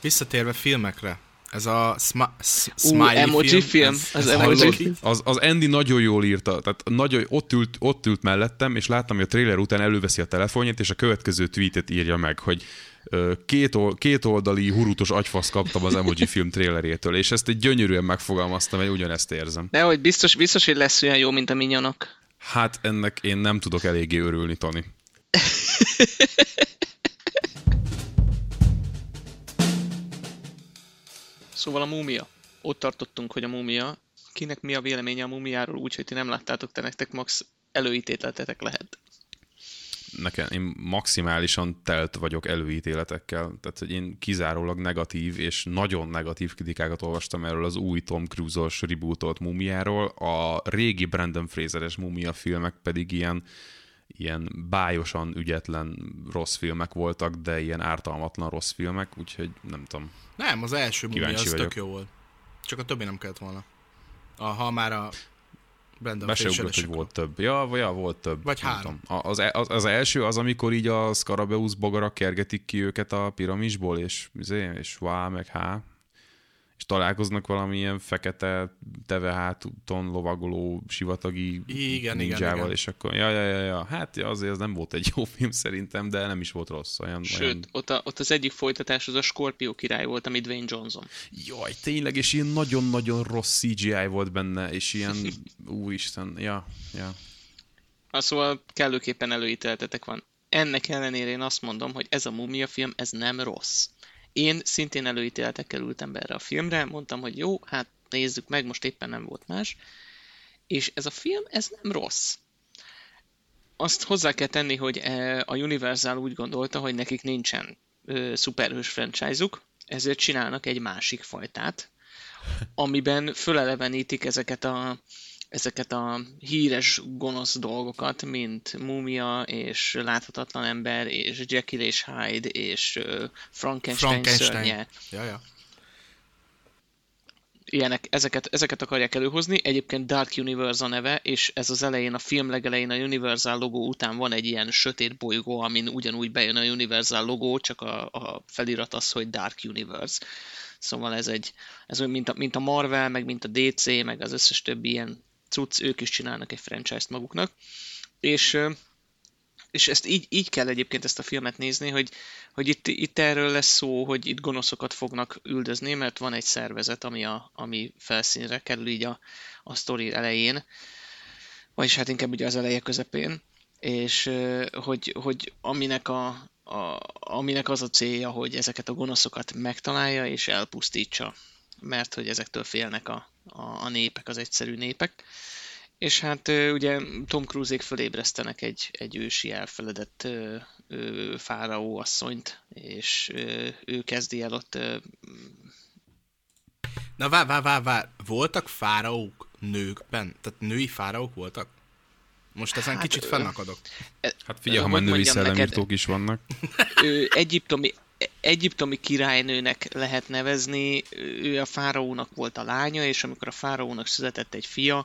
Visszatérve filmekre, ez a sma- Smiley emoji film, film, ez, az ez emoji film. az, az Andy nagyon jól írta, tehát nagyon, ott, ült, ott ült mellettem, és láttam, hogy a trailer után előveszi a telefonját, és a következő tweetet írja meg, hogy két, ol, két oldali hurutos agyfasz kaptam az emoji film trailerétől, és ezt egy gyönyörűen megfogalmaztam, hogy ugyanezt érzem. de hogy biztos, biztos, hogy lesz olyan jó, mint a minyonok. Hát ennek én nem tudok eléggé örülni, Tani. Szóval a múmia. Ott tartottunk, hogy a múmia. Kinek mi a véleménye a múmiáról, úgyhogy ti nem láttátok, te nektek max előítéletetek lehet. nekem, én maximálisan telt vagyok előítéletekkel, tehát hogy én kizárólag negatív és nagyon negatív kritikákat olvastam erről az új Tom Cruise-os rebootolt mumiáról, a régi Brandon Fraser-es mumia filmek pedig ilyen ilyen bájosan ügyetlen rossz filmek voltak, de ilyen ártalmatlan rossz filmek, úgyhogy nem tudom. Nem, az első Kíváncsi az vagyok. tök jó volt. Csak a többi nem kellett volna. A, ha már a Brandon Be ugrott, hogy volt több. Ja, vagy ja, volt több. Vagy nem három. tudom. Az, az, az, első az, amikor így a Scarabeus bogarak kergetik ki őket a piramisból, és, izé, és vá, meg há, és találkoznak valamilyen fekete tevehátúton lovagoló sivatagi Igen, igen, ninjával, igen. és akkor, ja, ja, ja, ja, hát ja, azért ez nem volt egy jó film szerintem, de nem is volt rossz. Olyan, Sőt, olyan... ott, a, ott az egyik folytatás az a Scorpio király volt, ami Dwayne Johnson. Jaj, tényleg, és ilyen nagyon-nagyon rossz CGI volt benne, és ilyen, úristen, ja, ja. Hát szóval kellőképpen előítéletetek van. Ennek ellenére én azt mondom, hogy ez a mumia film, ez nem rossz. Én szintén előítéletekkel ültem be erre a filmre, mondtam, hogy jó, hát nézzük meg, most éppen nem volt más. És ez a film, ez nem rossz. Azt hozzá kell tenni, hogy eh, a Universal úgy gondolta, hogy nekik nincsen szuperhős franchise-uk, ezért csinálnak egy másik fajtát, amiben fölelevenítik ezeket a, ezeket a híres gonosz dolgokat, mint Mumia, és Láthatatlan Ember, és Jekyll és Hyde, és Frankenstein, Frankenstein. szörnye. Ja, ja. Ilyenek, ezeket, ezeket akarják előhozni. Egyébként Dark Universe a neve, és ez az elején, a film legelején a Universal logó után van egy ilyen sötét bolygó, amin ugyanúgy bejön a Universal logó, csak a, a felirat az, hogy Dark Universe. Szóval ez egy, ez mint a, mint a Marvel, meg mint a DC, meg az összes többi ilyen cucc, ők is csinálnak egy franchise-t maguknak. És, és ezt így, így kell egyébként ezt a filmet nézni, hogy, hogy itt, itt erről lesz szó, hogy itt gonoszokat fognak üldözni, mert van egy szervezet, ami, a, ami felszínre kerül így a, a sztori elején, vagyis hát inkább ugye az eleje közepén, és hogy, hogy aminek, a, a, aminek az a célja, hogy ezeket a gonoszokat megtalálja és elpusztítsa, mert hogy ezektől félnek a, a, a népek, az egyszerű népek. És hát ugye Tom Cruise-ék fölébresztenek egy, egy ősi elfeledett ö, ö, fáraó asszonyt, és ö, ő kezdi el ott ö, Na vár, vár, vár, vár. Voltak fáraók nőkben? Tehát női fáraók voltak? Most ezen Hát, kicsit fennakadok. Hát figyelj, ha Hogy már női mondjam neked? szellemírtók is vannak. ő egyiptomi, egyiptomi királynőnek lehet nevezni, ő a fáraónak volt a lánya, és amikor a fáraónak született egy fia,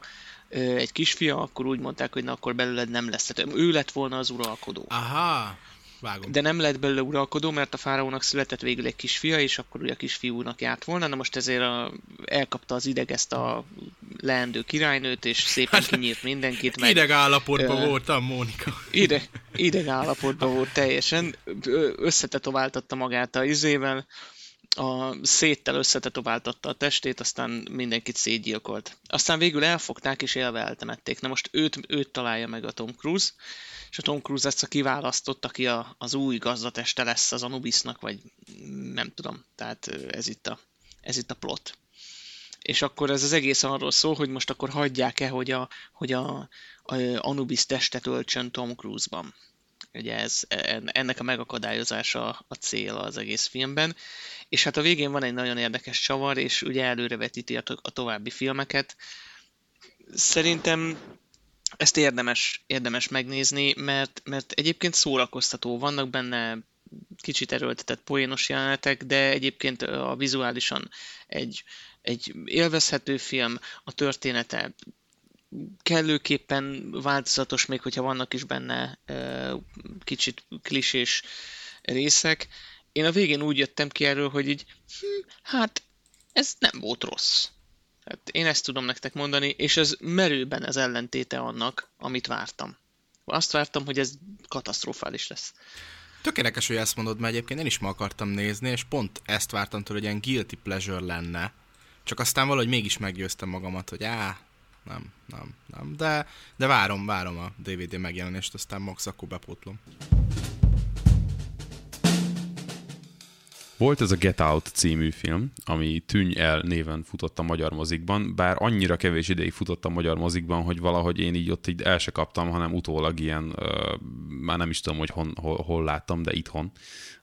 egy kisfia, akkor úgy mondták, hogy na akkor belőled nem lesz. Tehát ő lett volna az uralkodó. Aha, vágom. De nem lett belőle uralkodó, mert a fáraónak született végül egy kisfia, és akkor ugye a kisfiúnak járt volna. Na most ezért a, elkapta az ideg ezt a leendő királynőt, és szépen kinyírt mindenkit. Meg, Ideg állapotban Ö, voltam, Mónika. ide, ideg állapotban volt teljesen, összetetováltatta magát a izével, a széttel összetetováltatta a testét, aztán mindenkit szétgyilkolt. Aztán végül elfogták és élve eltemették. Na most őt, őt találja meg a Tom Cruise, és a Tom Cruise ezt a kiválasztott, aki a, az új gazdateste lesz az Anubisnak, vagy nem tudom. Tehát ez itt a, ez itt a plot. És akkor ez az egész arról szól, hogy most akkor hagyják-e, hogy a, hogy a, a Anubis testet öltsön Tom Cruise-ban. Ugye ez, ennek a megakadályozása a cél az egész filmben. És hát a végén van egy nagyon érdekes csavar, és ugye előrevetíti a, to- a további filmeket. Szerintem ezt érdemes, érdemes megnézni, mert, mert egyébként szórakoztató. Vannak benne kicsit erőltetett poénos jelenetek, de egyébként a vizuálisan egy, egy élvezhető film, a története kellőképpen változatos, még hogyha vannak is benne kicsit klisés részek. Én a végén úgy jöttem ki erről, hogy így, hm, hát ez nem volt rossz. Hát én ezt tudom nektek mondani, és ez merőben az ellentéte annak, amit vártam. Azt vártam, hogy ez katasztrofális lesz. Tökéletes, hogy ezt mondod, mert egyébként én is ma akartam nézni, és pont ezt vártam tőle, hogy ilyen guilty pleasure lenne. Csak aztán valahogy mégis meggyőztem magamat, hogy á, nem, nem, nem. De, de várom, várom a DVD megjelenést, aztán max akkor bepótlom. Volt ez a Get Out című film, ami Tűnj el néven futott a magyar mozikban, bár annyira kevés ideig futott a magyar mozikban, hogy valahogy én így ott így el se kaptam, hanem utólag ilyen, uh, már nem is tudom, hogy hon, hol, hol láttam, de itthon.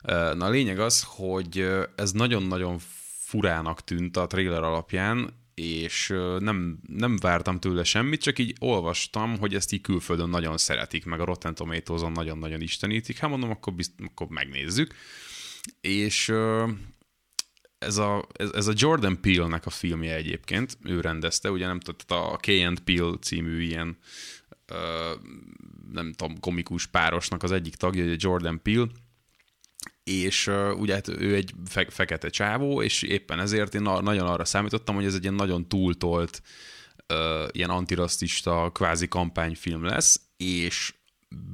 Uh, na a lényeg az, hogy ez nagyon-nagyon furának tűnt a trailer alapján, és nem, nem vártam tőle semmit, csak így olvastam, hogy ezt így külföldön nagyon szeretik, meg a Rotten Tomatoes-on nagyon-nagyon istenítik. Hát mondom, akkor, bizt, akkor megnézzük. És ez a, ez, ez a Jordan Peele-nek a filmje egyébként, ő rendezte, ugye nem tudta, a Key Peele című ilyen nem tudom, komikus párosnak az egyik tagja, ugye Jordan Peele, és uh, ugye hát ő egy fe- fekete csávó, és éppen ezért én nagyon arra számítottam, hogy ez egy ilyen nagyon túltolt, uh, ilyen antirasztista kvázi kampányfilm lesz, és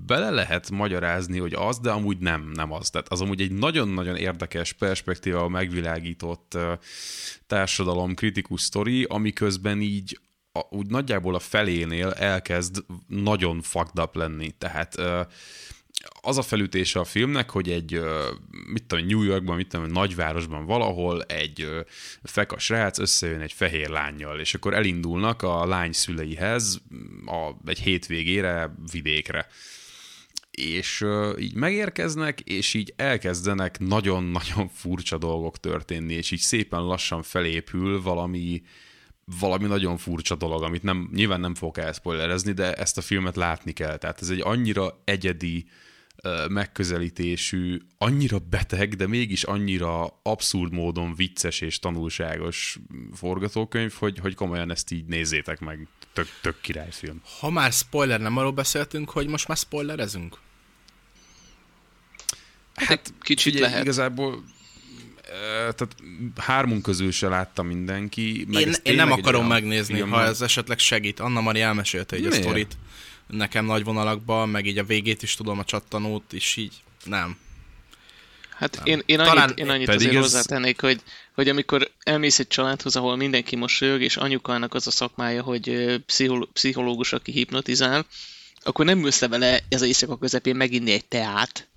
bele lehet magyarázni, hogy az, de amúgy nem, nem az. Tehát az amúgy egy nagyon-nagyon érdekes perspektíva megvilágított társadalom kritikus sztori, amiközben így a, úgy nagyjából a felénél elkezd nagyon fucked up lenni. Tehát uh, az a felütése a filmnek, hogy egy, mit tudom, New Yorkban, mit tudom, nagyvárosban valahol egy fekas srác összejön egy fehér lányjal, és akkor elindulnak a lány szüleihez a, egy hétvégére vidékre. És így megérkeznek, és így elkezdenek nagyon-nagyon furcsa dolgok történni, és így szépen lassan felépül valami, valami nagyon furcsa dolog, amit nem, nyilván nem fogok elszpoilerezni, de ezt a filmet látni kell. Tehát ez egy annyira egyedi, megközelítésű, annyira beteg, de mégis annyira abszurd módon vicces és tanulságos forgatókönyv, hogy, hogy komolyan ezt így nézzétek meg. Tök, tök királyfilm. Ha már spoiler, nem arról beszéltünk, hogy most már spoilerezünk? Hát kicsit ugye, lehet. Igazából tehát hármunk közül se látta mindenki. Meg én, én nem akarom megnézni, film, ha ez esetleg segít. Anna Mari elmesélte egy a sztorit nekem nagy vonalakban, meg így a végét is tudom, a csattanót, és így nem. Hát nem. én, én annyit, Talán, én annyit azért ez... hozzátennék, hogy, hogy amikor elmész egy családhoz, ahol mindenki mosolyog, és anyukának az a szakmája, hogy pszichológus, aki hipnotizál, akkor nem ülsz le vele ez a éjszaka közepén meginni egy teát.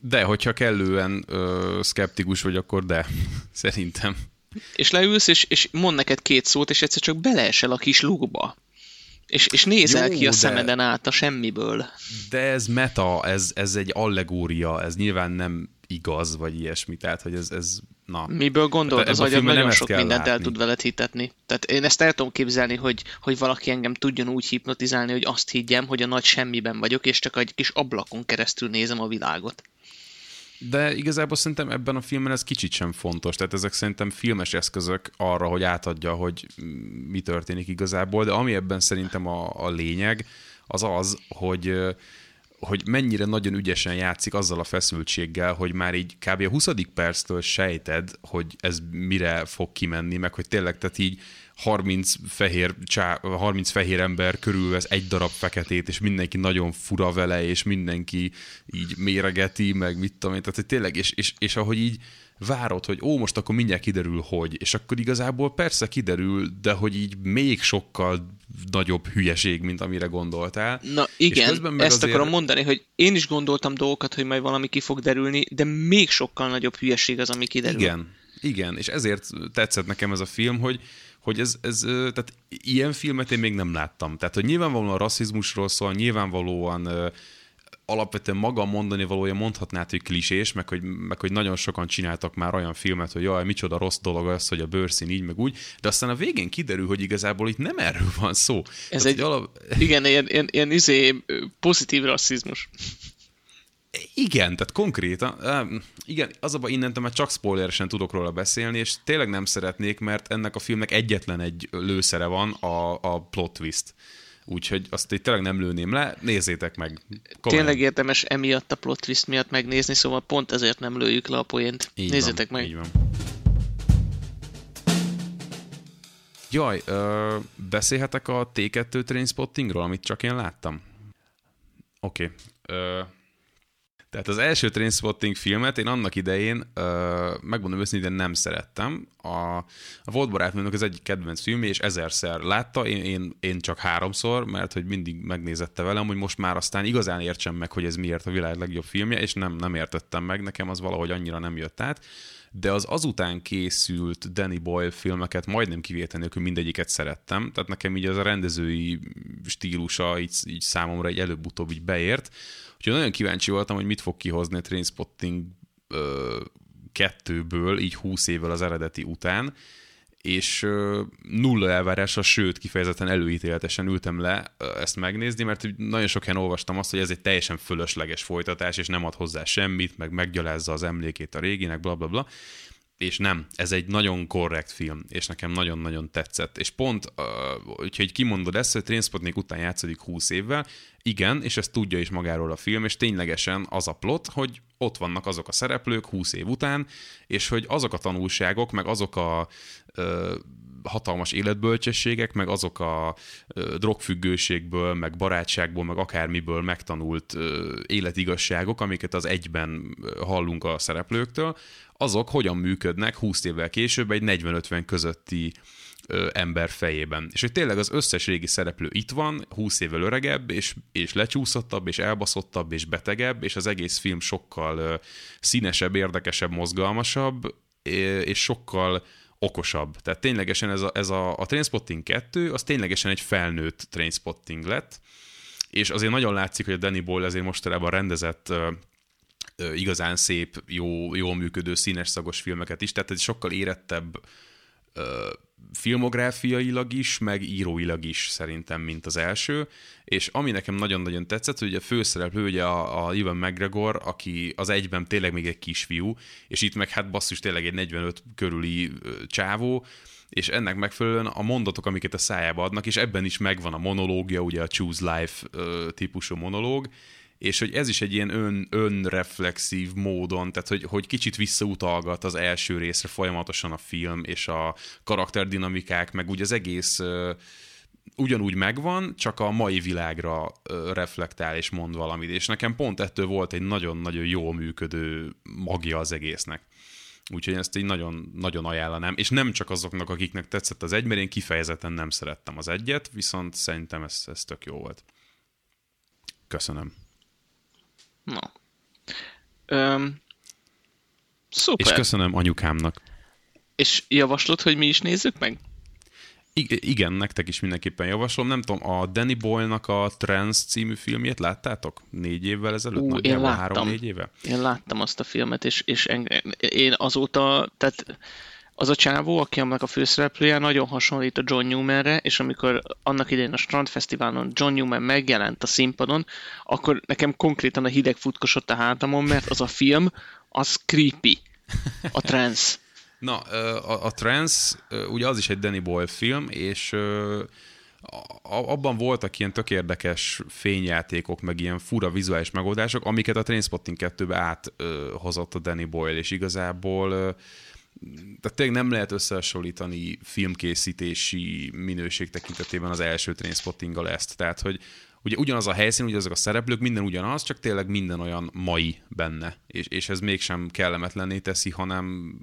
De, hogyha kellően ö, szkeptikus vagy, akkor de, szerintem. És leülsz, és, és mond neked két szót, és egyszer csak beleesel a kis lukba. És, és nézel Jó, ki a de, szemeden át a semmiből. De ez meta, ez, ez egy allegória, ez nyilván nem igaz, vagy ilyesmi, tehát hogy ez, ez na. Miből gondolod, az agyad nagyon sok mindent látni. el tud veled hitetni. Tehát én ezt el tudom képzelni, hogy, hogy valaki engem tudjon úgy hipnotizálni, hogy azt higgyem, hogy a nagy semmiben vagyok, és csak egy kis ablakon keresztül nézem a világot. De igazából szerintem ebben a filmben ez kicsit sem fontos. Tehát ezek szerintem filmes eszközök arra, hogy átadja, hogy mi történik igazából, de ami ebben szerintem a, a lényeg, az az, hogy hogy mennyire nagyon ügyesen játszik azzal a feszültséggel, hogy már így kb. a 20. perctől sejted, hogy ez mire fog kimenni, meg hogy tényleg, tehát így 30 fehér, csá, 30 fehér ember körülvesz egy darab feketét, és mindenki nagyon fura vele, és mindenki így méregeti, meg mit tudom én, tehát hogy tényleg, és, és, és ahogy így várod, hogy ó, most akkor mindjárt kiderül, hogy, és akkor igazából persze kiderül, de hogy így még sokkal nagyobb hülyeség, mint amire gondoltál. Na igen, ezt azért... akarom mondani, hogy én is gondoltam dolgokat, hogy majd valami ki fog derülni, de még sokkal nagyobb hülyeség az, ami kiderül. Igen, igen, és ezért tetszett nekem ez a film, hogy, hogy ez, ez, tehát ilyen filmet én még nem láttam. Tehát, hogy nyilvánvalóan a rasszizmusról szól, nyilvánvalóan alapvetően maga mondani valója mondhatnád, hogy klisés, meg hogy, meg hogy nagyon sokan csináltak már olyan filmet, hogy jaj, micsoda rossz dolog az, hogy a bőrszín így, meg úgy, de aztán a végén kiderül, hogy igazából itt nem erről van szó. Ez Tehát, egy, alap... igen, ilyen, ilyen, ilyen izé, pozitív rasszizmus. Igen, tehát konkrétan, igen, az a baj, innentől már csak spoileresen tudok róla beszélni, és tényleg nem szeretnék, mert ennek a filmnek egyetlen egy lőszere van, a, a plot twist. Úgyhogy azt itt tényleg nem lőném le, nézzétek meg. Komolyan. Tényleg érdemes emiatt a plot twist miatt megnézni, szóval pont ezért nem lőjük le a poént. Így Nézzétek van, meg. Így van. Jaj, ö, beszélhetek a T2 Trainspottingról, amit csak én láttam? Oké. Okay. Tehát az első Trainspotting filmet én annak idején, megmondom őszintén, nem szerettem. A, a volt barátnőnök az egyik kedvenc film, és ezerszer látta, én, én, én csak háromszor, mert hogy mindig megnézette velem, hogy most már aztán igazán értsem meg, hogy ez miért a világ legjobb filmje, és nem, nem értettem meg, nekem az valahogy annyira nem jött át. De az azután készült Danny Boyle filmeket majdnem kivétel nélkül mindegyiket szerettem, tehát nekem így az a rendezői stílusa így, így számomra egy előbb-utóbb így beért, úgyhogy nagyon kíváncsi voltam, hogy mit fog kihozni a Trainspotting ö, kettőből, így 20 évvel az eredeti után, és nulla elvárása, sőt, kifejezetten előítéletesen ültem le ezt megnézni, mert nagyon sok helyen olvastam azt, hogy ez egy teljesen fölösleges folytatás, és nem ad hozzá semmit, meg meggyalázza az emlékét a réginek, bla bla bla. És nem, ez egy nagyon korrekt film, és nekem nagyon-nagyon tetszett. És pont, uh, úgyhogy kimondod ezt, hogy Trainspotting után játszódik 20 évvel, igen, és ezt tudja is magáról a film, és ténylegesen az a plot, hogy ott vannak azok a szereplők 20 év után, és hogy azok a tanulságok, meg azok a ö, hatalmas életbölcsességek, meg azok a ö, drogfüggőségből, meg barátságból, meg akármiből megtanult ö, életigasságok, amiket az egyben hallunk a szereplőktől, azok hogyan működnek 20 évvel később egy 40-50 közötti ember fejében. És hogy tényleg az összes régi szereplő itt van, 20 évvel öregebb, és, és lecsúszottabb, és elbaszottabb, és betegebb, és az egész film sokkal színesebb, érdekesebb, mozgalmasabb, és sokkal okosabb. Tehát ténylegesen ez a, ez a, a Trainspotting 2, az ténylegesen egy felnőtt Trainspotting lett, és azért nagyon látszik, hogy a Danny Boyle azért mostanában rendezett igazán szép, jó, jól működő, színes szagos filmeket is, tehát ez sokkal érettebb filmográfiailag is, meg íróilag is szerintem, mint az első, és ami nekem nagyon-nagyon tetszett, hogy a főszereplő ugye a, a Ivan McGregor, aki az egyben tényleg még egy kisfiú, és itt meg hát basszus tényleg egy 45 körüli csávó, és ennek megfelelően a mondatok, amiket a szájába adnak, és ebben is megvan a monológia, ugye a Choose Life típusú monológ, és hogy ez is egy ilyen ön, önreflexív módon, tehát hogy, hogy kicsit visszautalgat az első részre folyamatosan a film, és a karakterdinamikák, meg úgy az egész uh, ugyanúgy megvan, csak a mai világra uh, reflektál és mond valamit, és nekem pont ettől volt egy nagyon-nagyon jól működő magja az egésznek. Úgyhogy ezt így nagyon, nagyon ajánlanám, és nem csak azoknak, akiknek tetszett az egy, mert én kifejezetten nem szerettem az egyet, viszont szerintem ez, ez tök jó volt. Köszönöm. Na. Öm, szuper. És köszönöm anyukámnak. És javaslod, hogy mi is nézzük meg? I- igen, nektek is mindenképpen javaslom. Nem tudom, a Danny Boyle-nak a Trans című filmjét láttátok? Négy évvel ezelőtt? Ú, én láttam. Három-négy éve? Én láttam azt a filmet, és, és engem, én azóta, tehát az a csávó, aki annak a főszereplője, nagyon hasonlít a John Newmanre, és amikor annak idején a Strandfesztiválon John Newman megjelent a színpadon, akkor nekem konkrétan a hideg futkosott a hátamon, mert az a film, az creepy. A trance. Na, a, a trance, ugye az is egy Danny Boyle film, és abban voltak ilyen tök érdekes fényjátékok, meg ilyen fura vizuális megoldások, amiket a Trainspotting 2-be áthozott a Danny Boyle, és igazából tehát tényleg nem lehet összehasonlítani filmkészítési minőség tekintetében az első Trainspottinggal ezt. Tehát, hogy ugye ugyanaz a helyszín, ugye azok a szereplők, minden ugyanaz, csak tényleg minden olyan mai benne. És, és ez mégsem kellemetlenné teszi, hanem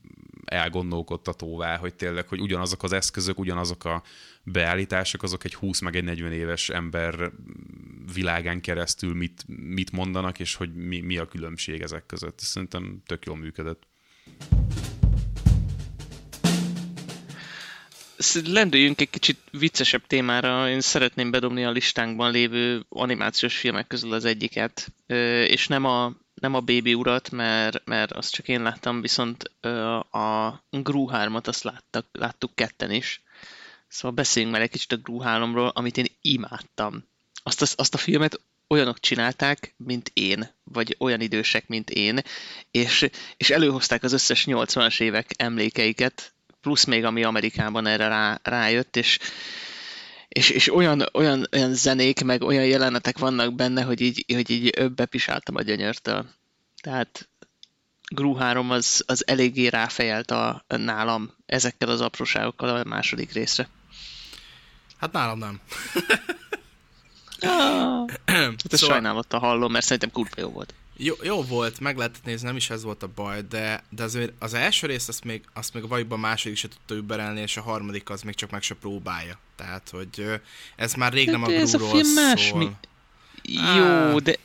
elgondolkodtatóvá, hogy tényleg, hogy ugyanazok az eszközök, ugyanazok a beállítások, azok egy 20 meg egy 40 éves ember világán keresztül mit, mit mondanak, és hogy mi, mi a különbség ezek között. Szerintem tök jól működött lendüljünk egy kicsit viccesebb témára. Én szeretném bedobni a listánkban lévő animációs filmek közül az egyiket, és nem a, nem a Baby urat, mert, mert azt csak én láttam, viszont a Gru 3-at azt láttak, láttuk ketten is. Szóval beszéljünk már egy kicsit a Gru 3-ról, amit én imádtam. Azt, azt, azt a filmet olyanok csinálták, mint én, vagy olyan idősek, mint én, és, és előhozták az összes 80-as évek emlékeiket, plusz még ami Amerikában erre rá, rájött, és, és, és olyan, olyan, olyan zenék, meg olyan jelenetek vannak benne, hogy így, hogy így bepisáltam a gyönyörtől. Tehát Gru 3 az, az eléggé ráfejelt a, nálam ezekkel az apróságokkal a második részre. Hát nálam nem. ah, hát szóval... sajnálattal hallom, mert szerintem kurva jó volt. Jó, jó volt, meg lehetett nézni, nem is ez volt a baj, de, de azért az első részt azt még, azt még a vajban második se tudta überelni, és a harmadik az még csak meg se próbálja. Tehát, hogy ez már rég nem a Ez a film más, szól. Mi... Jó, de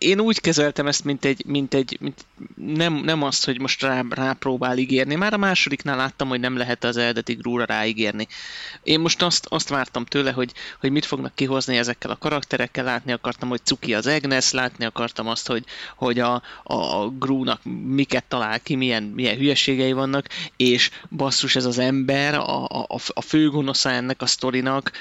én úgy kezeltem ezt, mint egy, mint egy mint nem, nem azt, hogy most rá, rápróbál ígérni. Már a másodiknál láttam, hogy nem lehet az eredeti grúra ráígérni. Én most azt, azt vártam tőle, hogy, hogy mit fognak kihozni ezekkel a karakterekkel, látni akartam, hogy Cuki az Agnes, látni akartam azt, hogy, hogy a, a grúnak miket talál ki, milyen, milyen hülyeségei vannak, és basszus ez az ember, a, a, a főgonosza ennek a sztorinak,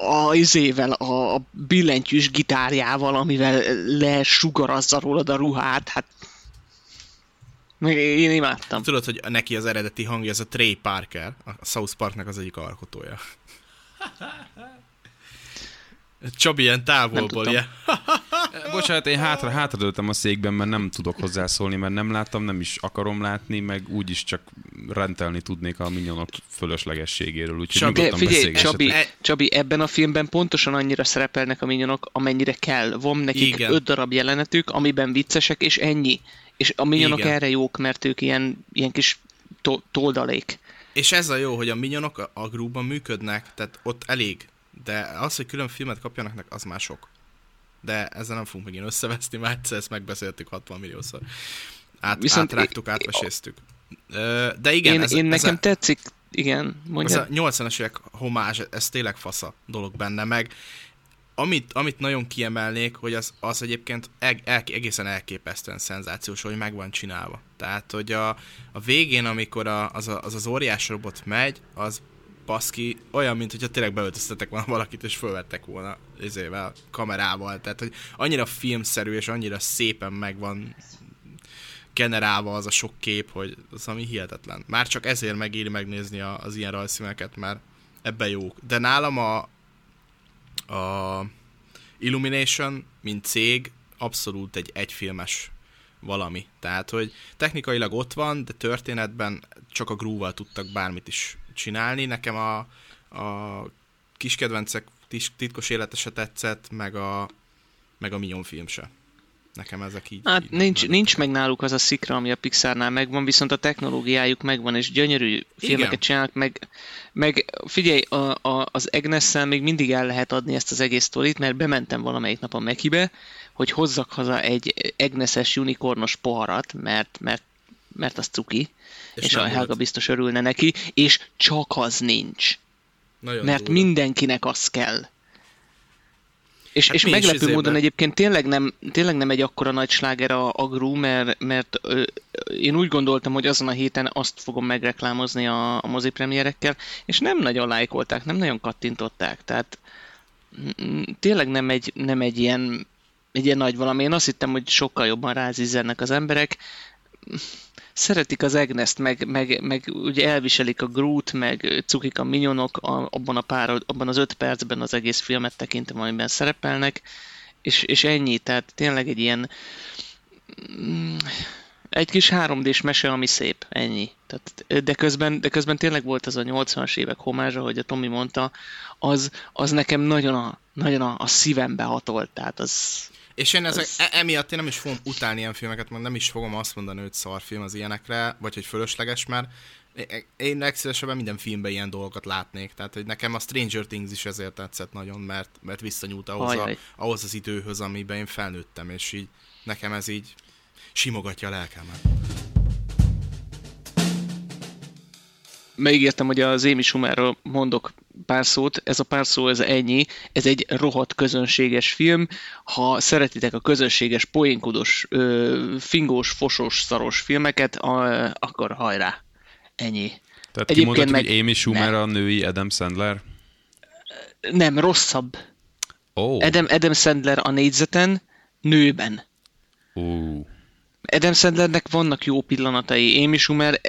a izével, a, billentyűs gitárjával, amivel lesugarazza rólad a ruhát, hát én imádtam. Tudod, hogy neki az eredeti hangja, ez a Trey Parker, a South Parknak az egyik alkotója. Csabi ilyen távolból, ilyen. Bocsánat, én hátra, hátradőltem a székben, mert nem tudok hozzászólni, mert nem láttam, nem is akarom látni, meg úgyis csak rendelni tudnék a minyonok fölöslegességéről, úgyhogy Csabi, figyelj, Csabi, e, Csabi, ebben a filmben pontosan annyira szerepelnek a minyonok, amennyire kell. Van nekik Igen. öt darab jelenetük, amiben viccesek, és ennyi. És a minyonok Igen. erre jók, mert ők ilyen, ilyen kis to- toldalék. És ez a jó, hogy a minyonok a, a grúban működnek, tehát ott elég de az, hogy külön filmet kapjanak, az már sok. De ezzel nem fogunk megint összeveszni, mert egyszer ezt megbeszéltük 60 milliószor. Át, Viszont átrágtuk, átmeséztük. De igen, én, ez, én ez nekem a, tetszik, igen, mondja. Ez a 80-as évek homázs, ez tényleg fasza dolog benne, meg amit, amit nagyon kiemelnék, hogy az, az egyébként eg, el, egészen elképesztően szenzációs, hogy meg van csinálva. Tehát, hogy a, a végén, amikor a, az, a, az az óriás robot megy, az baszki, olyan, mint hogyha tényleg beöltöztetek volna valakit, és fölvettek volna ezével, kamerával. Tehát, hogy annyira filmszerű, és annyira szépen megvan generálva az a sok kép, hogy az ami hihetetlen. Már csak ezért megéri megnézni az ilyen rajzszíneket, mert ebbe jók. De nálam a, a Illumination, mint cég, abszolút egy egyfilmes valami. Tehát, hogy technikailag ott van, de történetben csak a grúval tudtak bármit is csinálni. Nekem a, a kis kedvencek titkos élete se tetszett, meg a, meg a Minion film se. Nekem ezek így... Hát így nincs, nincs meg náluk az a szikra, ami a Pixarnál megvan, viszont a technológiájuk megvan, és gyönyörű filmeket Igen. csinálnak, meg, meg figyelj, a, a, az agnes még mindig el lehet adni ezt az egész sztorit, mert bementem valamelyik nap a Mekibe, hogy hozzak haza egy Agnes-es unikornos poharat, mert, mert, mert az cuki, és, és a Helga volt. biztos örülne neki, és csak az nincs. Nagyon mert durva. mindenkinek az kell. És, hát és meglepő módon egyébként tényleg nem, tényleg nem egy akkora nagy sláger a, a Gru, mert, mert ö, én úgy gondoltam, hogy azon a héten azt fogom megreklámozni a, a mozipremierekkel, és nem nagyon lájkolták, nem nagyon kattintották, tehát tényleg nem egy, nem egy ilyen egy ilyen nagy valami. Én azt hittem, hogy sokkal jobban rázizzennek az emberek szeretik az agnes meg, meg, meg ugye elviselik a Groot, meg cukik a minyonok a, abban a pár, abban az öt percben az egész filmet tekintem, amiben szerepelnek, és, és ennyi, tehát tényleg egy ilyen mm, egy kis 3D-s mese, ami szép, ennyi. Tehát, de, közben, de közben tényleg volt az a 80-as évek homázsa, hogy a Tomi mondta, az, az nekem nagyon a, nagyon a, a szívembe hatolt, tehát az, és én ezek, e- emiatt én nem is fogom utálni ilyen filmeket, meg nem is fogom azt mondani, hogy szarfilm az ilyenekre, vagy hogy fölösleges, mert én legszívesebben minden filmben ilyen dolgokat látnék. Tehát, hogy nekem a Stranger Things is ezért tetszett nagyon, mert, mert visszanyúlt ahhoz, a, ahhoz az időhöz, amiben én felnőttem, és így nekem ez így simogatja a lelkemet. Megígértem, hogy az Amy Schumerről mondok pár szót, ez a pár szó, ez ennyi, ez egy rohadt közönséges film, ha szeretitek a közönséges, poénkodos, ö, fingós, fosós, szaros filmeket, a, akkor hajrá, ennyi. Tehát ki mondod, meg... hogy Amy Schumer nem. a női Adam Sandler? Nem, rosszabb. Oh. Adam, Adam Sandler a négyzeten, nőben. Uh. Adam Sandlernek vannak jó pillanatai, Amy Schumer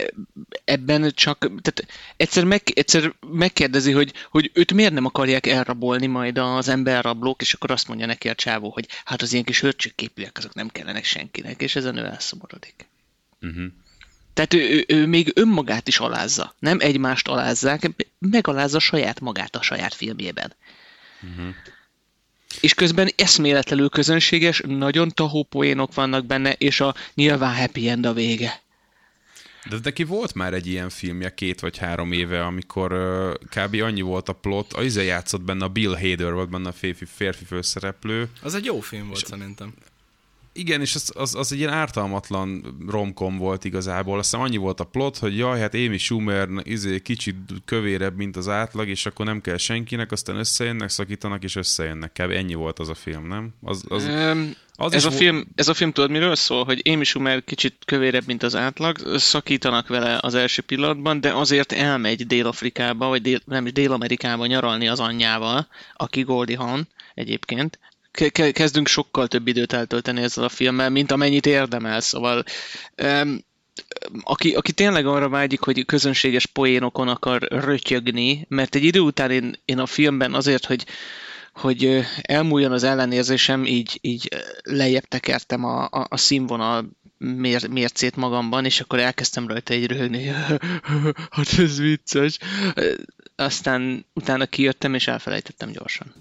ebben csak, tehát egyszer, meg, egyszer megkérdezi, hogy, hogy őt miért nem akarják elrabolni majd az emberrablók, és akkor azt mondja neki a csávó, hogy hát az ilyen kis hörcsökképűek, azok nem kellenek senkinek, és ezen ő elszomorodik. Uh-huh. Tehát ő, ő, ő még önmagát is alázza, nem egymást alázzák, megalázza saját magát a saját filmjében. Uh-huh és közben eszméletlenül közönséges, nagyon tahó poénok vannak benne, és a nyilván happy end a vége. De neki volt már egy ilyen filmje két vagy három éve, amikor uh, kb. annyi volt a plot, a izé játszott benne, a Bill Hader volt benne a férfi, férfi főszereplő. Az egy jó film volt szerintem igen, és az, az, az egy ilyen ártalmatlan romkom volt igazából. Aztán annyi volt a plot, hogy jaj, hát Amy Schumer izé, kicsit kövérebb, mint az átlag, és akkor nem kell senkinek, aztán összejönnek, szakítanak, és összejönnek. Kb. ennyi volt az a film, nem? Az, az, um, az ez, a film, ez a film tudod miről szól? Hogy Amy Schumer kicsit kövérebb, mint az átlag, szakítanak vele az első pillanatban, de azért elmegy Dél-Afrikába, vagy Dél, nem is Dél-Amerikába nyaralni az anyjával, aki Goldie Hawn egyébként, kezdünk sokkal több időt eltölteni ezzel a filmmel, mint amennyit érdemel, szóval um, aki, aki tényleg arra vágyik, hogy közönséges poénokon akar rötyögni, mert egy idő után én, én a filmben azért, hogy, hogy elmúljon az ellenérzésem, így, így lejjebb tekertem a, a, a színvonal mér, mércét magamban, és akkor elkezdtem rajta egy röhögni, hát ez vicces. Aztán utána kijöttem, és elfelejtettem gyorsan.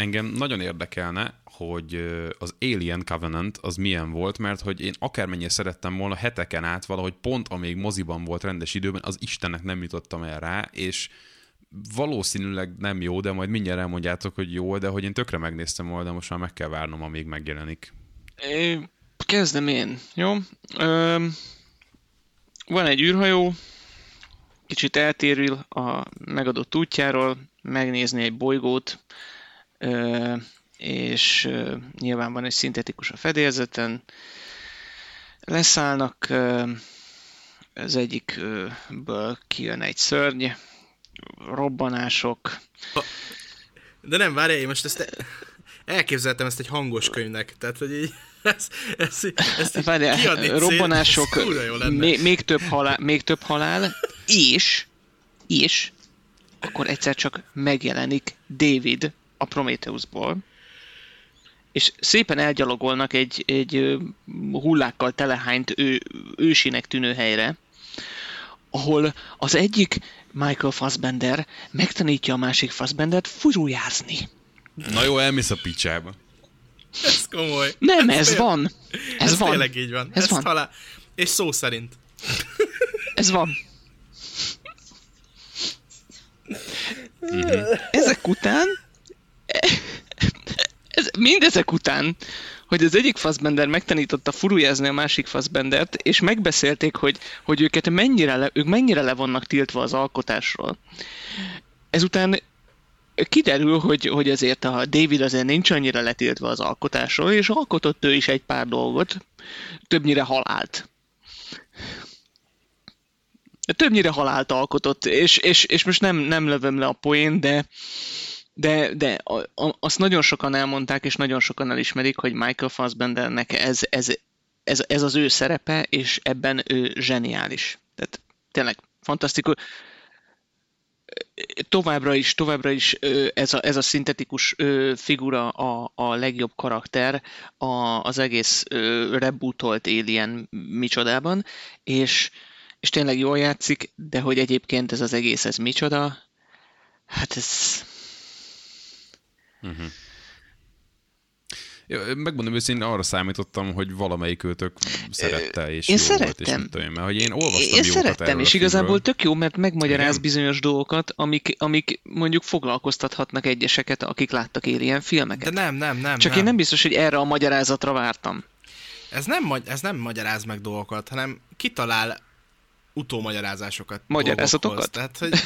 Engem nagyon érdekelne, hogy az Alien Covenant az milyen volt, mert hogy én akármennyire szerettem volna heteken át valahogy pont amíg moziban volt rendes időben, az Istennek nem jutottam el rá, és valószínűleg nem jó, de majd mindjárt elmondjátok, hogy jó, de hogy én tökre megnéztem volna, de most már meg kell várnom, amíg megjelenik. Kezdem én, jó? Ö, van egy űrhajó, kicsit eltérül a megadott útjáról, megnézni egy bolygót, és nyilván van egy szintetikus a fedélzeten, leszállnak, az egyikből kijön egy szörny, robbanások. De nem, várj, én most ezt elképzeltem ezt egy hangos könyvnek, tehát hogy így ezt, ezt, ezt kiadni robbanások, cél, még, még, több halál, még több halál, és, és akkor egyszer csak megjelenik David, a Prometheusból, és szépen elgyalogolnak egy, egy hullákkal telehányt ő, ősinek tűnő helyre, ahol az egyik Michael Fassbender megtanítja a másik Fassbendert furujázni. Na jó, elmész a picsába. Ez komoly. Nem, ez, ez van. Ez, ez van. tényleg így van. Ez, ez van. Talán... És szó szerint. Ez van. Ezek után ez, mindezek után, hogy az egyik Fassbender megtanította furujázni a másik Fassbendert, és megbeszélték, hogy, hogy őket mennyire le, ők mennyire le vannak tiltva az alkotásról. Ezután kiderül, hogy, hogy azért a David azért nincs annyira letiltva az alkotásról, és alkotott ő is egy pár dolgot, többnyire halált. Többnyire halált alkotott, és, és, és most nem, nem lövöm le a poén, de, de, de azt nagyon sokan elmondták, és nagyon sokan elismerik, hogy Michael Fassbendernek ez, ez, ez, ez az ő szerepe, és ebben ő zseniális. Tehát tényleg fantasztikus. Továbbra is, továbbra is ez a, ez a szintetikus figura a, a legjobb karakter a, az egész rebootolt Alien micsodában, és, és tényleg jól játszik, de hogy egyébként ez az egész, ez micsoda, hát ez, Uh-huh. Ja, megmondom őszintén, arra számítottam, hogy valamelyik őtök szerette, és én jó szerettem. volt, és mert hogy én olvastam Én szerettem, és igazából tök jó, mert megmagyaráz Igen? bizonyos dolgokat, amik, amik mondjuk foglalkoztathatnak egyeseket, akik láttak ilyen filmeket. De nem, nem, nem. Csak nem. én nem biztos, hogy erre a magyarázatra vártam. ez nem, ez nem magyaráz meg dolgokat, hanem kitalál utómagyarázásokat. Magyarázatokat? Tehát, hogy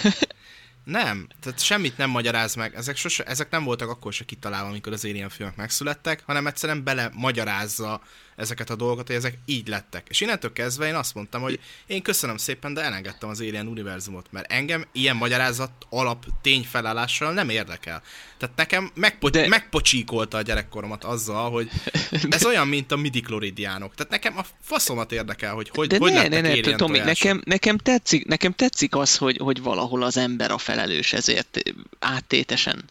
Nem, tehát semmit nem magyaráz meg. Ezek, sose, ezek nem voltak akkor se kitalálva, amikor az Alien filmek megszülettek, hanem egyszerűen bele magyarázza ezeket a dolgokat, hogy ezek így lettek. És innentől kezdve én azt mondtam, hogy én köszönöm szépen, de elengedtem az Alien univerzumot, mert engem ilyen magyarázat alap tényfelállással nem érdekel. Tehát nekem megpo- de... megpocsíkolta a gyerekkoromat azzal, hogy ez olyan, mint a midikloridiánok. Tehát nekem a faszomat érdekel, hogy hogy, de hogy ne, ne, ne, Tomi, nekem, nekem, tetszik, nekem tetszik az, hogy, hogy valahol az ember a felelős ezért áttétesen.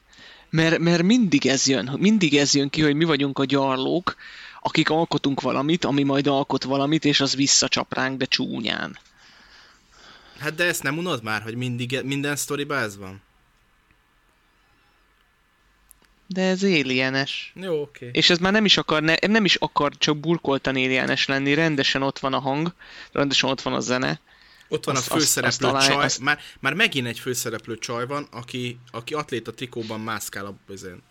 Mert, mert mindig ez jön, mindig ez jön ki, hogy mi vagyunk a gyarlók, akik alkotunk valamit, ami majd alkot valamit, és az visszacsap ránk, de csúnyán. Hát de ezt nem unod már, hogy mindig, minden sztoriban ez van? De ez alienes. Jó, oké. Okay. És ez már nem is akar, ne, nem is akar csak burkoltan alienes lenni, rendesen ott van a hang, rendesen ott van a zene. Ott van azt, a főszereplő azt, azt csaj, azt... Már, már megint egy főszereplő csaj van, aki, aki atléta trikóban mászkál a bizén.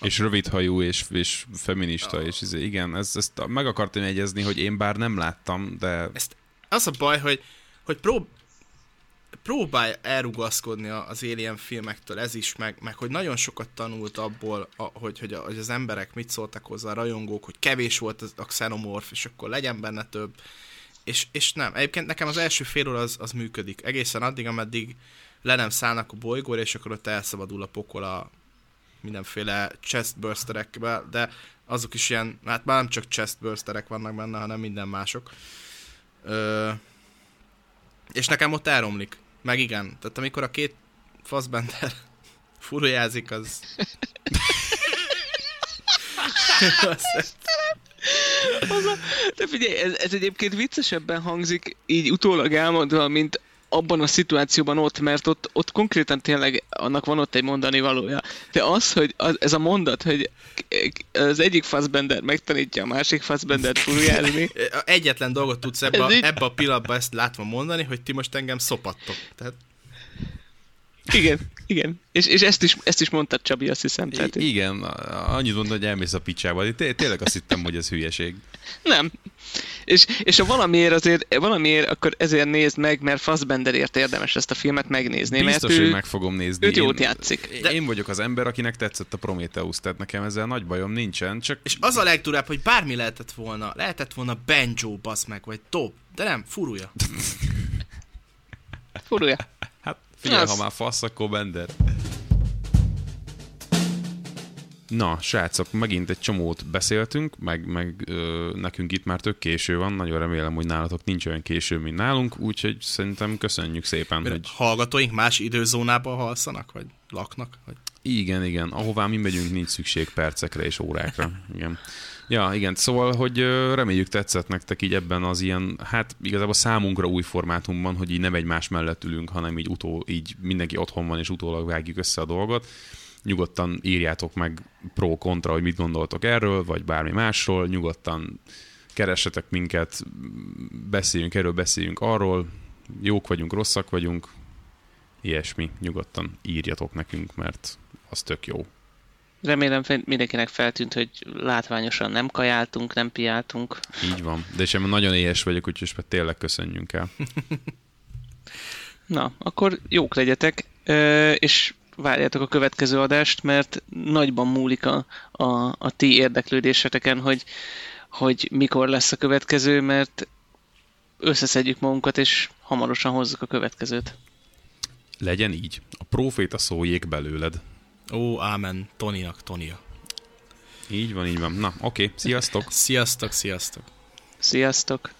És rövidhajú, és, és feminista, oh. és izé, igen, ezt, ezt meg akartam egyezni, hogy én bár nem láttam, de... Ezt, az a baj, hogy, hogy prób, próbálj elrugaszkodni az Alien filmektől, ez is, meg, meg hogy nagyon sokat tanult abból, a, hogy, hogy, a, hogy az emberek mit szóltak hozzá, a rajongók, hogy kevés volt a xenomorf, és akkor legyen benne több. És, és nem, egyébként nekem az első fél óra az, az működik. Egészen addig, ameddig le nem szállnak a bolygóra, és akkor ott elszabadul a pokol a mindenféle chestbursterekbe, de azok is ilyen, hát már nem csak chestbursterek vannak benne, hanem minden mások. Ö, és nekem ott elromlik. Meg igen. Tehát amikor a két faszbender furujázik, az... az a, de figyelj, ez, ez egyébként viccesebben hangzik, így utólag elmondva, mint abban a szituációban ott, mert ott, ott konkrétan tényleg annak van ott egy mondani valója. De az, hogy az, ez a mondat, hogy az egyik Fassbender megtanítja a másik Fassbendert furjázni. Egyetlen dolgot tudsz ebbe, a, ebbe a pillanatban ezt látva mondani, hogy ti most engem szopattok. Tehát... Igen, igen. És, és ezt, is, ezt is mondtad, Csabi, azt hiszem. Tehát, I- igen, annyit mondod, hogy elmész a picsába. Én tényleg azt hittem, hogy ez hülyeség. Nem. És, és ha valamiért azért, valamiért, akkor ezért nézd meg, mert Fassbenderért érdemes ezt a filmet megnézni. Biztos, mert ő, hogy meg fogom nézni. Őt jót játszik. De... Én vagyok az ember, akinek tetszett a Prometheus, tehát nekem ezzel nagy bajom nincsen, csak... És az a legdurább, hogy bármi lehetett volna. Lehetett volna Benjo, basz meg, vagy Top. De nem, furúja. furúja. Figyelj, az... ha már fasz, akkor Bender. Na, srácok, megint egy csomót beszéltünk, meg, meg ö, nekünk itt már tök késő van, nagyon remélem, hogy nálatok nincs olyan késő, mint nálunk, úgyhogy szerintem köszönjük szépen, Mert hogy... Hallgatóink más időzónában halszanak, vagy laknak? Vagy... Igen, igen, ahová mi megyünk, nincs szükség percekre és órákra. Igen. Ja, igen, szóval, hogy reméljük tetszett nektek így ebben az ilyen, hát igazából számunkra új formátumban, hogy így nem egymás mellett ülünk, hanem így, utó, így mindenki otthon van, és utólag vágjuk össze a dolgot. Nyugodtan írjátok meg pro-kontra, hogy mit gondoltok erről, vagy bármi másról, nyugodtan keressetek minket, beszéljünk erről, beszéljünk arról, jók vagyunk, rosszak vagyunk, ilyesmi, nyugodtan írjatok nekünk, mert az tök jó. Remélem mindenkinek feltűnt, hogy látványosan nem kajáltunk, nem piáltunk. Így van, de és nagyon éhes vagyok, úgyhogy tényleg köszönjünk el. Na, akkor jók legyetek, és várjátok a következő adást, mert nagyban múlik a, a, a ti érdeklődéseteken, hogy, hogy mikor lesz a következő, mert összeszedjük magunkat, és hamarosan hozzuk a következőt. Legyen így. A proféta szóljék belőled. Ó, ámen. Toniak, Tonia. Így van, így van. Na, oké. Okay. Sziasztok. sziasztok, sziasztok. Sziasztok.